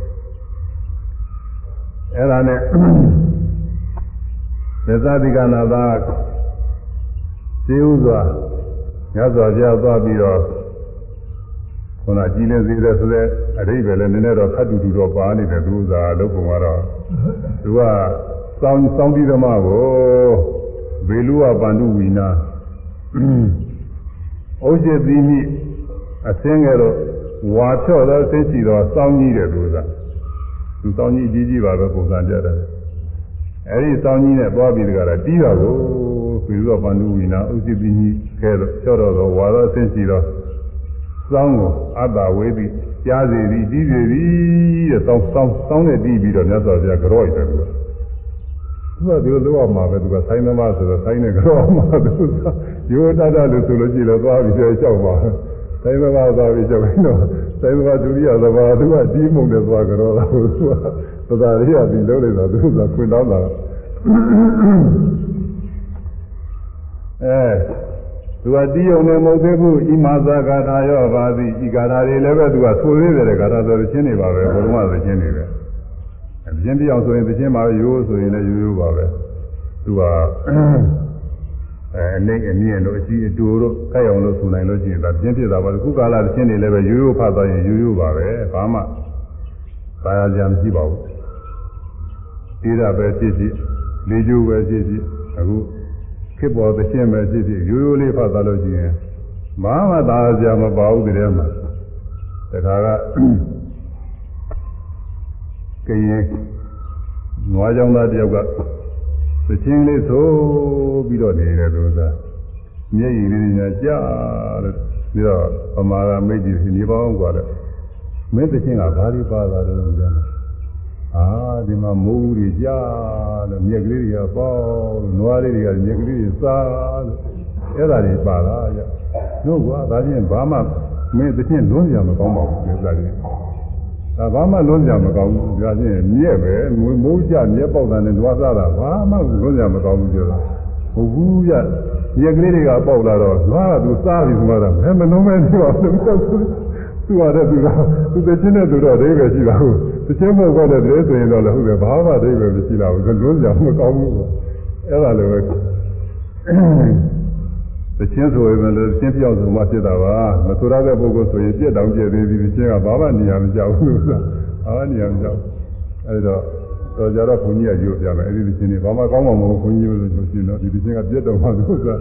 အဲ့ဒါနဲ့ သေသတိကနာသာစေဥစွာညစွာကြားသွားပြီးတော့ခုနကြည်လင်စေတဲ့ဆိုတဲ့အရိပ်ပဲလည်းနည်းနည်းတော့ခတ်တူတူတော့ပါနေတယ်သူဥစားလုံးပုံကတော့သူကစောင်းစောင်းပြီးသမားကိုဘေလူဝပန္တုဝီနာဩဇေတိမိအသင်းငယ်တော့ဝါဖြော့သောသိရှိတော့စောင်းကြီးတယ်သူကသူစောင်းကြီးကြီးကြီးပါပဲပုံစံပြတယ် အဲဒီစောင်းကြီးနဲ့သွားပြီးတကရာတီးတာကိုဘေလူဝပန္တုဝီနာဩဇေတိမိခဲတော့ဖြော့တော့ဝါသောသိရှိတော့စောင်းကိုအတ္တဝေသည်ကြားစီသည်တီးစီသည်တဲ့စောင်းစောင်းစောင်းနဲ့တီးပြီးတော့မြတ်စွာဘုရားကြော့ရတယ်သူကသူကဒီလိုလုပ်ရမှာပဲသူကဆိုင်းသမားဆိုတော့ဆိုင်းနဲ့ကြော့မှာသူကရိုးတတ်တယ်လို့ဆိုလို့ရှိရင်သွားပြီးတော့ကြောက်ပါဆိုင်းသမားသွားပြီးကြောက်ရင်တော့ဆိုင်းသမားဒုတိယသမားသူကတီးမှုန်နဲ့သွားကြောတာသူက သဒ္ဒါရိယဒီလုံးလိုက်တာသူကခွင်တောင်းတာအဲသူကတီးုံနဲ့မဟုတ်သေးဘူးဣမာဇာဂါထာရောပါသည်ဤဂါထာတွေလည်းပဲသူကဆိုသေးတယ်ဂါထာဆိုတဲ့ချင်းတွေပါပဲဘုရားမသချင်းတွေပဲအပြင်းပြောင်ဆိုရင်သချင်းပါပဲရိုးဆိုရင်လည်းရိုးရိုးပါပဲသူကအဲအနေအမြင့်လို့အရှိအတူတို့ကြိုက်အောင်လို့ဆိုနိုင်လို့ရှိရင်ဒါပြင်းပြတာပါခုကာလသချင်းတွေလည်းပဲရိုးရိုးဖတ်သွားရင်ရိုးရိုးပါပဲဘာမှသာယာကြံမရှိပါဘူး တိရပဲဖြစ်ဖြစ်လေးကျိုးပဲဖြစ်ဖြစ်အခုခေတ်ပေါ်သချင်းပဲဖြစ်ဖြစ်ရိုးရိုးလေးဖတ်သွားလို့ရှိရင်ဘာမှသာစရာမပါဘူးတကယ်မှတခါကကရင်နွားကြောင်သားတယောက်ကသချင်းလေးဆိုပြီးတော့နေတယ်သူကမျက်ရည်လေးညာကြာလို့ပြီးတော့ပမာကမိတ်ကြီးနေပေါင်းกว่าတဲ့မင်းသချင်းကဘာဒီပါတာလဲလို့ပြောတယ် အာဒီမှာမိုးဦးတွေကြားလို့မြက်ကလေးတွေကပေါလို့နွားလေးတွေကမြက်ကလေးတွေစားလို့အဲ့ဒါတွေပါလားကြတို့ကဒါချင်းဘာမှမင်းသချင်းလွန်းကြမကောင်းပါဘူးဒီစားလေးဒါဘာမှလွန်းကြမကောင်းဘူးဒါချင်းမြက်ပဲမိုးကြမြက်ပေါက်တာနဲ့နွားစားတာဘာမှလွန်းကြမကောင်းဘူးပြောတာဟုတ်ဘူးကြမြက်ကလေးတွေကပေါက်လာတော့နွားကသူစားပြီးဆိုတာဘယ်မလုံးမဲပြောလို့သူကတဲ့သူကသူတချင်းတဲ့သူတော့အိဗယ်ရှိတာဟုတ် တချင်းမဟုတ်တဲ့တည်းဆိုရင်တော့လည်းဟုတ်တယ်ဘာမှအိဗယ်မရှိလာဘူးလွန်းကြမကောင်းဘူးအဲ့ဒါလည်းပဲတချင်းဆိုရင်လည်းတချင်းပြောက်ဆိုမှဖြစ်တာပါမဆိုရတဲ့ပုဂ္ဂိုလ်ဆိုရင်ပြက်တောင်ပြက်သေးပြီတချင်းကဘာမှနေရာမကြောက်ဘူးဆိုတာဘာမှနေရာမကြောက်အဲ့တော့တော့ကြတော့ဘုန်းကြီးကယူပြမယ်အဲ့ဒီတချင်းတွေဘာမှကောင်းမှာမဟုတ်ဘုန်းကြီးလို့ဆိုရှင်တော့ဒီတချင်းကပြက်တော့မှဆိုတာ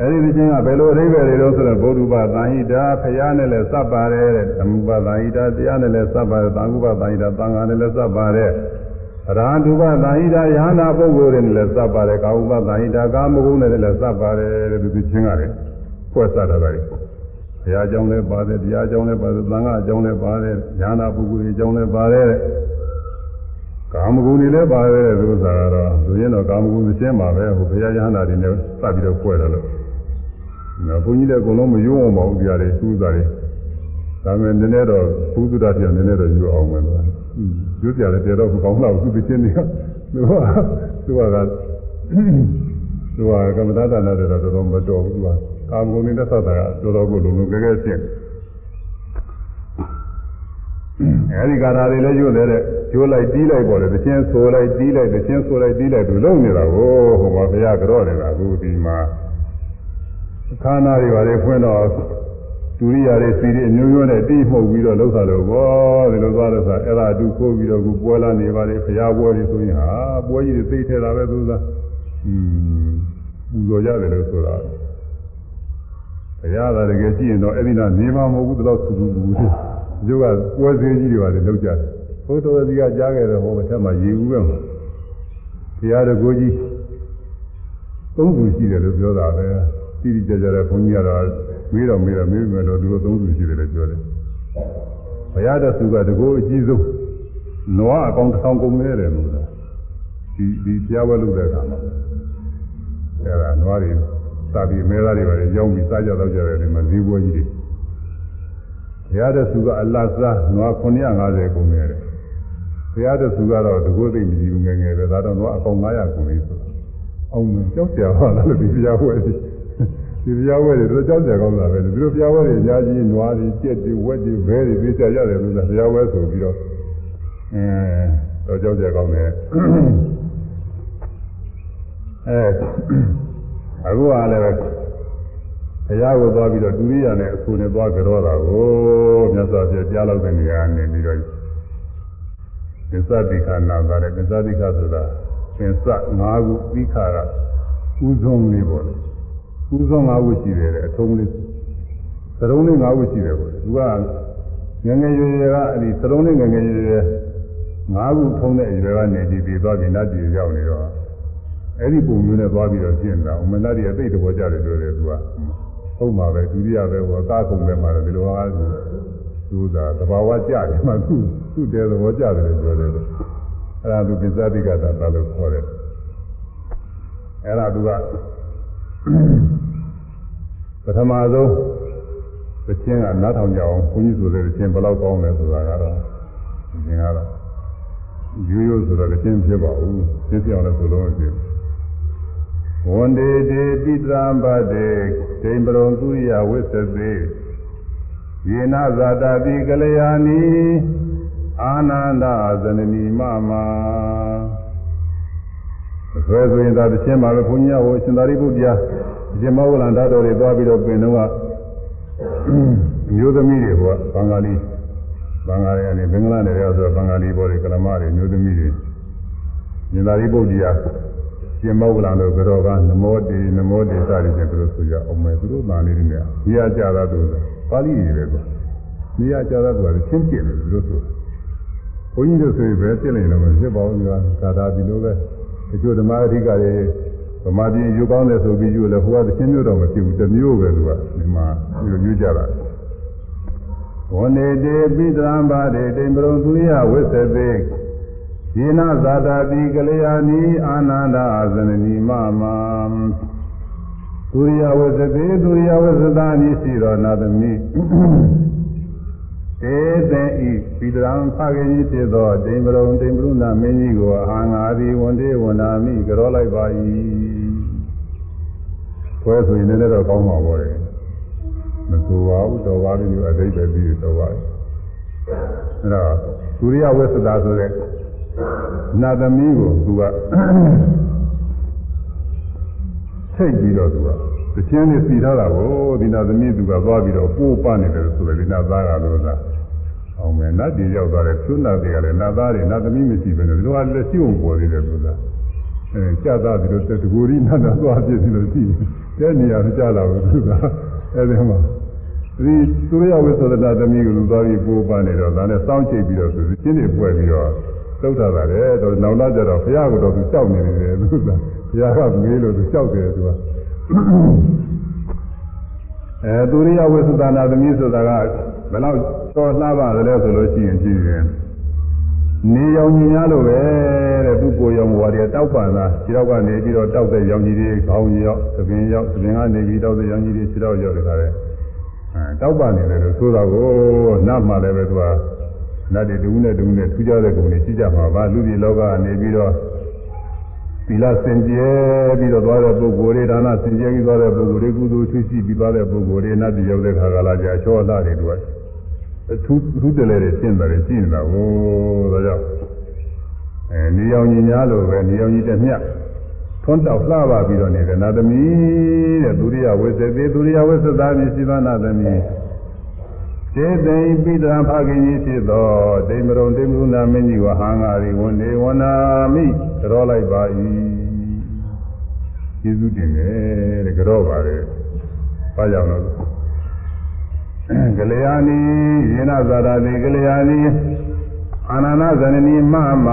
အဲဒီဒီချင်းကဘယ်လိုအဓိပ္ပာယ်တွေလို့ဆိုတော့ဘုဒ္ဓဘာသာဟိတာဖရာနဲ့လည်းစပ်ပါတယ်တဲ့ဓမ္မဘာသာဟိတာတရားနဲ့လည်းစပ်ပါတယ်သံဃုဘာသာဟိတာသံဃာနဲ့လည်းစပ်ပါတယ်အရဟံတုဘာသာဟိတာယဟနာပုဂ္ဂိုလ်တွေနဲ့လည်းစပ်ပါတယ်ကာဟုဘာသာဟိတာကာမဂုဏ်နဲ့လည်းစပ်ပါတယ်တဲ့ဒီချင်းကလည်းဖွဲ့စပ်တာပဲဘုရားကြောင့်လည်းပါတယ်တရားကြောင့်လည်းပါတယ်သံဃာကြောင့်လည်းပါတယ်ယဟနာပုဂ္ဂိုလ်တွေကြောင့်လည်းပါတယ်ကာမဂုဏ်တွေလည်းပါတယ်တဲ့ဥစ္စာကတော့သူရင်တော့ကာမဂုဏ်သင်းပါပဲဟိုဘုရားယဟနာတွေနဲ့စပ်ပြီးတော့ဖွဲ့တယ်လို့ နော်ဘုန်းကြီးလည်းအကုန်လုံးမယုံအောင်ပါဘူးတရားတွေသူ့စားတွေဒါပေမဲ့နည်းနည်းတော့ဘုသူဒ္ဓတရားနည်းနည်းတော့ယူအောင်မယ်လို့ယူကြတယ်တရားတော့မကောင်းတော့သူသိချင်းတွေကသူကသူကကသူကကမ္မဒါနာတွေတော့တော်တော်မတော်ဘူးသူကကာမဂုဏ်နဲ့သက်သာတာတော်တော်ကိုလုံးလုံးကြဲကြဲရှင်းအဲဒီကာရာတွေလည်းရွတ်နေတဲ့ကျိုးလိုက်တီးလိုက်ပေါ်တယ်တချင်းဆိုလိုက်တီးလိုက်တချင်းဆိုလိုက်တီးလိုက်သူလုံနေတာကိုဟိုမှာဘုရားကြော့နေတာအခုဒီမှာ ခန္ဓာတွေပါလေဖွင့်တော့ဒုရိယာတွေစီတွေအမျိုးမျိုးနဲ့တိမှုတ်ပြီးတော့လှုပ်တာလို့ဘောဒီလိုသွားလို့ဆိုအဲ့ဒါအတူခိုးပြီးတော့ခုပွဲလာနေပါလေဘုရားပွဲတွေဆိုရင်ဟာပွဲကြီးတွေသိထဲတာပဲသူသားอืมပူဇော်ရတယ်လို့ဆိုတာဘုရားသာတကယ်ကြည့်ရင်တော့အဲ့ဒီနာနေမှာမဟုတ်ဘူးတော့သူသူသူကျိုးကပွဲစည်းကြီးတွေပါလေလောက်ကြတယ်ဘုတော်ကြီးကကြားခဲ့တယ်ဟောမထက်မှရေဦးပဲမှာတရားတော်ကိုကြီးသုံးသူရှိတယ်လို့ပြောတာပဲ တိတိကျကျတဲ့ဘုန်းကြီးကတော့မေးတော့မေးတော့မေးမယ်လို့သူတို့သုံးသူရှိတယ်လို့ပြောတယ်ဘုရားတော်သူကတကောအကြီးဆုံးနွားအကောင်တစ်ဆောင်ကုန်နေတယ်လို့ဆိုတာဒီဒီကြားဝဲလုပ်တဲ့အခါမှာအဲဒါနွားတွေစာပြီးမဲသားတွေပါလေရောင်းပြီးစားကြတော့ကြတယ်ဒီမှာဈေးပွဲကြီးတွေဘုရားတော်သူကအလတ်စားနွား950ကုန်နေတယ်ဘုရားတော်သူကတော့တကောသိမကြည့်ဘူးငယ်ငယ်ပဲဒါတော့နွားအကောင်900ကုန်နေဆိုတာအောင်မကြောက်ကြပါလားလို့ဒီဘုရားဝဲကြီး ဒီဘုရားဝဲတွေတော့ကြောက်ကြကောင်းတာပဲဒီလိုဘုရားဝဲတွေအများကြီးနွားတွေကြက်တွေဝက်တွေဘဲတွေသိကြရတယ်လို့ဆိုဘုရားဝဲဆိုပြီးတော့အဲတော့ကြောက်ကြကောင်းတယ်အဲအခုကလည်းပဲဘုရားကိုသွားပြီးတော့ဒုရိယာနဲ့အဆူနဲ့သွားကြောတာကိုမြတ်စွာဘုရားကြားလို့တဲ့နေရာနေပြီးတော့သစ္စာတိခာနာတာလေသစ္စာတိခာဆိုတာသင်္စ၅ခုသီခါကဥဆုံးလေးပေါ့လေ ဥဆုံး၅ခုရှိတယ်အထုံးလေးသရုံးလေး၅ခုရှိတယ်ပေါ့လေသူကငငယ်ရွယ်ရွယ်ကအဲ့ဒီသရုံးလေးငငယ်ရွယ်ရွယ်၅ခုထုံးတဲ့အရွယ်ကနေဒီပြီးသွားပြီးနတ်ပြည်ရောက်နေတော့အဲ့ဒီပုံမျိုးနဲ့သွားပြီးတော့ပြင်တာဥမနတ်တွေအသိတဘောကြတယ်ပြောတယ်သူကဟုတ်မှာပဲဒုတိယပဲဟောကားကုန်ပဲမှာတယ်ဒီလိုအားသူကသဘာဝကြတယ်မှသူသူ့တဲ့သဘောကြတယ်ပြောတယ်အဲ့ဒါသူပစ္စတိကတာတာလို့ခေါ်တယ်အဲ့ဒါသူက ပထမဆုံးသချင်းကနားထောင်ကြအောင်ဘုန်းကြီးဆိုတဲ့သချင်းဘယ်လောက်ကောင်းလဲဆိုတာကတော့သချင်းကတော့ရိုးရိုးဆိုတော့သချင်းဖြစ်ပါဘူးသိပြောင်းလဲဆိုလို့ရှိရင်ဝန္ဒေတေပိတံပတေဒိံပရုံသူရိယဝိသသေယေနဇာတာတိကလျာဏီအာနန္ဒဇနနီမမဆွဲဆိုရင်သာတစ်ချင်းပါပဲဘုန်းကြီးဟိုရှင်သာရိပုတ္တရာ ရှင်မောဂလန်ဓာတ်တော်တွေသွားပြီးတော့ပြင်တော့ကမျိုးသမီးတွေဟိုကဘင်္ဂါလီဘင်္ဂါလီကနေဘင်္ဂလားနယ်ရောက်ဆိုတော့ဘင်္ဂါလီဘောတွေကလမတွေမျိုးသမီးတွေရှင်သာရိပုတ္တရာရှင်မောဂလန်တို့ကတော့ကနမောတေနမောတေစသည်ဖြင့်သူတို့ဆိုကြအောင်မယ်သူတို့သာနေနေတယ်။ဒီအကြတာသူပါဠိတွေပဲကွာ။ဒီအကြတာသူကချင်းပြည့်တယ်သူတို့ဆိုဘုန်းကြီးတို့ဆိုရင်ပဲပြည့်နေတယ်မဖြစ်ပါဘူးကွာ။ကာသာဒီလိုပဲတချို့ဓမ္မအဓိကတွေ ဗမာပြည်ယူကောင်းတယ်ဆိုပြီးယူလဲဟိုကသချင်းမျိုးတော့မဖြစ်ဘူးတမျိုးပဲသူကဒီမှာယူယူကြတာဝနေတေပိတံဘာတေတိံပရုံသူရဝိသသေယေနဇာတာတိကလျာဏီအာနန္ဒအာဇနနီမမသူရိယဝိသသေသူရိယဝိသသာနိရှိတော်နာသမိတေတေဤပိတံဖခင်ကြီးဖြစ်သောတိံပရုံတိံပရုဏမင်းကြီးကိုအာငါသည်ဝန်တေဝနာမိကြောလိုက်ပါ၏ ခွဲဆိုရင်လည်းတော့ကောင်းမှာပေါ့လေမဆိုပါဘူးတော်ပါပြီလို့အတိတ်ပဲပြီးတော့ပါအဲ့တော့သူရိယဝိသသာဆိုတဲ့နာသမီးကိုသူကထိတ်ပြီးတော့သူကတချင်းလေးစီထားတာကိုဒီနာသမီးသူကသွားပြီးတော့ပိုးပနေတယ်ဆိုတယ်ဒီနာသားကလို့လားအောင်မယ်နတ်ပြည်ရောက်သွားတယ်သူနာတွေကလည်းနတ်သားတွေနတ်သမီးမရှိဘဲနဲ့ဒီလိုကလက်ရှိုံပေါ်သေးတယ်သူကအဲကြာသားဒီလိုတကူရီနတ်သားသွားပြစ်ပြီးလို့ရှိတဲ့ နေရာမကြလာဘူးသူကအဲဒီမှာဒီသူရဝိသဒနာသမီးကိုလူသွားပြီးပိုးပနေတော့ဒါနဲ့စောင့်ချိတ်ပြီးတော့သူချင်းတွေပွဲပြီးတော့သုတ်ထားတာလေတော့နောက်လာကြတော့ဘုရားကတော့သူကြောက်နေတယ်သူကဘုရားကမေးလို့သူကြောက်တယ်သူကအဲသူရိယဝိသဒနာသမီးဆိုတာကဘယ်လောက်တော်လှပါသလဲဆိုလို့ရှိရင်ကြည့်ရင် နေရောင်ကြီးများလို့ပဲတဲ့သူကိုရောင်ဘွားတွေတောက်ပန်တာခြေတော့ကနေပြီးတော့တောက်တဲ့ရောင်ကြီးတွေခေါင်းရောက်သပင်ရောက်သပင်ကနေပြီးတောက်တဲ့ရောင်ကြီးတွေခြေတော့ရောက်နေတာလေအဲတောက်ပန်နေတယ်လို့ဆိုတာကိုနတ်မှလည်းပဲသူကနတ်တွေတူနဲ့တူနဲ့ထူးခြားတဲ့ပုံတွေရှိကြမှာပါလူပြည်လောကကနေပြီးတော့သီလစင်ကြယ်ပြီးတော့သွားတဲ့ပုဂ္ဂိုလ်တွေဒါနစင်ကြယ်ပြီးသွားတဲ့ပုဂ္ဂိုလ်တွေကုသိုလ်ထွရှိပြီးသွားတဲ့ပုဂ္ဂိုလ်တွေနတ်ပြည်ရောက်တဲ့ခါကလာကြအချောအလှတွေတို့ အထူးထူးတလဲတွေရှင်းတယ်ရှင်းနေတာဟိုဒါကြောင့်အဲနေရောင်ကြီးများလို့ပဲနေရောင်ကြီးတစ်မြတ်ထွန်းတောက်လှပါပြီးတော့နေတဲ့နာသမီးတဲ့ဒုရိယဝိသေသေးဒုရိယဝိသသာမြည်ရှိသောနာသမီးစေသိပိတံဖခင်ကြီးဖြစ်သောဒိမရုံဒိမရုဏမင်းကြီးဝဟံငါရီဝန်နေဝနာမိကြောလိုက်ပါ၏ကျေးဇူးတင်တယ်တဲ့ကြောပါလေဘာကြောင့်လဲ ကလျာဏီယေနဇာတာတိကလျာဏီအာနန္ဒဇနနီမမ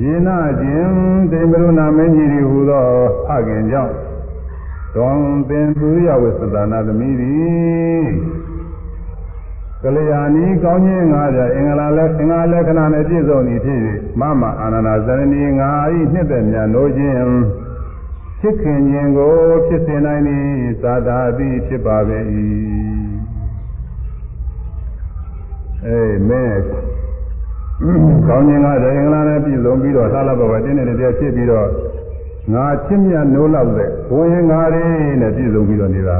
ယေနခြင်းတေမရုဏမင်းကြီးဟူသောအခင်ကြောင့်တောင်ပင်သူရဝိသဒနာသမီးသည်ကလျာဏီကောင်းခြင်းငါးပြအင်္ဂလာလက်အင်္ဂါလက္ခဏာနဲ့ပြည့်စုံသည်ဖြစ်၍မမအာနန္ဒဇနနီငါဤနှစ်သက်မြတ်လို့ခြင်း ဖြစ်ခင်ခြင်းကိုဖြစ်စေနိုင်သည်သာသာသည်ဖြစ်ပါပေ၏အေးမင်းကောင်းခြင်းကတည်းကလာနဲ့ပြည်စုံပြီးတော့သာလဘဝတင်းနေတဲ့တည်းဖြစ်ပြီးတော့ငါချစ်မြတ်နိုးလောက်တဲ့ဘဝရင်ငါတွေနဲ့ပြည်စုံပြီးတော့နေတာ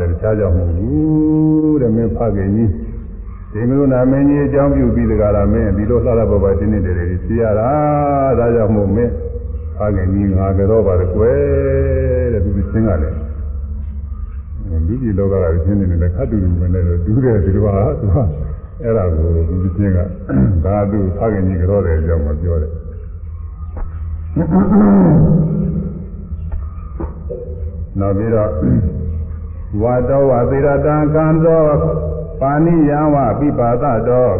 တဲ့တခြားကြောင့်မဟုတ်ဘူးတဲ့မင်းဖခင်ကြီးဒီမလို့နာမင်းကြီးအကြောင်းပြုပြီးတကားလားမင်းဒီလိုသာလဘဝတင်းနေတဲ့တည်းရှိရတာဒါကြောင့်မို့မင်း ဖခင်ကြီးငါကြောပါတယ်ကွယ်တဲ့သူချင်းကလည်းလူကြီးလောကကရှင်းနေတယ်ခတ်တူတူပဲနဲ့တူတယ်ဒီလိုပါသူကအဲ့ဒါကိုသူချင်းကဒါသူဖခင်ကြီးကြောတယ်အကြောင်းမပြောတယ်နောက်ပြီးတော့ဝါတော်ဝသေရတံကံသောပါဏိယဝပိပါဒတော်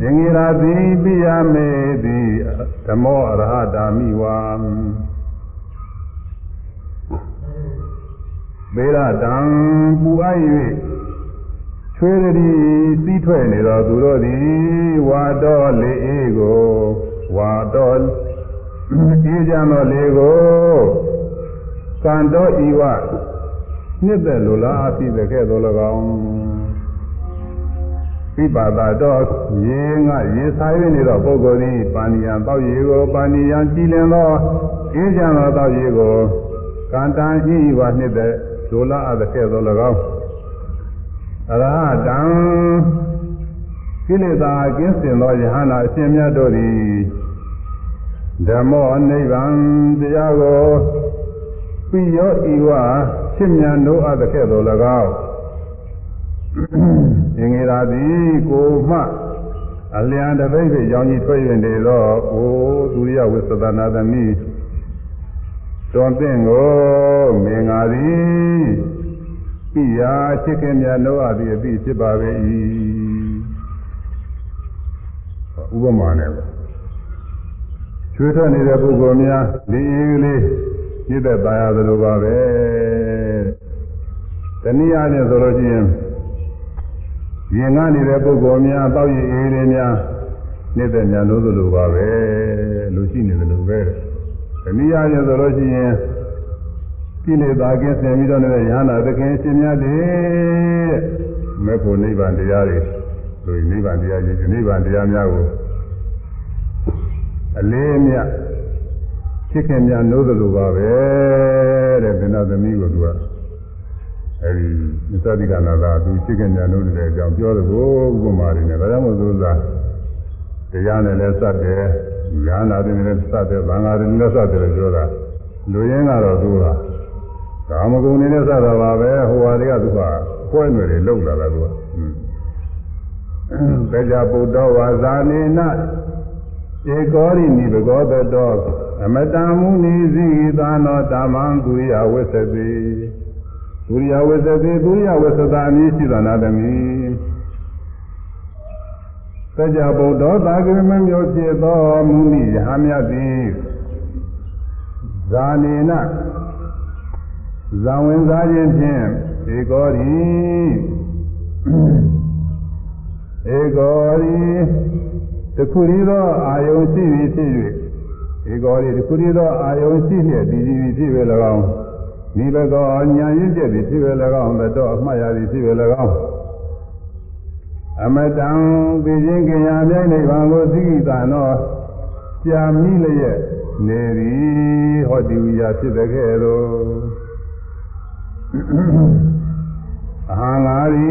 သင်္ကေရာတိပိယမေတိဓမ္မောအရဟတာမိဝါဘေရတံပူအပ်၍ချွေရည်စီးထွက်နေတော်သူတို့သည်ဝါတော်လေအေးကိုဝါတော်အေးကြသောလေကိုကံတော်ဤဝနှစ်သက်လိုလားအဖြစ်တဲ့ကဲ့သို့၎င်း ပြပါတာတော့ရေငါရေစားရနေတော့ပုဂ္ဂိုလ်သည်ပါဏိယံတောက်ရေကိုပါဏိယံကြည်လင်သောအေးကြသောတောက်ရေကိုကံတန်ဤဝနှစ်သက်လိုလားအပ်တဲ့ကဲ့သို့၎င်းအရဟတံကိလေသာကင်းစင်သောယဟနာအရှင်မြတ်တို့သည်ဓမ္မောနိဗ္ဗာန်တရားကိုပိယောဤဝရှင်းမြန်တို့အပ်တဲ့ကဲ့သို့၎င်း အင်္ဂေရာသည်ကိုမှအလျံတပိတ်ပိရောင်ကြီးထွက်ရင်နေတော့အိုသူရဝိသဒနာသမီးတွန်သင်ကိုမင်္ဂါသည်ပိယာချစ်ခင်မြတ်တို့အသည်အပြီးဖြစ်ပါပေ၏ဥပမာနဲ့ပေါ့ချွေးထွက်နေတဲ့ပုဂ္ဂိုလ်များဒီအေးလေးပြည့်တဲ့ပါရသလိုပါပဲတနည်းအားဖြင့်ဆိုလို့ရှိရင် ရင်ငါနေတဲ့ပုဂ္ဂိုလ်များတောက်ရည်အေးတွေများနေတဲ့ညာလို့သလိုပါပဲလူရှိနေတယ်လို့ပဲတနည်းအားဖြင့်ဆိုလို့ရှိရင်ကိလေသာကင်းစင်ပြီးတော့နေတဲ့ယဟနာသခင်ရှင်များတဲ့မေဖို့နိဗ္ဗာန်တရားတွေဆိုရင်နိဗ္ဗာန်တရားကြီးနိဗ္ဗာန်တရားများကိုအလေးအမြတ်ချစ်ခင်များနိုးသလိုပါပဲတဲ့ဘုရားသမီးကိုသူက အဲဒီသစ္စာတိကနာသာသူချစ်ခင်များနိုးတဲ့အကြောင်းပြောတယ်ကိုဥပမာတွေနဲ့ဒါကြောင့်မို့သူကတရားနဲ့လည်းစပ်တယ်ညာနာတွေနဲ့လည်းစပ်တယ်ဘာငါတွေနဲ့လည်းစပ်တယ်လို့ပြောတာလူရင်းကတော့သူကကာမဂုဏ်တွေနဲ့စတာပါပဲဟိုဟာတွေကသူကကွဲ့ွယ်တွေလောက်လာတာသူကသေကြပုဒ္ဒောဝါဇာနေနဧကောရိနိဘဂောတတောအမတံမုနိဇိသာနောဓမ္မံသူရိယဝိသတိ သူရိယဝိသတိသူရိယဝိသတာအမည်ရှိသောနာသမီးသကြဗုဒ္ဓသာဂရမမျိုးဖြစ်သောမုနိယဟမြတ်သည်ဇာနေနဇံဝင်စားခြင်းဖြင့်ဧကောရိဧကောရိတခုရီသောအာယုံရှိပြီဖြစ်၍ဧကောရီတခုရီသောအာယုံရှိလျက်ဒီဒီဖြစ်ပဲ၎င်း ဒီဘကောညာရင်းကျက်သည်ဖြစ်ပဲ၎င်းတော့အမှတ်ရသည်ဖြစ်ပဲ၎င်းအမတံသိခြင်းကညာမြိုင်နိဗ္ဗာန်ကိုသိကိတာနောကြာမိလျက်နေသည်ဟောဒီဝိယဖြစ်တဲ့ကဲ့သို့အဟံငါရီ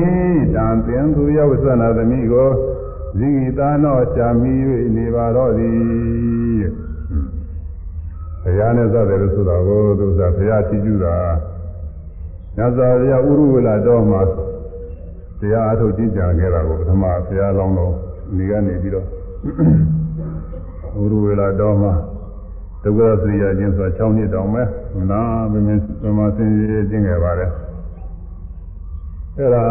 တံသင်သူယဝဆနာသမီးကိုဇိကိတာနောရှာမိ၍နေပါတော့သည် ဘုရားနဲ့စတယ်လို့ဆိုတာကိုသူကဘုရားချီးကျူးတာညဇာရဥရုဝလာတော်မှာတရားအထုတ်ကြည်ကြံခဲ့တာကိုပထမဘုရားလောင်းတော်နေကနေပြီးတော့ဥရုဝလာတော်မှာဒုက္ခသရိယာချင်းဆိုတာ6နှစ်တောင်ပဲနာမင်းမင်းသမားစင်ရည်ကျင့်ခဲ့ပါတယ်အဲ့ဒါ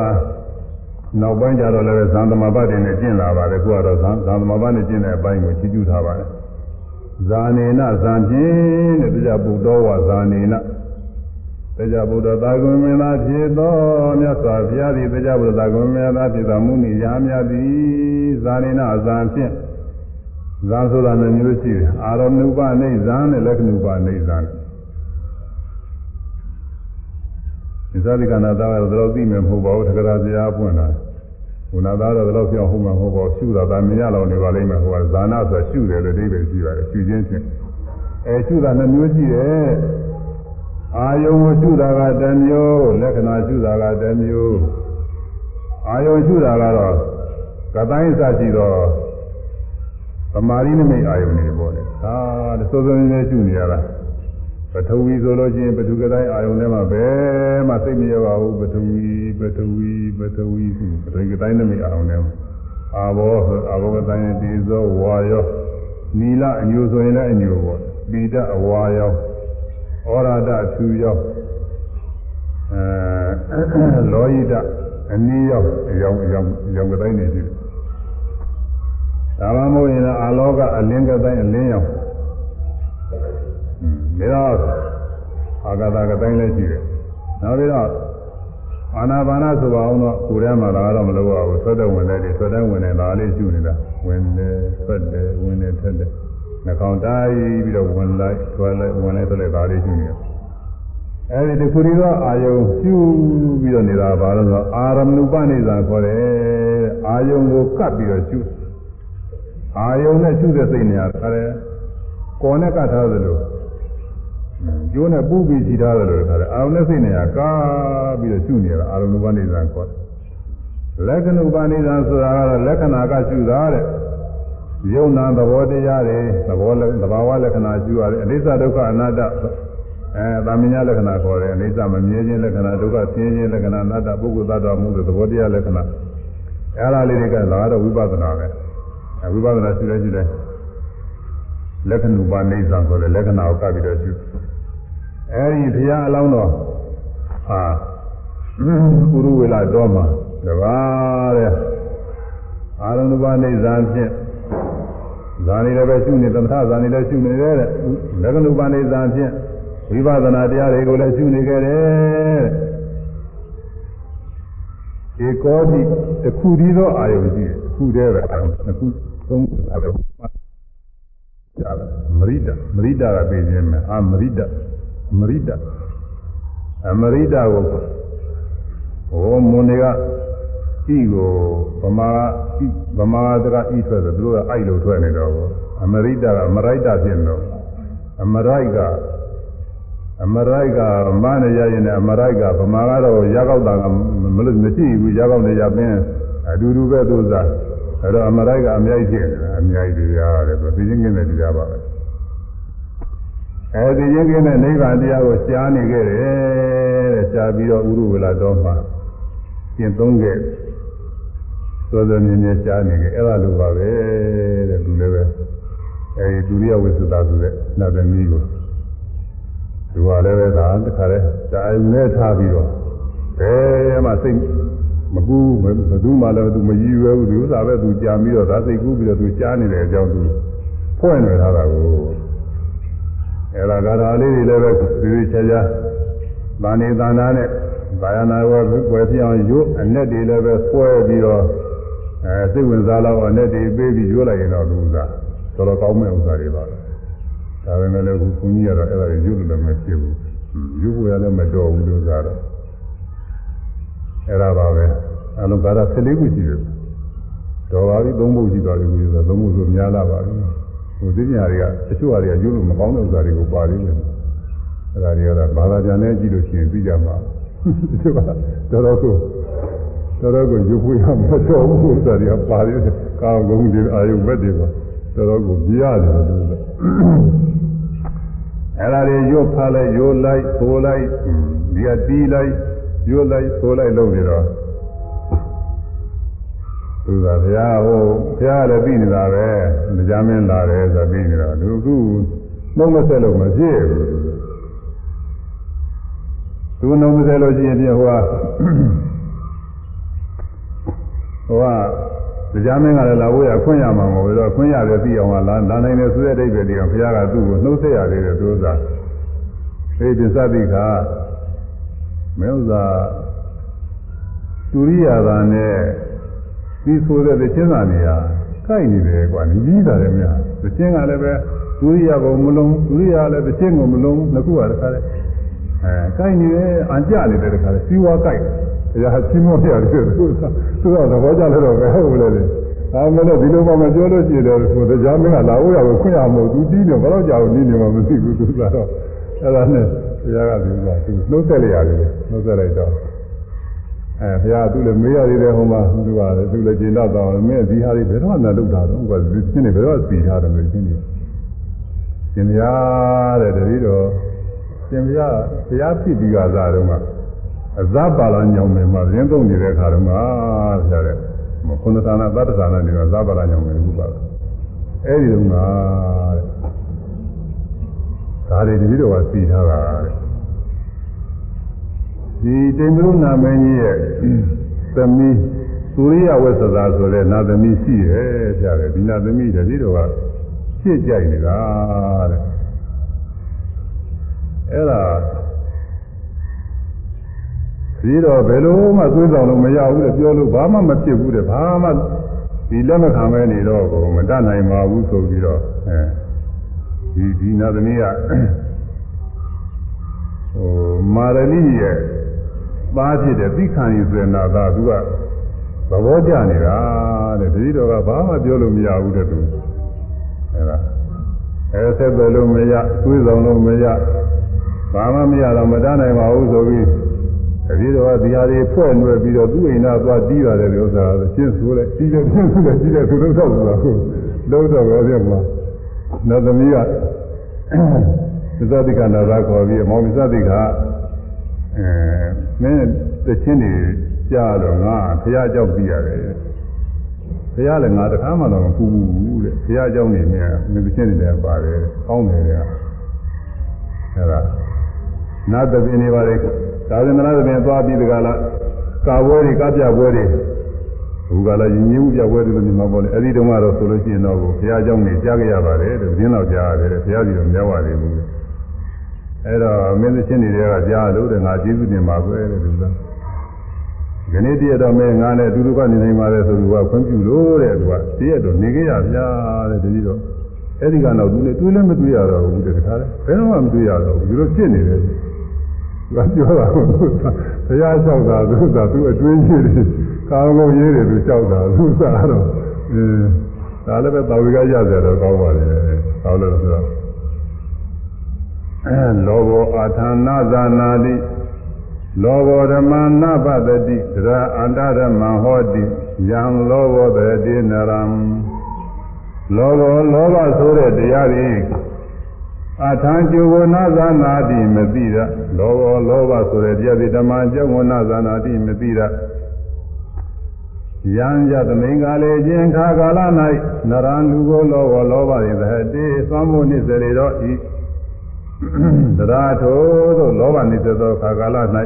နောက်ပိုင်းကျတော့လည်းဇန်သမဘတ်တွေနဲ့ကျင့်လာပါတယ်ခုကတော့ဇန်ဇန်သမဘတ်နဲ့ကျင့်တဲ့အပိုင်းကိုချီးကျူးထားပါတယ် ဇာနေနဇံဖြင့်တဲ့တရားပုတော်ဝဇာနေနတရားဘုဒ္ဓသာဂုဏ်မင်းသားဖြစ်သောမြတ်စွာဘုရားသည်တရားဘုဒ္ဓသာဂုဏ်မင်းသားဖြစ်သောမုဏိယာမြတ်သည်ဇာနေနဇံဖြင့်ဇာဆိုတာမျိုးမျိုးရှိတယ်အာရမဏုပနိဇံနဲ့လက္ခဏုပနိဇံဒီသတိကနာသားကတော့သိမယ်မဟုတ်ပါဘူးတက္ကရာဇာပွင့်လာ ဘုနာသားတော့တော့ပြောင်းဟုတ်မှာမဟုတ်ပါဘူးရှုတာဒါမြင်ရလောက်နေပါလိမ့်မယ်ဟိုကဇာနာဆိုရှုတယ်လို့အိဗယ်ရှိပါတယ်ရှုခြင်းဖြင့်အဲရှုတာနှမျိုးရှိတယ်အာယုံကိုရှုတာကတစ်မျိုးလက္ခဏာရှုတာကတစ်မျိုးအာယုံရှုတာကတော့ကတိုင်းစရှိတော့သမာဓိနမိတ်အာယုံနေပေါ့လေဒါစိုးစိုးနေရှုနေရတာပထဝီဆိုလို့ချင်းပထူကတိုင်းအာယုံထဲမှာပဲမှစိတ်မရပါဘူးပထဝီပထဝီ ပထဝီဆိုပထဝီကတိုင်းနမိတ်အာယုံထဲမှာအာဘောဆိုအာဘောကတိုင်းဒီဇောဝါယောနီလအညိုဆိုရင်လည်းအညိုပေါ့ပိဒအဝါယောဩရာဒအဖြူရောက်အဲလောဟိတအနည်းရောက်အယောင်အယောင်အယောင်ကတိုင်းနေရှိတယ်ဒါမှမဟုတ်ရင်အာလောကအလင်းကတိုင်းအလင်းရောက်ဒါတော့အာဂတာကတိုင်းလည်းရှိတယ်နောက်ပြီးတော့ အာနာပါနဆိုပါအောင်တော့ကိုယ်ထဲမှာလာတော့မလုပ်ရဘူးဆွတ်တဲ့ဝင်တဲ့တွေဆွတ်တဲ့ဝင်တဲ့ဒါလေးရှုနေတာဝင်တယ်ဆွတ်တယ်ဝင်တယ်ထက်တယ်နှာခေါင်းတိုင်းပြီးတော့ဝင်လိုက်ထွက်လိုက်ဝင်လိုက်ထွက်လိုက်ဒါလေးရှိနေတယ်အဲဒီတခုတည်းသောအာယုံပြုပြီးတော့နေတာဘာလို့ဆိုအာရမဏုပနိစ္စခေါ်တယ်အာယုံကိုကပ်ပြီးတော့ရှုအာယုံနဲ့ရှုတဲ့စိတ်နေရာခါတယ်ကော်နဲ့ကပ်ထားသလို ကျိုးနဲ့ပူပြီးခြိထားတယ်လို့ခါတယ်အာယုံနဲ့စိတ်နေရာကားပြီးတော့ရှုနေတာအာရမဏုပနိစ္စခေါ်တယ်လက္ခဏုပနိစ္စဆိုတာကတော့လက္ခဏာကရှုတာတဲ့ယုံနာသဘောတရားတွေသဘောသဘာဝလက္ခဏာကျူရတယ်အနိစ္စဒုက္ခအနတ္တအဲသာမညလက္ခဏာခေါ်တယ်အနိစ္စမမြဲခြင်းလက္ခဏာဒုက္ခဆင်းရဲလက္ခဏာအနတ္တပုဂ္ဂိုလ်သတ္တဝါမှုသဘောတရားလက္ခဏာအဲဒါလေးတွေကလာတော့ဝိပဿနာပဲအဲဝိပဿနာရှိလဲရှိလဲလက္ခဏုပါနေသံခေါ်တယ်လက္ခဏာကိုကပ်ပြီးတော့ရှု အဲဒီဘုရားအလောင်းတော်ဟာပုရုဝေလာတော်မှာတပါးတဲ့အာရုံပါနေသံဖြင့်ဇာနေလည်းပဲရှုနေသမထဇာနေလည်းရှုနေတယ်တဲ့လက္ခဏုပနိဇာဖြင့်ဝိပဿနာတရားတွေကိုလည်းရှုနေကြတယ်တဲ့ဧကောတိတစ်ခုတည်းသောအာယုံရှိတယ်တစ်ခုတည်းပဲအာယုံတစ်ခုသုံးအာယုံကြာမရိဒမရိဒကပြေးခြင်းမယ်အာမရိဒ မရိဒအမရိဒကိုဟောမွန်တွေကဤကိုဗမာဤဗမာတကဤထွက်တယ်သူတို့ကအဲ့လိုထွက်နေတော့အမရိတကအမရိုက်တာဖြစ်နေတော့အမရိုက်ကအမရိုက်ကမနဲ့ရရင်လည်းအမရိုက်ကဗမာကတော့ရကောက်တာကမလို့မရှိဘူးရကောက်နေရပင်းအတူတူပဲသူစားအဲ့တော့အမရိုက်ကအမြိုက်ဖြစ်နေအမြိုက်တရားရတယ်သူသိချင်းကင်းတဲ့တရားပါပဲ အဲဒီချင်းကင်းတဲ့နိဗ္ဗာန်တရားကိုရှားနေခဲ့တယ်တဲ့ရှားပြီးတော့ဥရုဝေလာတော်မှာကျင့်သုံးခဲ့စောစောမြင်မြင်ရှားနေကြအဲ့ဒါလိုပါပဲတဲ့သူလည်းပဲအဲဒီဒုရိယဝိသုဒ္ဓဆိုတဲ့နတ်သမီးကိုသူကလည်းပဲဒါတခါလဲဇာယုံနဲ့ထားပြီးတော့ဘယ်မှစိတ်မကူးဘသူမှလည်းသူမရည်ရွယ်ဘူးသူဥစ္စာပဲသူကြာပြီးတော့ဒါစိတ်ကူးပြီးတော့သူရှားနေတဲ့အကြောင်းသူဖွဲ့နေထားတာကို အဲ့ဒါကရာလေးတွေလည်းပဲသေသေးချာချာဗာနေသန္တာနဲ့ဗာယနာဝယ်ွယ်ပြအောင်ရုပ်အနဲ့တွေလည်းပဲဆွဲပြီးတော့အဲစိတ်ဝင်စားလောက်အနဲ့တွေပေးပြီးရွလိုက်ရင်တော့သူကတော်တော်ကောင်းမဲ့ဥစ္စာတွေပါပဲဒါပေမဲ့လည်းခုခွန်ကြီးကတော့အဲ့ဒါတွေရုပ်လည်းမဖြစ်ဘူးရုပ်ကိုရလည်းမတော်ဘူးလို့ဆိုတော့အဲ့ဒါပါပဲအလုံးကာရ14ခုရှိတယ်တော်ပါပြီသုံးဖို့ရှိသွားပြီဆိုတော့သုံးဖို့ဆိုများလာပါပြီ ဟိုသိညာတွေကတချို့ဟာတွေကရုပ်လို့မကောင်းတဲ့ဥစ္စာတွေကိုပါလိမ့်မယ်အဲ့ဒါတွေကတော့ဘာသာပြန်နဲ့ကြည့်လို့ရှိရင်သိကြမှာတချို့ကတော်တော်ကိုတော်တော်ကိုရုပ်ဖွေးရမတော်ဘူးဥစ္စာတွေကပါလိမ့်မယ်ကာကုန်းတွေအာယုဘက်တွေပါတော်တော်ကိုပြရတယ်လို့ဆိုတော့အဲ့ဒါတွေရုပ်ဖားလိုက်ရိုးလိုက်သိုးလိုက်ဒီကတီးလိုက်ရိုးလိုက်သိုးလိုက်လုပ်နေတော့ သူကဘုရားဟိုဘုရားလည်းပြီးနေတာပဲကြားမင်းလာတယ်ဆိုပြီးနေတာသူကနှုတ်မဆက်လို့မဖြစ်ဘူးသူနှုတ်မဆက်လို့ရှိရင်ပြဟိုကဟိုကတရားမင်းကလည်းလာဖို့ရခွင့်ရမှာမဟုတ်ဘူးတော့ခွင့်ရတယ်သိအောင်ကလာလာနိုင်တယ်ဆိုတဲ့အတိတ်ပဲဒီကဘုရားကသူ့ကိုနှုတ်ဆက်ရသေးတယ်သူဥစ္စာအေးဒီသတိကမင်းဥစ္စာတူရိယာသာနဲ့ ဒီဆိုတဲ့သချင်းစာနေရာကိုက်နေတယ်ကွာကြီးတာလည်းမရသချင်းကလည်းပဲဒုရိယာကိုမလုံးဒုရိယာလည်းသချင်းကိုမလုံးနှစ်ခုကတခါလဲအဲကိုက်နေတယ်အကြနေတယ်တခါလဲစီဝါကိုက်တရားချင်းမောရတယ်သူကသူကသဘောကျလို့တော့ပဲဟုတ်လေဒါမှလည်းဒီလိုမှမပြောလို့ရှိတယ်ဆိုတော့ကြားမင်းကလာဖို့ရကိုခွင့်ရမလို့သူတီးတယ်ဘယ်တော့ကြာလို့နေနေမှမသိဘူးသူကတော့အဲ့ဒါနဲ့တရားကဒီကသူနှုတ်ဆက်လိုက်ရတယ်နှုတ်ဆက်လိုက်တော့ အဲဘုရားသူလည်းမေးရသေးတယ်ဟိုမှာသူကလည်းသူလည်းကျင်တော့တော့မင်းဒီဟာတွေဘယ်တော့မှလုပ်တာတော့ဘာဒီချင်းတွေဘယ်တော့စီထားတယ်လို့ချင်းတွေရှင်ဗျာတဲ့တတိတော်ရှင်ဗျာဘုရားဖြစ်ပြီးကစားတော့မှအဇပါလာညောင်မယ်မှာရင်းသုံးနေတဲ့အခါတော့မှဘုရားတဲ့ခုနသနာသတ္တသနာတွေကဇပါလာညောင်မယ်ခုပါအဲ့ဒီတော့မှတဲ့ဒါတွေတတိတော်ကစီထားတာတဲ့ ဒီတိမ်မရုနာမင်းကြီးရဲ့သမီးသုရိယဝက်သသာဆိုတဲ့နာသမီးရှိတယ်ပြတယ်ဒီနာသမီးတတိတော်ကဖြစ်ကြိုက်နေတာတဲ့အဲ့ဒါဒီတော့ဘယ်လိုမှသွေးဆောင်လို့မရဘူးတဲ့ပြောလို့ဘာမှမဖြစ်ဘူးတဲ့ဘာမှဒီလက်မခံမဲနေတော့ကိုမတတ်နိုင်ပါဘူးဆိုပြီးတော့အဲဒီဒီနာသမီးကဟိုမာရဏိရဲ့ သားဖြစ်တဲ့သိခံရစေနာသာသူကသဘောကျနေတာတဲ့တတိတော်ကဘာမှပြောလို့မရဘူးတဲ့သူအဲဒါအဲဆက်တယ်လို့မရသွေးဆောင်လို့မရဘာမှမရတော့မတတ်နိုင်ပါဘူးဆိုပြီးတတိတော်ကဒီဟာတွေဖွဲ့နှွယ်ပြီးတော့သူ့အိမ်သားသွားတီးရတယ်ဒီဥစ္စာကရှင်းဆိုလဲတီးတယ်ရှင်းဆိုလဲတီးတယ်သူတို့တော့ဆိုတာကိုလုံးတော့ပဲပြန်မှာနောက်သမီးကသဇတိကနာသာခေါ်ပြီးမောင်သဇတိက အဲမင်းတချင်းတွေကြာတော့ငါဖះကြောက်ပြီးရတယ်ဖះလည်းငါတခါမှတော့မကူဘူးတဲ့ဖះကြောက်နေမြဲမင်းတချင်းတွေလည်းပါတယ်ကောင်းတယ်ကအဲဒါနာသပင်တွေပါလေသာသနာ့သပင်သွားပြီးတကလားကာပွဲတွေကပြပွဲတွေဘုရားလည်းယဉ်ကျေးမှုပြပွဲတွေလို့ဒီမှာပေါ့လေအဲ့ဒီတုန်းကတော့ဆိုလို့ရှိရင်တော့ဘုရားကြောင့်နေကြားကြရပါတယ်တဲ့ဇင်းတော့ကြားရတယ်တဲ့ဘုရားကြီးတော့မရောက်ပါသေးဘူး အဲ့တော့မင်းသချင်းတွေကကြားလို့တဲ့ငါကျေးဇူးတင်ပါကွယ်တဲ့သူကဒီနေ့တည့်ရတော့မင်းငါနဲ့အတူတူကနေနိုင်ပါလေဆိုသူကခွင့်ပြုလို့တဲ့သူကတည့်ရတော့နေခဲ့ရဗျာတဲ့တတိတော့အဲ့ဒီကတော့သူနဲ့တွေ့လည်းမတွေ့ရတော့ဘူးတဲ့တခါလဲဘယ်တော့မှမတွေ့ရတော့ဘူးဒီလိုဖြစ်နေတယ်သူကပြောတာဘုရားလျှောက်တာသူကသူအတွင်းကြီးတယ်ကောင်းကောင်းရေးတယ်သူလျှောက်တာသူစားတော့အဲဒါလည်းပဲတာဝိကရကြတော့ကောင်းပါလေဟောလို့ဆိုတော့အဲ လောဘောအာထာနာဇာနာတိလောဘောဓမ္မနာပတတိသရအန္တဓမ္မဟောတိယံလောဘောတတိနရံလောဘောလောဘဆိုတဲ့တရားတွေအထာကျုဝနာဇာနာတိမသိရလောဘောလောဘဆိုတဲ့တရားတွေဓမ္မကျုဝနာဇာနာတိမသိရယံယသမိန်ကာလေခြင်းခါကာလ၌နရံလူကိုလောဘောလောဘတွေသဟတိသံမှုနိစ္စရေတော့ဤ တရားထိုသို့လောဘနိစ္စသောခါကာလ၌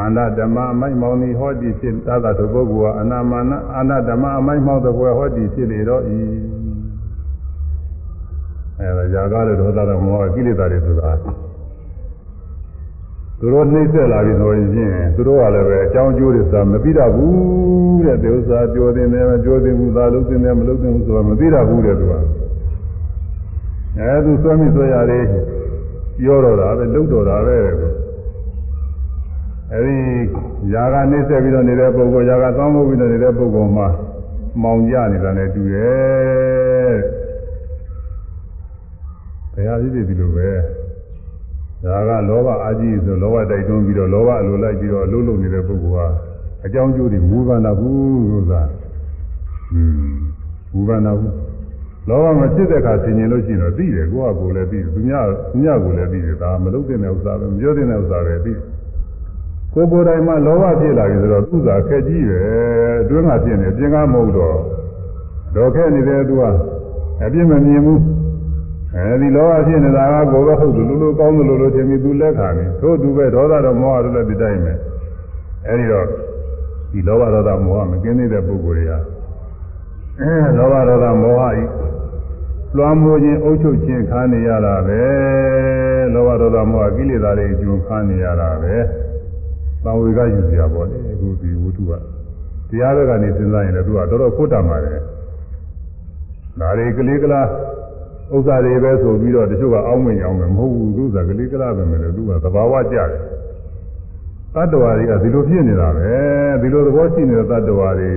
အန္တဓမ္မအမိုက်မောင်သည်ဟောတိဖြစ်သာသာထိုပုဂ္ဂိုလ်ဟာအနာမနာအန္တဓမ္မအမိုက်မောင်သောဘွယ်ဟောတိဖြစ်လေတော့ဤအဲဒါຢာကားတဲ့ဒေါသတော်မောဟကိလေသာတွေဆိုတာသူတို့နှိမ့်ဆက်လာပြီဆိုရင်သူတို့ကလည်းပဲအကြောင်းကျိုးတွေဆိုတာမသိတတ်ဘူးတဲ့ဒီဥစ္စာပြောတင်တယ်မပြောတင်ဘူးသာလို့တင်တယ်မလို့တင်ဘူးဆိုတာမသိတတ်ဘူးတဲ့သူက အဲသူစွမ်းမိဆွဲရတယ်ပြောတော့တာပဲလုံတော့တာပဲအဲဒီຢာကနှိမ့်ဆက်ပြီးတော့နေတဲ့ပုဂ္ဂိုလ်ຢာကသောင်းမှုပြီးတော့နေတဲ့ပုဂ္ဂိုလ်မှာမောင်ကြနေတာနဲ့တူရဲ့ဘယ်ဟာဖြစ်ဖြစ်ဒီလိုပဲဒါကလောဘအာကြီးဆိုလောဘတိုက်တွန်းပြီးတော့လောဘအလိုလိုက်ပြီးတော့အလုံးလုံးနေတဲ့ပုဂ္ဂိုလ်ဟာအကြောင်းကျိုးတွေမူပန္နာဘူးလို့သာอืมမူပန္နာဘူး လောဘမဖြစ်တဲ့အခါဆင်ញင်လို့ရှိရင်တော့သိတယ်ကိုယ့်ဟာကိုယ်လည်းသိတယ်သူများသူများကိုယ်လည်းသိတယ်ဒါမလုပ်တဲ့ဥစ္စာပဲမပြောတဲ့ဥစ္စာပဲသိတယ်ကိုယ်ကိုယ်တိုင်မှလောဘဖြစ်လာပြီဆိုတော့သူ့သာခက်ကြီးပဲအတွင်းကဖြစ်နေပြင်ကားမဟုတ်တော့တော့ခက်နေတယ်သူကအပြစ်မမြင်ဘူးအဲဒီလောဘဖြစ်နေတာကကိုယ်ပဲဟုတ်တယ်လူလူကောင်းတယ်လို့လို့ထင်ပြီးသူလက်ခံနေသို့သူပဲဒေါသတော့မောဟတို့လည်းဒီတိုင်းပဲအဲဒီတော့ဒီလောဘဒေါသမောဟမကင်းသေးတဲ့ပုဂ္ဂိုလ်တွေကအဲလောဘဒေါသမောဟဤ လွှမ်းမိုးခြင်းအုပ်ချုပ်ခြင်းခါနေရတာပဲလောဘဒေါသမောဟကိလေသာတွေအကျိုးခါနေရတာပဲသံဝေကယူစရာပေါ့လေအခုဒီဝတ္ထုကတရားဘက်ကနေစဉ်းစားရင်လည်းသူကတော်တော်ခိုးတတ်ပါတယ်ဒါတွေကလေးကလားဥစ္စာတွေပဲဆိုပြီးတော့တချို့ကအောင်းမင်အောင်မယ်မဟုတ်ဘူးသူကကလေးကလားပဲမယ်လို့သူကသဘာဝကြတယ်တတ္တဝါတွေကဒီလိုဖြစ်နေတာပဲဒီလိုသဘောရှိနေတဲ့တတ္တဝါတွေ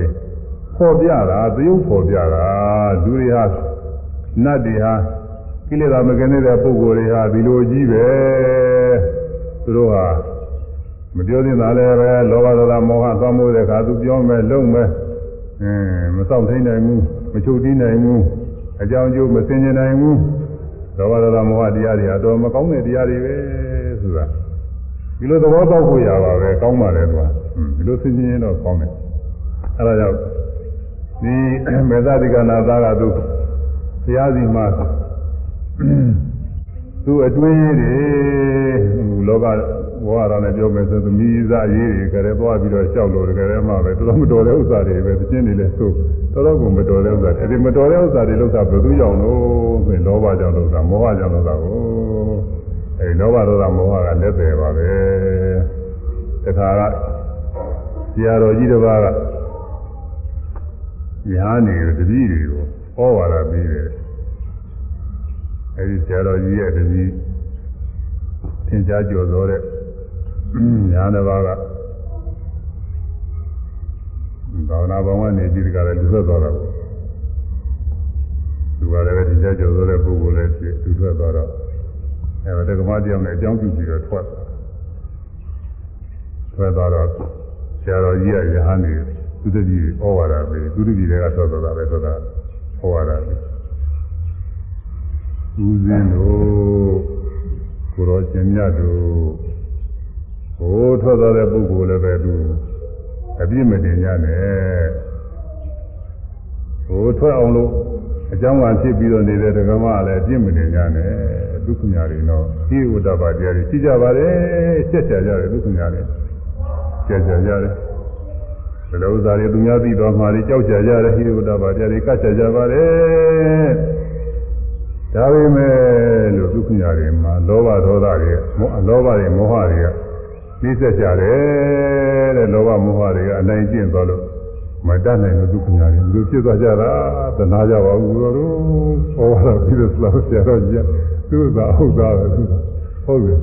ပေါ်ပြတာသရုပ်ပေါ်ပြတာလူတွေဟာ နတ်တွေဟာကိလေသာမကင်းတဲ့ပုဂ္ဂိုလ်တွေဟာဒီလိုကြီးပဲသူတို့ဟာမပြောသင့်တာလည်းပဲလောဘဒေါသမောဟသွားမိုးတဲ့အခါသူပြောမယ်လုံမယ်အင်းမဆောင်ထိန်နိုင်ဘူးမချုပ်တီးနိုင်ဘူးအကြောင်းကျိုးမစင်ကြနိုင်ဘူးလောဘဒေါသမောဟတရားတွေအတော်မကောင်းတဲ့တရားတွေပဲဆိုတာဒီလိုသဘောပေါက်ဖို့ရပါပဲကောင်းပါလေကွာဒီလိုစင်ကြင်တော့ကောင်းတယ်အဲဒါကြောင့်ဒီမေသတိကနာသားကသူ ဘုရားစီမှာသူအတွင်းတွေလောကဘဝရနဲ့ပြောမယ်ဆိုသမီးစားရေးတွေကြရဲသွားပြီးတော့ရှောက်လို့ကြရဲမှပဲတော်တော်မတော်တဲ့ဥစ္စာတွေပဲသချင်းတွေလည်းသို့တော်တော်ကမတော်တဲ့ဥစ္စာတွေအဲဒီမတော်တဲ့ဥစ္စာတွေလို့သာဘယ်သူကြောင့်လို့ဆိုရင်လောဘကြောင့်လို့သာမောဟကြောင့်လို့သာကိုအဲဒီလောဘဒေါသမောဟကလက်တယ်ပါပဲတခါကဆရာတော်ကြီးတစ်ပါးကညာနေတပည့်တွေကို ဩဝါဒပေးတယ်အဲဒီဆရာတော်ကြီးရဲ့တပည့်သင်ကြားကြော်သောတဲ့ညာတစ်ပါးကဘာဝနာဘောင်ကနေပြီးဒီကလည်းလူထွက်သွားတာပေါ့သူကလည်းသင်ကြားကြော်သောတဲ့ပုဂ္ဂိုလ်လည်းဖြစ်သူထွက်သွားတော့အဲဒါတက္ကမတရားနဲ့အကြောင်းပြုပြီးတော့ထွက်ထွက်သွားတော့ဆရာတော်ကြီးကယဟန်နေသူတပည့်ဩဝါဒပေးသူတပည့်တွေကထွက်သွားတာပဲဆိုတာ ဩဝါဒပေးဦးဇင်းတို့ကိုရောရှင်မြတ်တို့ဟိုထွက်သွားတဲ့ပုဂ္ဂိုလ်လည်းပဲသူအပြစ်မတင်ကြနဲ့ဟိုထွက်အောင်လို့အကြောင်းကဖြစ်ပြီးတော့နေတဲ့ဓမ္မလည်းအပြစ်မတင်ကြနဲ့ဒုက္ခညာတွေတော့ဤဝတ္တပါတရားတွေရှိကြပါလေချက်ချကြတယ်ဒုက္ခညာတွေချက်ချကြတယ် ဘယ်လိုဥစ္စာတွေသူများသိတော်မှာတွေကြောက်ကြကြတယ်ဟိဝတ္တပါတရားတွေကတ်ချကြပါလေဒါပေမဲ့လို့ဒုက္ခညာတွေမှာလောဘဒေါသတွေမောလောဘတွေမောဟတွေကနှိစက်ကြတယ်တဲ့လောဘမောဟတွေကအနိုင်ကျင့်သွားလို့မတတ်နိုင်လို့ဒုက္ခညာတွေလူဖြစ်သွားကြတာသနာကြပါဘူးတော်တို့ဟောတာပြီးတော့ဆလာဆရာတော်ကြီးသူ့သာဟုတ်သားပဲသူဟုတ်တယ်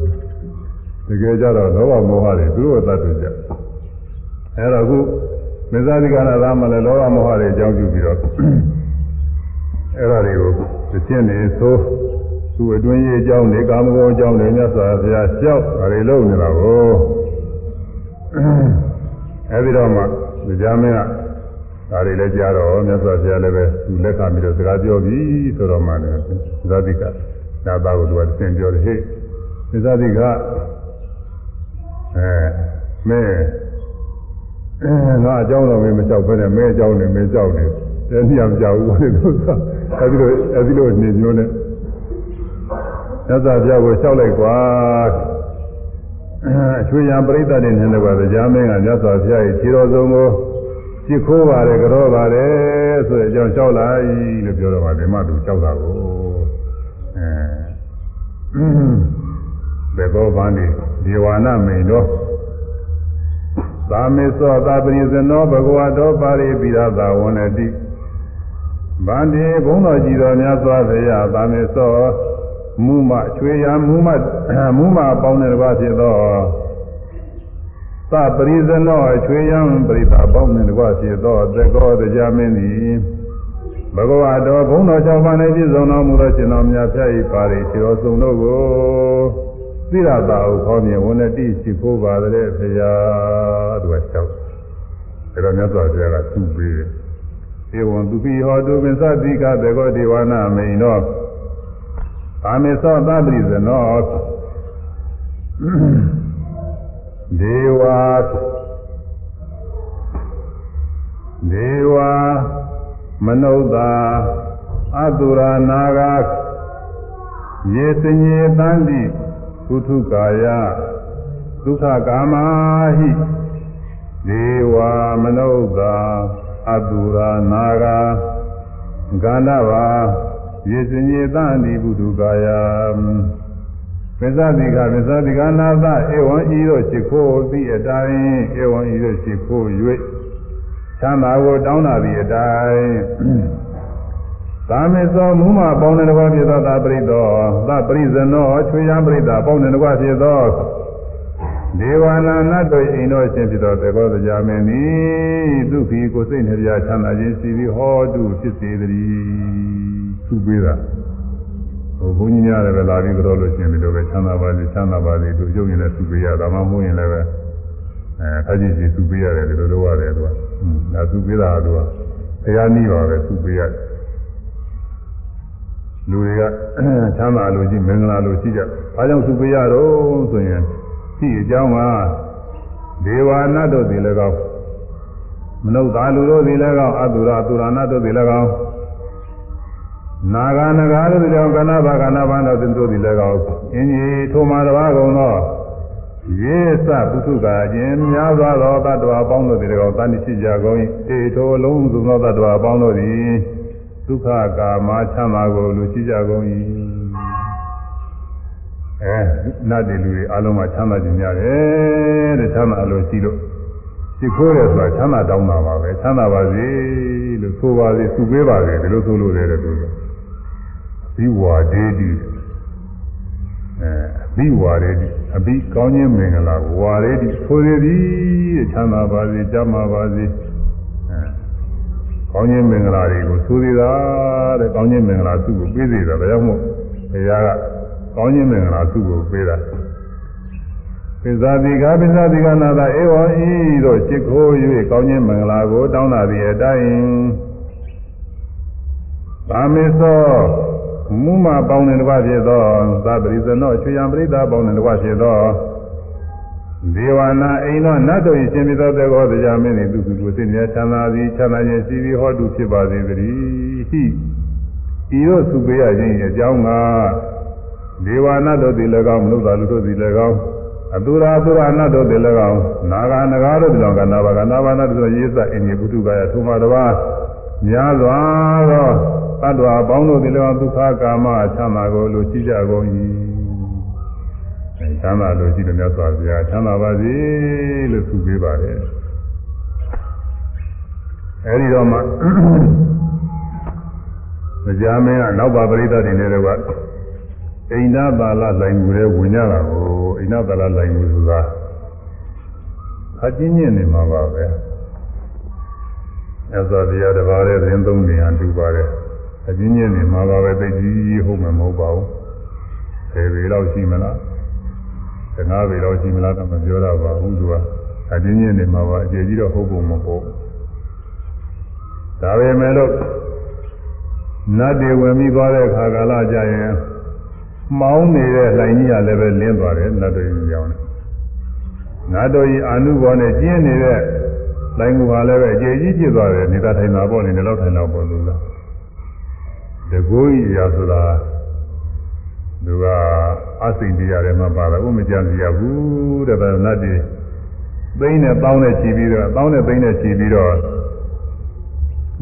တကယ်ကြတော့လောဘမောဟတွေသူတို့ကတတ်တယ်ကြအဲ့တော့အခု မေဇာတိကနာသားမှလည်းလောဘမောဟတွေအကြောင်းပြုပြီးတော့အဲ့ဒါတွေကိုသိချင်းနေဆိုသူ့အတွင်းရေးအကြောင်းနေကာမဂုဏ်အကြောင်းတွေမြတ်စွာဘုရားကြောက်ဒါတွေလုပ်နေတာကိုအဲဒီတော့မှကြာမင်းကဒါတွေလည်းကြားတော့မြတ်စွာဘုရားလည်းပဲသူလက်ခံပြီးတော့စကားပြောပြီဆိုတော့မှလည်းဇာတိကဒါသားကိုသူကသင်ပြောတယ်ဟေ့ဇာတိကအဲမဲငါ အကြောင်းတော်မင်းမကြောက်ဘဲနဲ့မဲအကြောင်းနဲ့မဲကြောက်တယ်တဲ့ညမကြောက်ဘူးလေသူကအဲဒီလိုအဲဒီလိုနေမျိုးနဲ့သစ္စာပြကိုလျှောက်လိုက်ကွာအချွေရံပရိသတ်တွေနဲ့လည်းပါကြားမင်းကမြတ်စွာဘုရားရဲ့ခြေတော်ဆုံးကိုကြည့်ခိုးပါတယ်ကြောပါတယ်ဆိုတဲ့အကြောင်းလျှောက်လိုက်လို့ပြောတော့မှဒီမှသူလျှောက်တာကိုအဲဘေဘောဗန္ဒီဒီဝါနမိန်တော့ သာမေသောသာပရိဇနောဘဂဝတောပါရိပိရသာဝန္တိဗန္ဒီဘုန်းတော်ကြည်တော်များစွာဘုရားသာမေသောမူမချွေရမူမမူမပေါင်းတဲ့တစ်ပါးဖြစ်သောသပရိဇနောအချွေရံပရိသပေါင်းတဲ့တစ်ပါးဖြစ်သောသကောတရားမင်းသည်ဘဂဝါတော်ဘုန်းတော်၆ပါးနဲ့ပြည့်စုံတော်မူသောရှင်တော်မြတ်ဖျား၏ပါရိခြေတော်စုံတို့ကို သီရတာဟုခေါ်မြင်ဝန်တိရှိခိုးပါတဲ့ဖရာသူက၆ဒါတော့မြတ်စွာဘုရားကသူ့ပေးတယ်ဧဝံသူပိဟောတုပင်သတိကသကောဒေဝနာမိန်တော်ကာမေသောသတ္တိဇနောဒေဝဒေဝမနုဿာအတုရာနာဂယေစညေတန္တိ ကုထုကာယဒုက္ခကာမဟိဒေဝမနုဿာအတုရာနာဂာကန္နဘာယေစညေတန္တိဘုဒ္ဓကာယပစ္စတိကပစ္စတိကနာသဧဝံဤသို့ရှိခိုးသည့်အတိုင်းဧဝံဤသို့ရှိခိုး၍ချမ်းသာကိုတောင်းတာသည့်အတိုင်း သာမေသောမူမပေါင်းတဲ့ဘဝဖြစ်သောသာပရိသောသပရိဇနောချွေရန်ပရိသပေါင်းတဲ့ဘဝဖြစ်သောဒေဝနာနတ်တို့အိမ်တော်ရှင်ဖြစ်သောသေဘောတရားမင်းသည်ဒုက္ခကိုစိတ်နှပြချမ်းသာခြင်းရှိပြီးဟောတုဖြစ်စေတည်းသူပေးတာဟိုဘုန်းကြီးများလည်းပဲလာပြီးကြောလို့ရှင်ဒီလိုပဲချမ်းသာပါစေချမ်းသာပါစေသူရုပ်ရင်လည်းသူပေးရဒါမှမဟုတ်ရင်လည်းပဲအဲအကြည့်စီသူပေးရတယ်ဒီလိုလုပ်ရတယ်သူကဒါသူပေးတာကသူကတရားနည်းပါပဲသူပေးရတယ် လူတွေကချမ်းသာလို့ရှိမင်္ဂလာလို့ရှိကြ။ဘာကြောင့်သူပေးရတော့ဆိုရင်ရှိအကြောင်းကဒေဝနာတို့သည်လည်းကောင်းမနုဿာလူတို့သည်လည်းကောင်းအတုရအတုရနာတို့သည်လည်းကောင်းနာဂနဂါတို့သည်လည်းကောင်းကဏဘာကဏဘာတို့တို့သည်လည်းကောင်းအင်းကြီးထိုမှာတပါးကုန်သောရေသပုထုကာခြင်းများစွာသောတ attva အပေါင်းတို့သည်လည်းကောင်းတန်တိရှိကြကုန်၏တေထိုလုံးစုံသောတ attva အပေါင်းတို့သည် ဒုက္ခကာမချမ်းသာကိုလူရှိကြကုန်၏အဲနတ်တွေလူတွေအလုံးမှာချမ်းသာခြင်းများတယ်တဲ့ချမ်းသာလို့ရှိလို့ရှိခိုးတယ်ဆိုတာချမ်းသာတောင်းတာပါပဲချမ်းသာပါစေလို့ဆိုပါစေသူပေးပါစေဒီလိုဆိုလို့ရတယ်သူကဘိဝါဒေတိအဲဘိဝါဒေတိအဘိကောင်းခြင်းမင်္ဂလာဝါဒေတိဆိုရသည်တဲ့ချမ်းသာပါစေကြမ်းပါပါစေအဲ ကောင်းခြင်းမင်္ဂလာတွေကိုဆိုသေးတာတဲ့ကောင်းခြင်းမင်္ဂလာသူ့ကိုပေးသေးတာဒါကြောင့်မို့ဘုရားကကောင်းခြင်းမင်္ဂလာသူ့ကိုပေးတာပိဇာတိကပိဇာတိကနာတာဧဝံဤတို့จิตခိုး၍ကောင်းခြင်းမင်္ဂလာကိုတောင်းတာသည့်အတိုင်းသာမေသောမူမပေါင်းတဲ့တကွဖြစ်သောသာပရိဇနောချွေယံပရိသပေါင်းတဲ့တကွဖြစ်သော ဒေဝနာအိမ်သောနတ်တို့၏ရှင်ဖြစ်သောတေကောတရားမင်း၏သူသူကိုသိမြတ်ချမ်းသာသည်ချမ်းသာခြင်းရှိပြီးဟောတုဖြစ်ပါစေတည်းဟိဤသို့သူပေးရခြင်းအကြောင်းကဒေဝနာတို့သည်လည်းကောင်းမနုဿာလူတို့သည်လည်းကောင်းအတုရာတုရာနတ်တို့သည်လည်းကောင်းနာဂာနဂါတို့သည်လည်းကောင်းကနာဘာကနာဘာနတ်တို့ရေးစအင်ကြီးပုထုကာယသုမတော်ပါများစွာသောတ attva အပေါင်းတို့သည်လည်းကောင်းဒုက္ခကာမချမ်းသာကိုလူရှိကြကုန်၏ အဲချမ်းသာလို့ရှိတယ်မြတ်စွာဘုရားချမ်းသာပါစေလို့ဆုပေးပါတယ်အဲဒီတော့မှကြားမင်းကနောက်ပါပရိသတ်တွေနဲ့တော့အိန္ဒပါဠလိုင်ငူတွေဝင်ကြတာကိုအိန္ဒပါဠလိုင်ငူဆိုတာအချင်းချင်းနေမှာပါပဲအဲဆိုတရားတစ်ပါးတဲ့သတင်းသုံးနေရတူပါတယ်အချင်းချင်းနေမှာပါပဲသိကြီးဟုတ်မှာမဟုတ်ပါဘူးဆယ်ပေလောက်ရှိမလား 15ပေလောက်ရှိမလားတော့မပြောတော့ပါဘူးသူကအချင်းချင်းနေမှာပါအကျေကြီးတော့ဟုတ်ပုံမဟုတ်ဒါပေမဲ့လို့နတ်တွေဝင်ပြီးသွားတဲ့အခါကာလကြရင်မှောင်းနေတဲ့လှိုင်ကြီးကလည်းပဲလင်းသွားတယ်နတ်တို့ကြီးကြောင်းတယ်နတ်တို့ကြီးအာနုဘောနဲ့ကျင်းနေတဲ့လှိုင်ကူကလည်းပဲအကျေကြီးဖြစ်သွားတယ်နေတာထိုင်တာပေါ့နေတယ်လောက်ထိုင်တော့ပေါ့လို့လားတကူကြီးရာဆိုတာ သူကအစိမ့်တရားတွေမှာပါတယ်ဥမကြံစီရဘူးတဲ့ဗနတ်တွေသိန်းနဲ့တောင်းနဲ့ချီပြီးတော့တောင်းနဲ့သိန်းနဲ့ချီပြီးတော့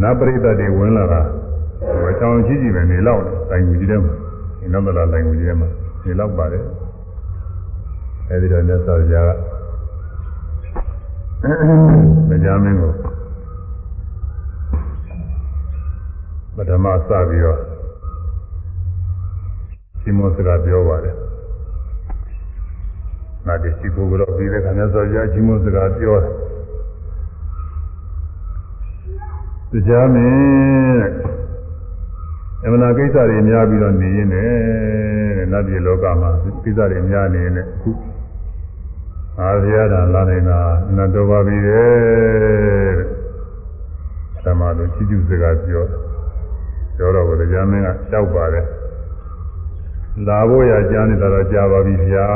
နတ်ပရိသတ်တွေဝင်လာတာဟိုအချောင်းကြီးကြီးပဲနေလောက်တိုင်ကူကြီးတဲ့မှာဒီနောက်မလာတိုင်ကူကြီးတဲ့မှာနေလောက်ပါတယ်အဲဒီတော့မြတ်စွာဘုရားကမကြမင်းကိုပထမစပြီးတော့ဒီ မောစကားပြောပါတယ်ငါတရှိကိုကတော့ပြီးတဲ့ခါမြတ်စွာဘုရားဒီမောစကားပြောတယ်တရားမင်းအမှန်ကိစ္စတွေများပြီးတော့နေရင်းနဲ့တဲ့နတ်ပြည်လောကမှာကိစ္စတွေများနေနေအခုအာရယတာလာနေတာနတ်တော်ပါပြီတဲ့သမလိုချီးကျူးစကားပြောပြောတော့ဘုရားမင်းကတောက်ပါတယ် လာဖို့ရကြားနေတာတော့ကြာပါပြီဗျာ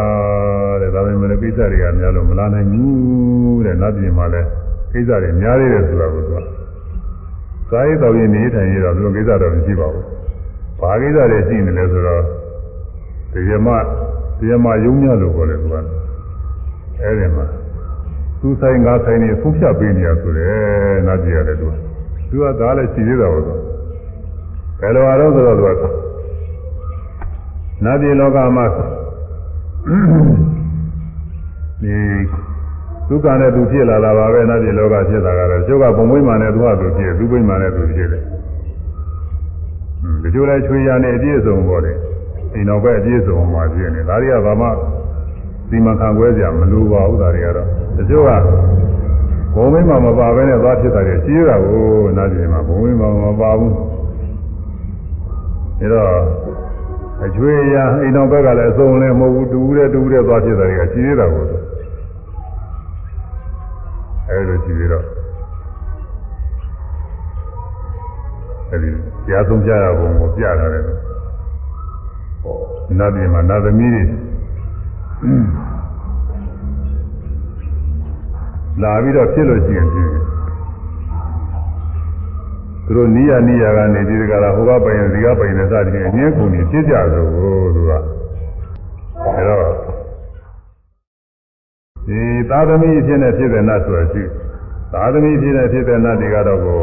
တဲ့ဒါပေမဲ့ကိစ္စတွေကများလို့မလာနိုင်ဘူးတဲ့နတ်ပြည်မှာလည်းကိစ္စတွေများသေးတယ်ဆိုတာကိုသူကစာရေးတော်ရင်နေထိုင်ရတော့ဘယ်လိုကိစ္စတော့မရှိပါဘူး။ဘာကိစ္စတွေရှိနေလဲဆိုတော့တရားမတရားမယုံညလို့ခေါ်တယ်သူက။အဲဒီမှာသူဆိုင်ငါဆိုင်နေဖုံးဖြတ်ပေးနေရဆိုတယ်နတ်ပြည်ရတယ်သူသူကဒါလည်းရှိသေးတာပေါ့ဘယ်လိုအားတော့ဆိုတော့သူက နတ်ပြည်လောကမှာဒီဒုက္ခနဲ့သူဖြစ်လာတာပါပဲနတ်ပြည်လောကဖြစ်လာတာတော့ကျုပ်ကဘုံမွေးမှနဲ့သူကသူဖြစ်သူဘိမှနဲ့သူဖြစ်တယ်ဒီလိုလဲချွေရနဲ့အပြည့်စုံပေါ့လေအိမ်တော်ပဲအပြည့်စုံမှာဖြစ်နေဒါတွေကဘာမှစီမံခံခွဲကြမလိုပါဘူးဒါတွေကတော့တချို့ကဘုံမင်းမှာမပါဘဲနဲ့သွားဖြစ်တာတွေရှိရတာကိုနားကြည့်မှာဘုံမင်းမှာမပါဘူးဒါတော့ အကျွေးရအိမ်တော်ဘက်ကလည်းအစုံလည်းမဟုတ်ဘူးတူတဲ့တူတဲ့သွားဖြစ်တာတွေကရှိရတာကိုအဲလိုရှိပြီးတော့အဲဒီကြားဆုံးကြရပုံကိုပြတာလေနတ်ပြည်မှာနတ်သမီးတွေလာပြီးတော့ဖြစ်လို့ရှိရင်ဖြစ်တယ် သူတို့နီးရနီးရကနေဒီကရာဟိုကပိုင်ဒီကပိုင်နဲ့စသည်ဖြင့်အငင်းကုန်နေဖြစ်ကြဆိုသူကအဲတော့ဒီသာသမီဖြစ်နေဖြစ်တဲ့နတ်ဆိုတာရှိသာသမီဖြစ်နေဖြစ်တဲ့နတ်တွေကတော့ကို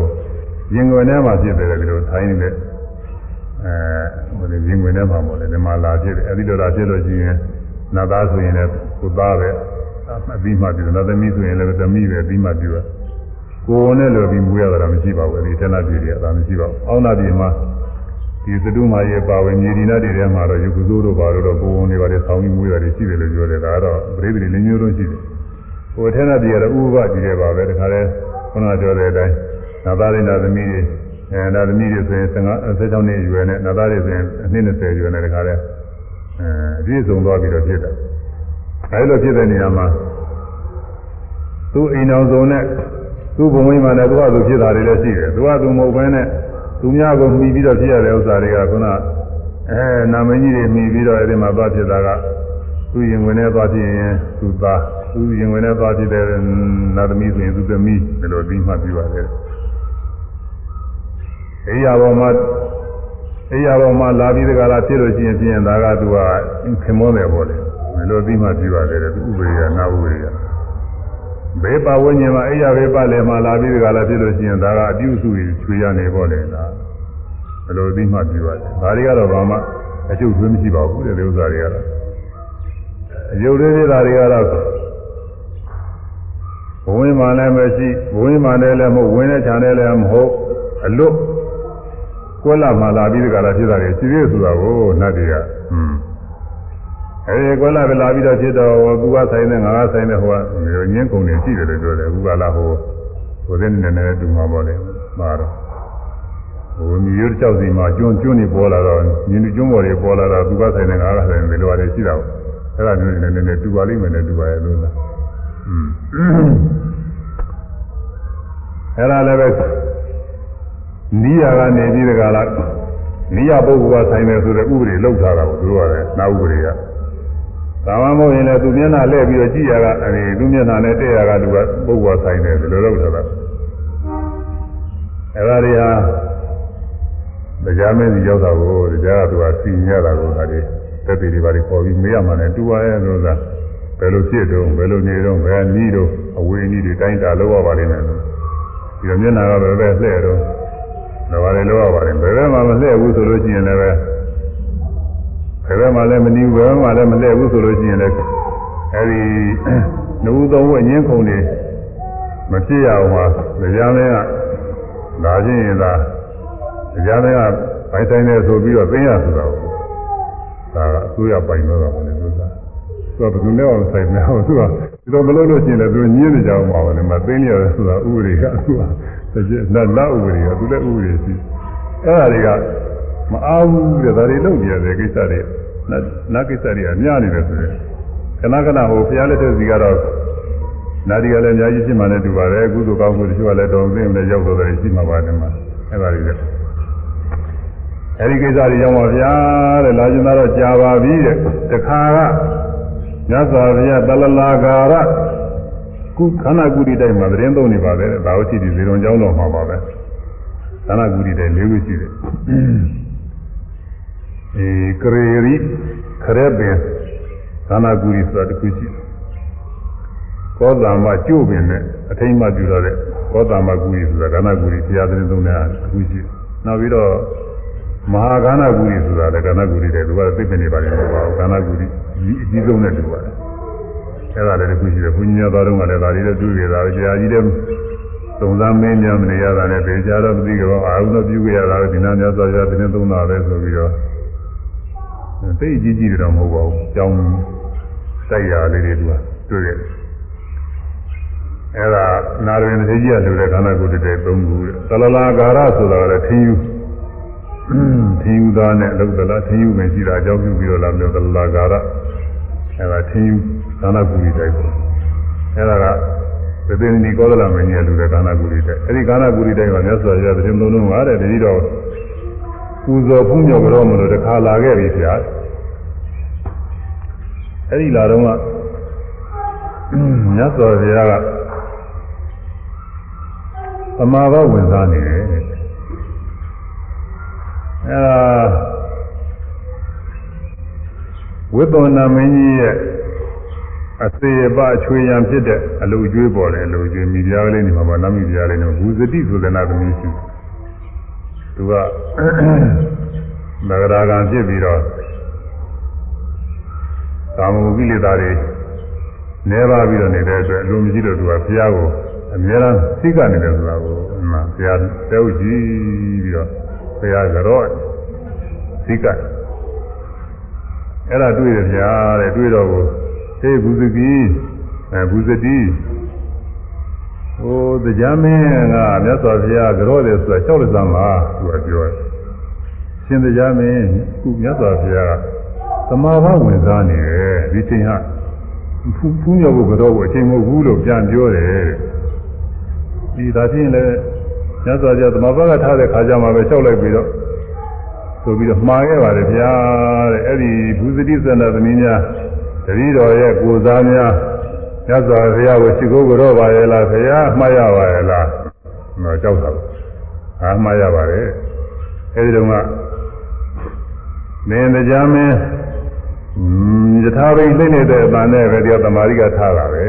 ရင်ွယ်ထဲမှာဖြစ်တယ်ဒီလိုထိုင်းနေတဲ့အဲဟိုလေရင်ွယ်ထဲမှာပေါ့လေဒီမှာလာဖြစ်တယ်အဲဒီလိုလာဖြစ်လို့ရှိရင်နတ်သားဆိုရင်လည်းကိုသားပဲအပြီးမှပြုတယ်နတ်သမီးဆိုရင်လည်းသမီးပဲပြီးမှပြုတယ် ကိုယ်နဲ့လိုပြီးမူရတာမရှိပါဘူးဒီဌာနပြည်တွေကဒါမရှိပါဘူးအောင်းနာပြည်မှာဒီသတုမာရဲ့ပါဝင်မြေဒီနာတွေထဲမှာတော့ယုကုသိုးတို့ပါတော့ကိုယ်ဝန်တွေပါတယ်ဆောင်းပြီးမူရတယ်ရှိတယ်လို့ပြောတယ်ဒါကတော့ပရိသေတွေလည်းမျိုးလုံးရှိတယ်ကိုယ်ဌာနပြည်ကတော့ဥပ္ပကြီးတယ်ပါပဲတခါလဲခုနပြောတဲ့အတိုင်းနာသားရိနာသမီးတွေအဲနာသမီးတွေဆိုရင်15 16နှစ်အရွယ်နဲ့နာသားတွေဆိုရင်အနှစ်20အရွယ်နဲ့တခါလဲအဲအပြည့်စုံသွားပြီးတော့ဖြစ်တယ်အဲဒီလိုဖြစ်တဲ့နေရာမှာသူ့အိမ်တော်စုံနဲ့ သူ့ဘုံဝိမာန်နဲ့သူ့ဟာသူဖြစ်တာတွေလည်းရှိတယ်သူကသူမဟုတ်ဘဲနဲ့သူများကိုမှီပြီးတော့ဖြစ်ရတဲ့ဥစ္စာတွေကခုနအဲနာမည်ကြီးတွေမှီပြီးတော့အဲဒီမှာသွားဖြစ်တာကသူရင်ဝင်နဲ့သွားဖြစ်ရင်သူသားသူရင်ဝင်နဲ့သွားဖြစ်တဲ့နာသမီးဆိုရင်သူသမီးဒီလိုပြီးမှပြပါတယ်အိယာပေါ်မှာအိယာပေါ်မှာလာပြီးတကလားဖြစ်လို့ရှိရင်ပြင်ဒါကသူကခင်မောတယ်ပေါ့လေဒီလိုပြီးမှပြပါတယ်သူဥပရိယနာဥပရိယ ဘေးပါဝိညာဉ်မှာအိယာဘေးပါလည်းမှာလာပြီးတကလားဖြစ်လို့ရှိရင်ဒါကအပြုစုကြီးချွေရနေပေါ့လေလားဘယ်လိုပြီးမှပြပါတယ်ဒါတွေကတော့ဘာမှအကျုပ်သွေးမရှိပါဘူးတဲ့ဒီဥစ္စာတွေကတော့အယုတ်သေးတာတွေကတော့ဘဝင်းမှလည်းမရှိဘဝင်းမှလည်းလည်းမဟုတ်ဝင်းတဲ့ခြံလည်းလည်းမဟုတ်အလွတ်ကွက်လာမှလာပြီးတကလားဖြစ်တာတွေရှိသေးဆိုတာကိုနတ်တွေကဟွန်း အဲဒီကွက်လာပဲလာပြီးတော့ဖြစ်တော့ကူကဆိုင်တဲ့ငါကဆိုင်တဲ့ဟိုကညင်းကုန်နေရှိတယ်လို့ပြောတယ်ကူကလာဟိုဟိုတဲ့နေနေတူမှာပေါ့လေမှာတော့ဟိုမြေရွတ်ကြောက်စီမှာကျွန်းကျွန်းနေပေါ်လာတော့ညင်းကျွန်းပေါ်တွေပေါ်လာတော့ကူကဆိုင်တဲ့ငါကဆိုင်တယ်လို့ရတယ်ရှိတာပေါ့အဲ့ဒါမျိုးနေနေနေတူပါလိမ့်မယ်နဲ့တူပါရဲ့လို့လားอืมအဲ့ဒါလည်းပဲနိယာကနေပြီးတကလားနိယပုဂ္ဂိုလ်ကဆိုင်တယ်ဆိုတဲ့ဥပဒေလောက်ထားတာကိုသူတို့ကလည်းနာဥပဒေက သာမမဟုတ်ရင်လည်းသူမျက်နှာလှည့်ပြီးတော့ကြည့်ရတာအဲဒီသူမျက်နှာနဲ့တဲ့ရတာလူကပုဂ္ဂိုလ်ဆိုင်တယ်ဒီလိုလောက်ထားတာအဲ့ဒါတွေဟာတရားမင်းကြီးရောက်တာကိုတရားကသူကစီညရတာကိုဒါတွေတက်ပြီးတွေပါတွေပေါ်ပြီးမေးရမှလည်းတူပါရဲ့လို့သာဘယ်လိုဖြစ်တော့ဘယ်လိုနေတော့ဘယ်နည်းတော့အဝေးနည်းတွေတိုင်းတာလောက်ရပါလိမ့်မယ်လို့ဒီလိုမျက်နှာကပဲပဲလှည့်တော့ဒါပါလေလောက်ရပါလိမ့်မယ်ဘယ်ဘက်မှမလှည့်ဘူးဆိုလို့ရှိရင်လည်းပဲ ဘယ်ဘက်မှလည်းမနီးဘူးဘယ်ဘက်မှလည်းမလှည့်ဘူးဆိုလို့ရှိရင်လည်းအဲဒီနှုတ်သုံးဝအငင်းခုန်နေမဖြစ်ရအောင်ပါတရားမင်းကလာခြင်းရင်သာတရားမင်းကပိုင်ဆိုင်နေဆိုပြီးတော့သိရဆိုတာကိုဒါကအစိုးရပိုင်တော့တာပေါ့လေသူကသူကဘယ်သူနဲ့အောင်ဆိုင်နေအောင်သူကဒီလိုမလုပ်လို့ရှိရင်လည်းသူညင်းနေကြအောင်ပါပဲလေမသိနေရတယ်ဆိုတာဥပဒေကသူကလက်လက်ဥပဒေကသူလည်းဥပဒေရှိအဲ့ဒါတွေကမအားဘူးတဲ့ဒါတွေလုပ်နေရတဲ့ကိစ္စတွေ နတ်ကိစ္စတွေကများနေတယ်ဆိုရင်ခဏခဏဟိုဘုရားလက်ထက်စီကတော့နာဒီကလည်းအများကြီးရှိမှလည်းတူပါတယ်အခုတို့ကောင်းမှုတချို့ကလည်းတော်သိမလည်းရောက်တော့တယ်ရှိမှာပါတယ်မှာအဲ့ဒါတွေလည်းအဲဒီကိစ္စတွေရောက်ပါဗျာတဲ့လာကျင်တော့ကြာပါပြီတဲ့တခါကမြတ်စွာဘုရားတလလာကာရကုခန္ဓာကုတိတိုက်မှာသတင်းသုံးနေပါတယ်ဒါဝတိဒီဇေရုံကျောင်းတော်မှာပါပဲခန္ဓာကုတိတိုက်၄ခုရှိတယ် အဲကရေရီခရက်ပင်ခန္ဓာကုတိဆိုတာတစ်ခုရှိတယ်ကောသမ္မကျို့ပင်နဲ့အထိမ့်မှပြုတော့တဲ့ကောသမ္မဂူရီဆိုတာကဏ္ဍဂူရီဘုရားသခင်သုံးတဲ့အခုရှိနောက်ပြီးတော့မဟာကဏ္ဍဂူရီဆိုတာလည်းကဏ္ဍဂူရီတဲ့သူကသိပ္ပံနေပါလိမ့်မယ်ပါကဏ္ဍဂူရီဒီအကြီးဆုံးနဲ့တူပါတယ်အဲ့ဒါလည်းတစ်ခုရှိတယ်ဘုညာတော်တော်ကလည်းဒါတွေလည်းတွေ့ရတာကြာကြီးတဲ့သုံးသားမင်းများမနေရတာနဲ့ပေချာတော့မသိကြတော့အာဟုတော့ပြုကြရတာဒီနာများသွားကြတဲ့သုံးတာပဲဆိုပြီးတော့ သိအကြီးကြီးတွေတော့မဟုတ်ပါဘူးကြောင်းတိုက်ရလေးတွေသူကတွေ့ရတယ်အဲ့ဒါနာရဝင်သေးကြီးကလူတဲ့ခန္ဓာကိုယ်တည်းသုံးခုသလလာကာရဆိုတာလည်းထင်းယူထင်းယူသားနဲ့လောက်သလားထင်းယူမယ်ရှိတာအကြောင်းပြုပြီးတော့လာမျိုးသလလာကာရအဲ့ဒါထင်းယူခန္ဓာကိုယ်တည်းပေါ့အဲ့ဒါကသေသေနီကောသလမင်းကြီးလူတဲ့ခန္ဓာကိုယ်တည်းအဲ့ဒီခန္ဓာကိုယ်တည်းကမြတ်စွာဘုရားတရင်လုံးလုံးပါတဲ့တတိတော် ပူဇော်ဖူးမြော်ကြတော့မလို့တခါလာခဲ့ပြီဆရာအဲ့ဒီလာတော့ကမြတ်စွာဘုရားကသမာဘဝင်စားနေတယ်အဲဒါဝိသုဏမင်းကြီးရဲ့အစေပအချွေရန်ဖြစ်တဲ့အလူကျွေးပေါ်တယ်အလူကျွေးမိပြားလေးနေမှာပါနမိပြားလေးနေဘူဇတိဆိုတဲ့နာသမီးရှိ သူကနဂရာကံဖြစ်ပြီးတော့ကာမဂုကိလေသာတွေနေပါပြီးတော့နေတဲ့အတွက်အလိုမရှိလို့သူကဘုရားကိုအများအားသိကနေတယ်ဆိုတာကိုမှဘုရားတဲဥကြည့်ပြီးတော့ဘုရားကတော့သိကအဲ့ဒါတွေ့ရဗျာတဲ့တွေ့တော့ကိုသေဘုဇတိအဲဘုဇတိ ဟိုတရားမင်းကမြတ်စွာဘုရားကြောတယ်ဆိုတာ၆လက်သမ်းပါသူကပြောတယ်ရှင်တရားမင်းခုမြတ်စွာဘုရားသမာဘဝင်စားနေတယ်ဒီချိန်ဟာဖူးဖူးမြောက်ဖို့ကတော့အချိန်မဟုတ်ဘူးလို့ပြန်ပြောတယ်တဲ့ဒီဒါချင်းလည်းညစွာကြသမဘာကထားတဲ့ခါကျမှပဲလျှောက်လိုက်ပြီးတော့ဆိုပြီးတော့မှားခဲ့ပါတယ်ဗျာတဲ့အဲ့ဒီဘူဇတိသန္တာသမီးများတတိတော်ရဲ့ကိုစားများ ညစွာဘုရားကိုရှိခိုးကြတော့ပါရဲ့လားဘုရားမှားရပါရဲ့လားတော့ကြောက်တာအာမှားရပါတယ်အဲ့ဒီတော့ကမင်းတရားမင်းယထာဘိလိမ့်နေတဲ့အပန်နဲ့ပဲတရားသမာဓိကထားတာပဲ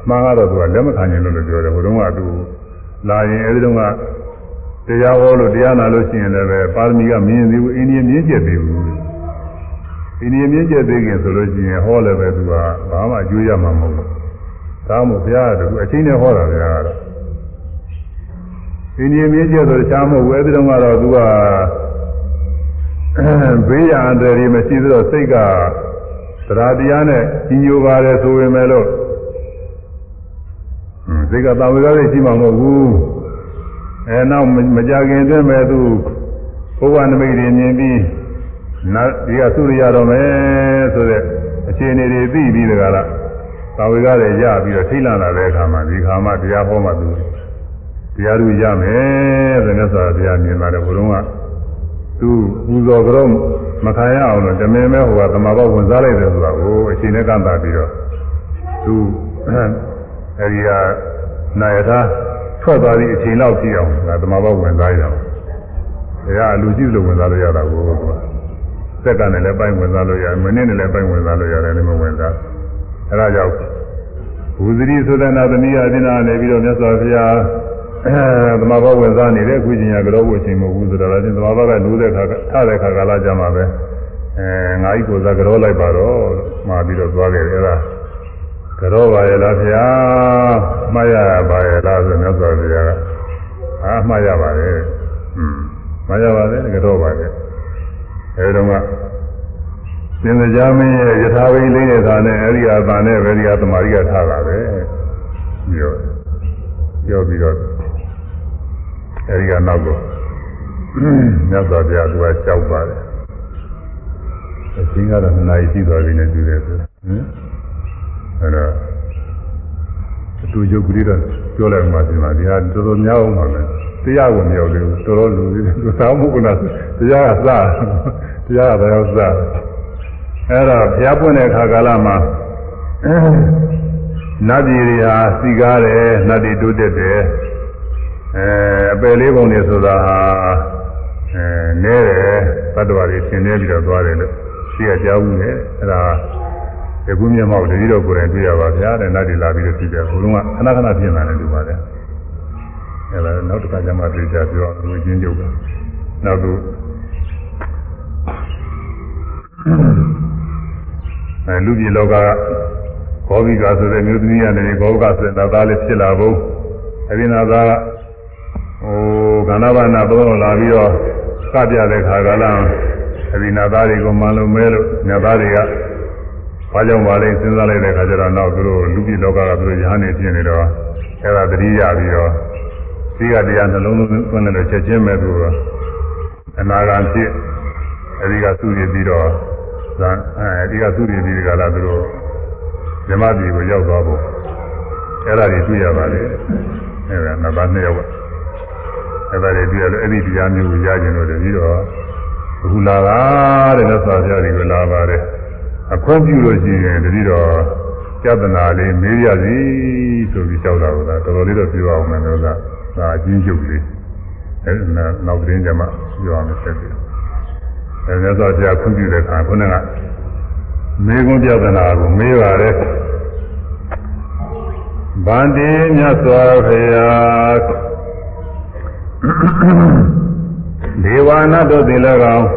အမှန်ကတော့သူကလက်မခံနိုင်လို့လို့ပြောတယ်ဟိုတုန်းကသူလာရင်အဲဒီတုန်းကတရားဟောလို့တရားနာလို့ရှိရင်လည်းပဲပါရမီကမင်းသေးဘူးအိန္ဒိယမြင့်ကျက်သေးဘူးအိန္ဒိယမြင့်ကျက်သေးခင်ဆိုလို့ရှိရင်ဟောလည်းပဲသူကဘာမှအကျိုးရမှာမဟုတ်ဘူး ဒါမှမဟုတ်ဘုရားကသူအချင်းနဲ့ဟောတာဘုရားကတော့အိန္ဒိယမြင့်ကျက်ဆိုတခြားမဟုတ်ဘူးအဲဒီတုန်းကတော့သူကဘေးရန်တယ်မရှိသလိုစိတ်ကတရားတရားနဲ့ကြီးညိုပါတယ်ဆိုပေမဲ့လို့စိတ်ကတာဝေကလေးရှိမှာမဟုတ်ဘူးအဲနောက်မကြခင်အတွင်းမဲ့သူဘုရားနမိတ်တွေမြင်ပြီးနာဒီကသုရိယတော်မယ်ဆိုတဲ့အခြေအနေတွေသိပြီးတကလား တာဝေကလည်းရပြီးတော့ထိတ်လန့်လာတဲ့အခါမှာဒီခါမှတရားဟောမှသူတရားသူရမယ်ဆိုတဲ့ဆိုတရားမြင်လာတယ်ဘုရုံးကသူပူဇော်ကြတော့မခံရအောင်လို့တမင်မဲ့ဟိုကသမာဘဝင်စားလိုက်တယ်ဆိုတာကိုအချိန်နဲ့ကန့်တာပြီးတော့သူအဲဒီကနာယထာထွက်သွားပြီးအချိန်လောက်ကြည့်အောင်ငါသမာဘဝင်စားရအောင်ဒါကအလူရှိလို့ဝင်စားလို့ရတာကိုသူကစက္ကန့်နဲ့လည်းပိုင်းဝင်စားလို့ရတယ်မိနစ်နဲ့လည်းပိုင်းဝင်စားလို့ရတယ်လည်းမဝင်စား အဲဒါကြောင့်ဘူဇတိသုဒနာသမီးအသင်္နာနေပြီးတော့မြတ်စွာဘုရားအဲသမာဘဝင်စားနေတဲ့ခုချင်းရကြောဖို့အချိန်မဟုတ်ဘူးဆိုတော့လည်းသမာဘကလိုးတဲ့ခါထားတဲ့ခါကာလကြမှာပဲအဲငါကြီးကိုစားကြောလိုက်ပါတော့လို့မှာပြီးတော့သွားခဲ့တယ်အဲဒါကြောပါရဲ့လားဗျာမှားရပါရဲ့လားဆိုမြတ်စွာဘုရားကအာမှားရပါတယ်ဟွန်းမှားရပါတယ်ကြောပါရဲ့အဲဒီတော့က သင်္ကြန်မင်းရဲ့ယထာဘိလေးရဲ့သာနဲ့အဲဒီအသာနဲ့ပဲဒီအသမာဓိကထားတာပဲပြောပြောပြီးတော့အဲဒီကနောက်တော့မြတ်စွာဘုရားသူကကြောက်ပါတယ်အချင်းကတော့နှစ်နာရီရှိသွားပြီနဲ့တူတယ်ဆိုဟင်အဲတော့အတူရုပ်ကလေးတော့ပြောလိုက်မှဒီမှာဒီဟာတော်တော်များအောင်ပါမယ်တရားကိုမရောက်သေးဘူးတော်တော်လူသေးတယ်သူသာမှုကနာတရားကစတရားကလည်းစ အဲ့တော့ဘုရားပွင့်တဲ့အခါကာလမှာနတ်ပြည်တွေဟာစီကားတယ်နတ်တွေတိုးတက်တယ်အဲအပယ်လေးပုံတွေဆိုတာဟာအဲနဲတယ်ဘတ်တော်တွေသင်နေပြီးတော့သွားတယ်လို့ရှိရကြောက်ဘူးလေအဲ့ဒါဒီကူးမျက်မှောက်တတိတော်ကိုယ်တိုင်တွေ့ရပါဗျာတဲ့နတ်တွေလာပြီးတော့ကြည့်တယ်ဘုလုံးကခဏခဏပြင်လာတယ်ဒီပါလေအဲဒါနောက်တစ်ခါကျမှတွေ့ကြပြောလူချင်းကျုပ်ကနောက်သူ အဲလူပြည်လောကကောဘိကဆိုတဲ့မျိုးသမီးကနေကောဘကဆိုတဲ့သားလေးဖြစ်လာဖို့အဲဒီနာသားဟိုကန္နာဘာနာသုံးလာပြီးတော့ကပြတဲ့ခါကလာအဲဒီနာသားတွေကိုမှန်လို့မဲလို့ညာသားတွေကဘာကြောင့်ပါလဲစဉ်းစားလိုက်တဲ့ခါကျတော့နောက်သူတို့လူပြည်လောကကသူတို့ရဟန်းနေဖြစ်နေတော့အဲဒါတတိယပြီးတော့ဒီကတရားနှလုံးသွင်းတယ်ချက်ချင်းမဲ့သူကအနာဂတ်ဖြစ်အဲဒီကသူ့ရပြီးတော့ အဲဒီကသူ့ရပြီးဒီကလာသူတို့ဇမပြည်ကိုရောက်သွားဖို့အဲ့ဒါတွေတွေ့ရပါလေအဲ့ဒါနံပါတ်2ရောက်ကအဲ့ဒါတွေတွေ့ရလို့အဲ့ဒီတရားမျိုးကိုရကျင်လို့တပြီးတော့အခုလာတာတဲ့လက်စာပြတွေကိုလာပါတယ်အခွင့်ပြုလို့ရှိရင်တပြီးတော့ကြဒနာလေးမေးရစီဆိုပြီးကြောက်တာကတော်တော်လေးတော့ပြောအောင်မယ်လို့ကဒါအချင်းချုပ်လေးအဲ့နောက်တင်းကြမှာပြောအောင်ဆက်ပြီး အဲ့ဒါဆိုပြခွင့်ပြုတဲ့အခါခုနကမေကွန်းပြဒနာကိုမေးပါတယ်ဗန္တိမြတ်စွာဘုရားဒေဝနာတို့သည်၎င်း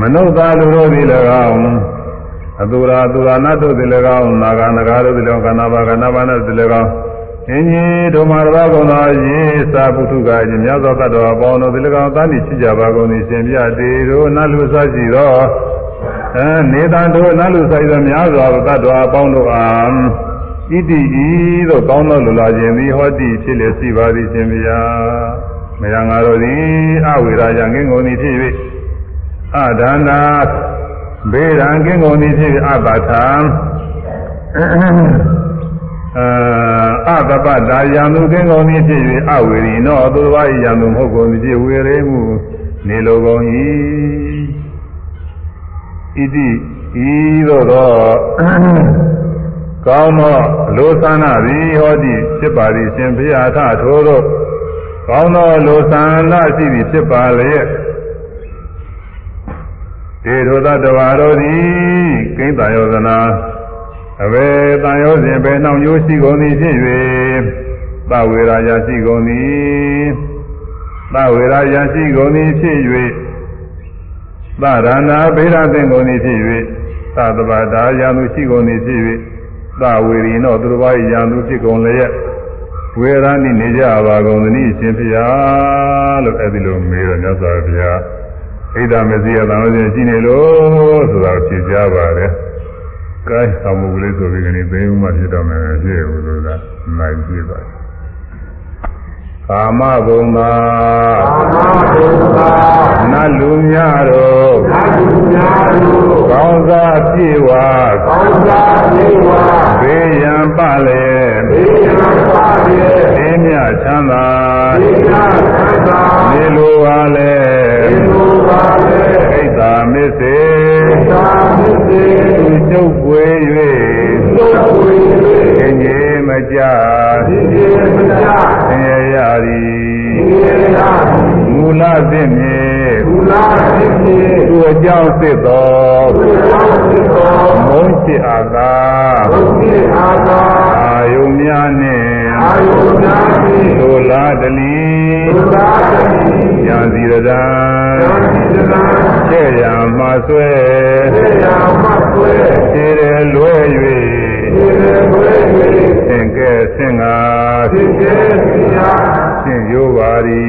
မနုဿာလူတို့သည်၎င်းအတူရာအတူရာနတို့သည်၎င်းနာဂနဂါတို့သည်၎င်းကနာဘာကနာဘာနတို့သည်၎င်း အင်းကြီးတို့မှာတော်ကုန်သောရေစာပုထုကခြင်းမြတ်သောတတ်တော်အပေါင်းတို့သည်၎င်းသာတိချစ်ကြပါကုန်သည်ရှင်ပြတေတို့နတ်လူစားရှိသောအဲနေတံတို့နတ်လူစားရှိသောများစွာသောတတ်တော်အပေါင်းတို့အားဣတိဤသို့ကောင်းသောလူလာခြင်းသည်ဟောတိဖြစ်လျက်ရှိပါသည်ရှင်ဗျာမယံငါတို့သည်အဝိရာယငင်းကုန်သည်ဖြစ်၍အဒါနာဘေရန်ကင်းကုန်သည်ဖြစ်၍အပါထံ အာအတပတာယံသူကင်းကုန်သည်ဖြစ်၍အဝေရီနောသူတော်၏ယံသူမဟုတ်ကုန်သည်ဖြစ်ဝေရေမှုနေလိုကုန်၏ဣတိဤသို့သောကောင်းသောလိုသနာသည်ဟောတိဖြစ်ပါသည်ရှင်ဘုရားထထိုးသောကောင်းသောလိုသနာရှိသည်ဖြစ်ပါလျက်ဒေထိုသတ္တဝါတို့သည်ကိဉ္တယောဇနာ အဘယ်တန်ရောစဉ်ပဲနှောင်ရိုးရှိကုန်သည်ဖြစ်၍သဝေရာယရှိကုန်သည်သဝေရာယရှိကုန်သည်ဖြစ်၍သရဏဗေဒသင်ကုန်သည်ဖြစ်၍သတ္တဗတာယံသူရှိကုန်သည်ဖြစ်၍သဝေရီနောသူတော်ဘာယံသူဖြစ်ကုန်လျက်ဝေရဏိနေကြပါကုန်သနည်းရှင်ဖျားလို့အဲ့ဒီလိုမေးတော့မြတ်စွာဘုရားဣဒ္ဓမဇိယသံဃာရှင်ရှိနေလို့ဆိုတာဖြေကြပါတယ်။ ကဲသံမှုကလေးဆိုပြီးကနေသိဦးမှဖြစ်တော့မယ်ဖြစ်ဘူးလို့ကနိုင်ပြပါတယ်။ကာမဘုံသာကာမဘုံသာနတ်လူများတို့နတ်လူများတို့ကောင်းစားပြေဝါကောင်းစားပြေဝါဘေးရန်ပလေဘေးရန်ပလေဘေးမြချမ်းသာဘေးမြချမ်းသာနေလိုပါလေနေလိုပါလေဣဒ္ဓမစ္စေဣဒ္ဓမစ္စေ သူချုပ်ပွေ၍ချုပ်ပွေ၍အငြိမကြအငြိမကြဆင်းရဲရသည်ဆင်းရဲရသည်မူလသစ်မြေမူလသစ်မြေသူအကြောင်းစစ်သောသူအကြောင်းစစ်သောမုန်းချစ်အာသာမုန်းချစ်အာသာအာယုံများနှင့်အာယုံများနှင့်ဒုလာတလီဒုလာတလီဉာဏ်စီရဒံဉာဏ်စီရဒံ ကျဲ့ရမှာဆွဲကျဲ့ရမှာဆွဲခြေရလွဲ၍ခြေရလွဲ၍သင်ကဲဆင်ငါသင်ကဲဆင်ငါရှင်းရိုးပါရီ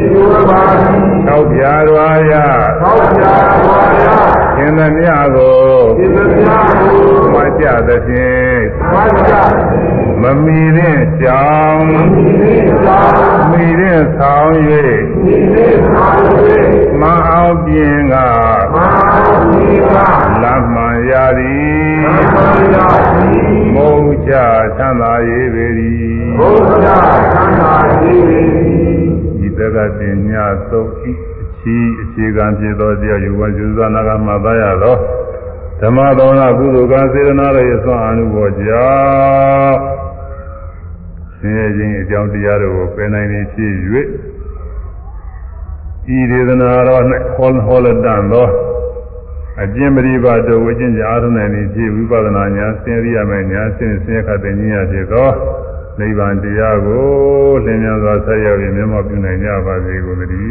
ရိုးပါရီသောက်ပြာရွာရသောက်ပြာရွာရရှင်သမျှကိုရှင်သမျှကိုမကြသဖြင့်မကြမမီတဲ့ကြောင်း မမီတဲ့ကြောင်းမီတဲ့ဆောင်၍မီတဲ့ဆောင်၍မအောင်ပြင်ကမအောင်ပြင်ကလမ်းမှန်ရသည်လမ်းမှန်ရသည်မုံချချမ်းသာရေးပေသည်မုံချချမ်းသာရေးပေသည်ဤတကတင်ညသုတ်ဤအချီအခြေခံဖြစ်သောတရားယူဝံယူဇာနာကမှသာရသောဓမ္မသောနာကုသိုလ်ကစေတနာရဲ့အစွမ်းအမှုပေါ်ကြောင့်ဆ င်းရဲခြင်းအကြောင်းတရားတို့ကိုပယ်နိုင်ခြင်းဖြစ်၍ဤဒေသနာတော်၌ဟောဟောလတန်သောအကျင့်ပရိပါတော်ဝိကျင့်ကြအာရုံနဲ့ဖြည့်ဝိပဿနာညာစင်ရိယမဲ့ညာစင်စင်ခတ်တဲ့ဉာဏ်ဖြစ်သောနိဗ္ဗာန်တရားကိုလင်းမြန်စွာဆက်ရောက်ပြီးမျက်မှောက်ပြုနိုင်ကြပါစေကုန်သတည်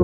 း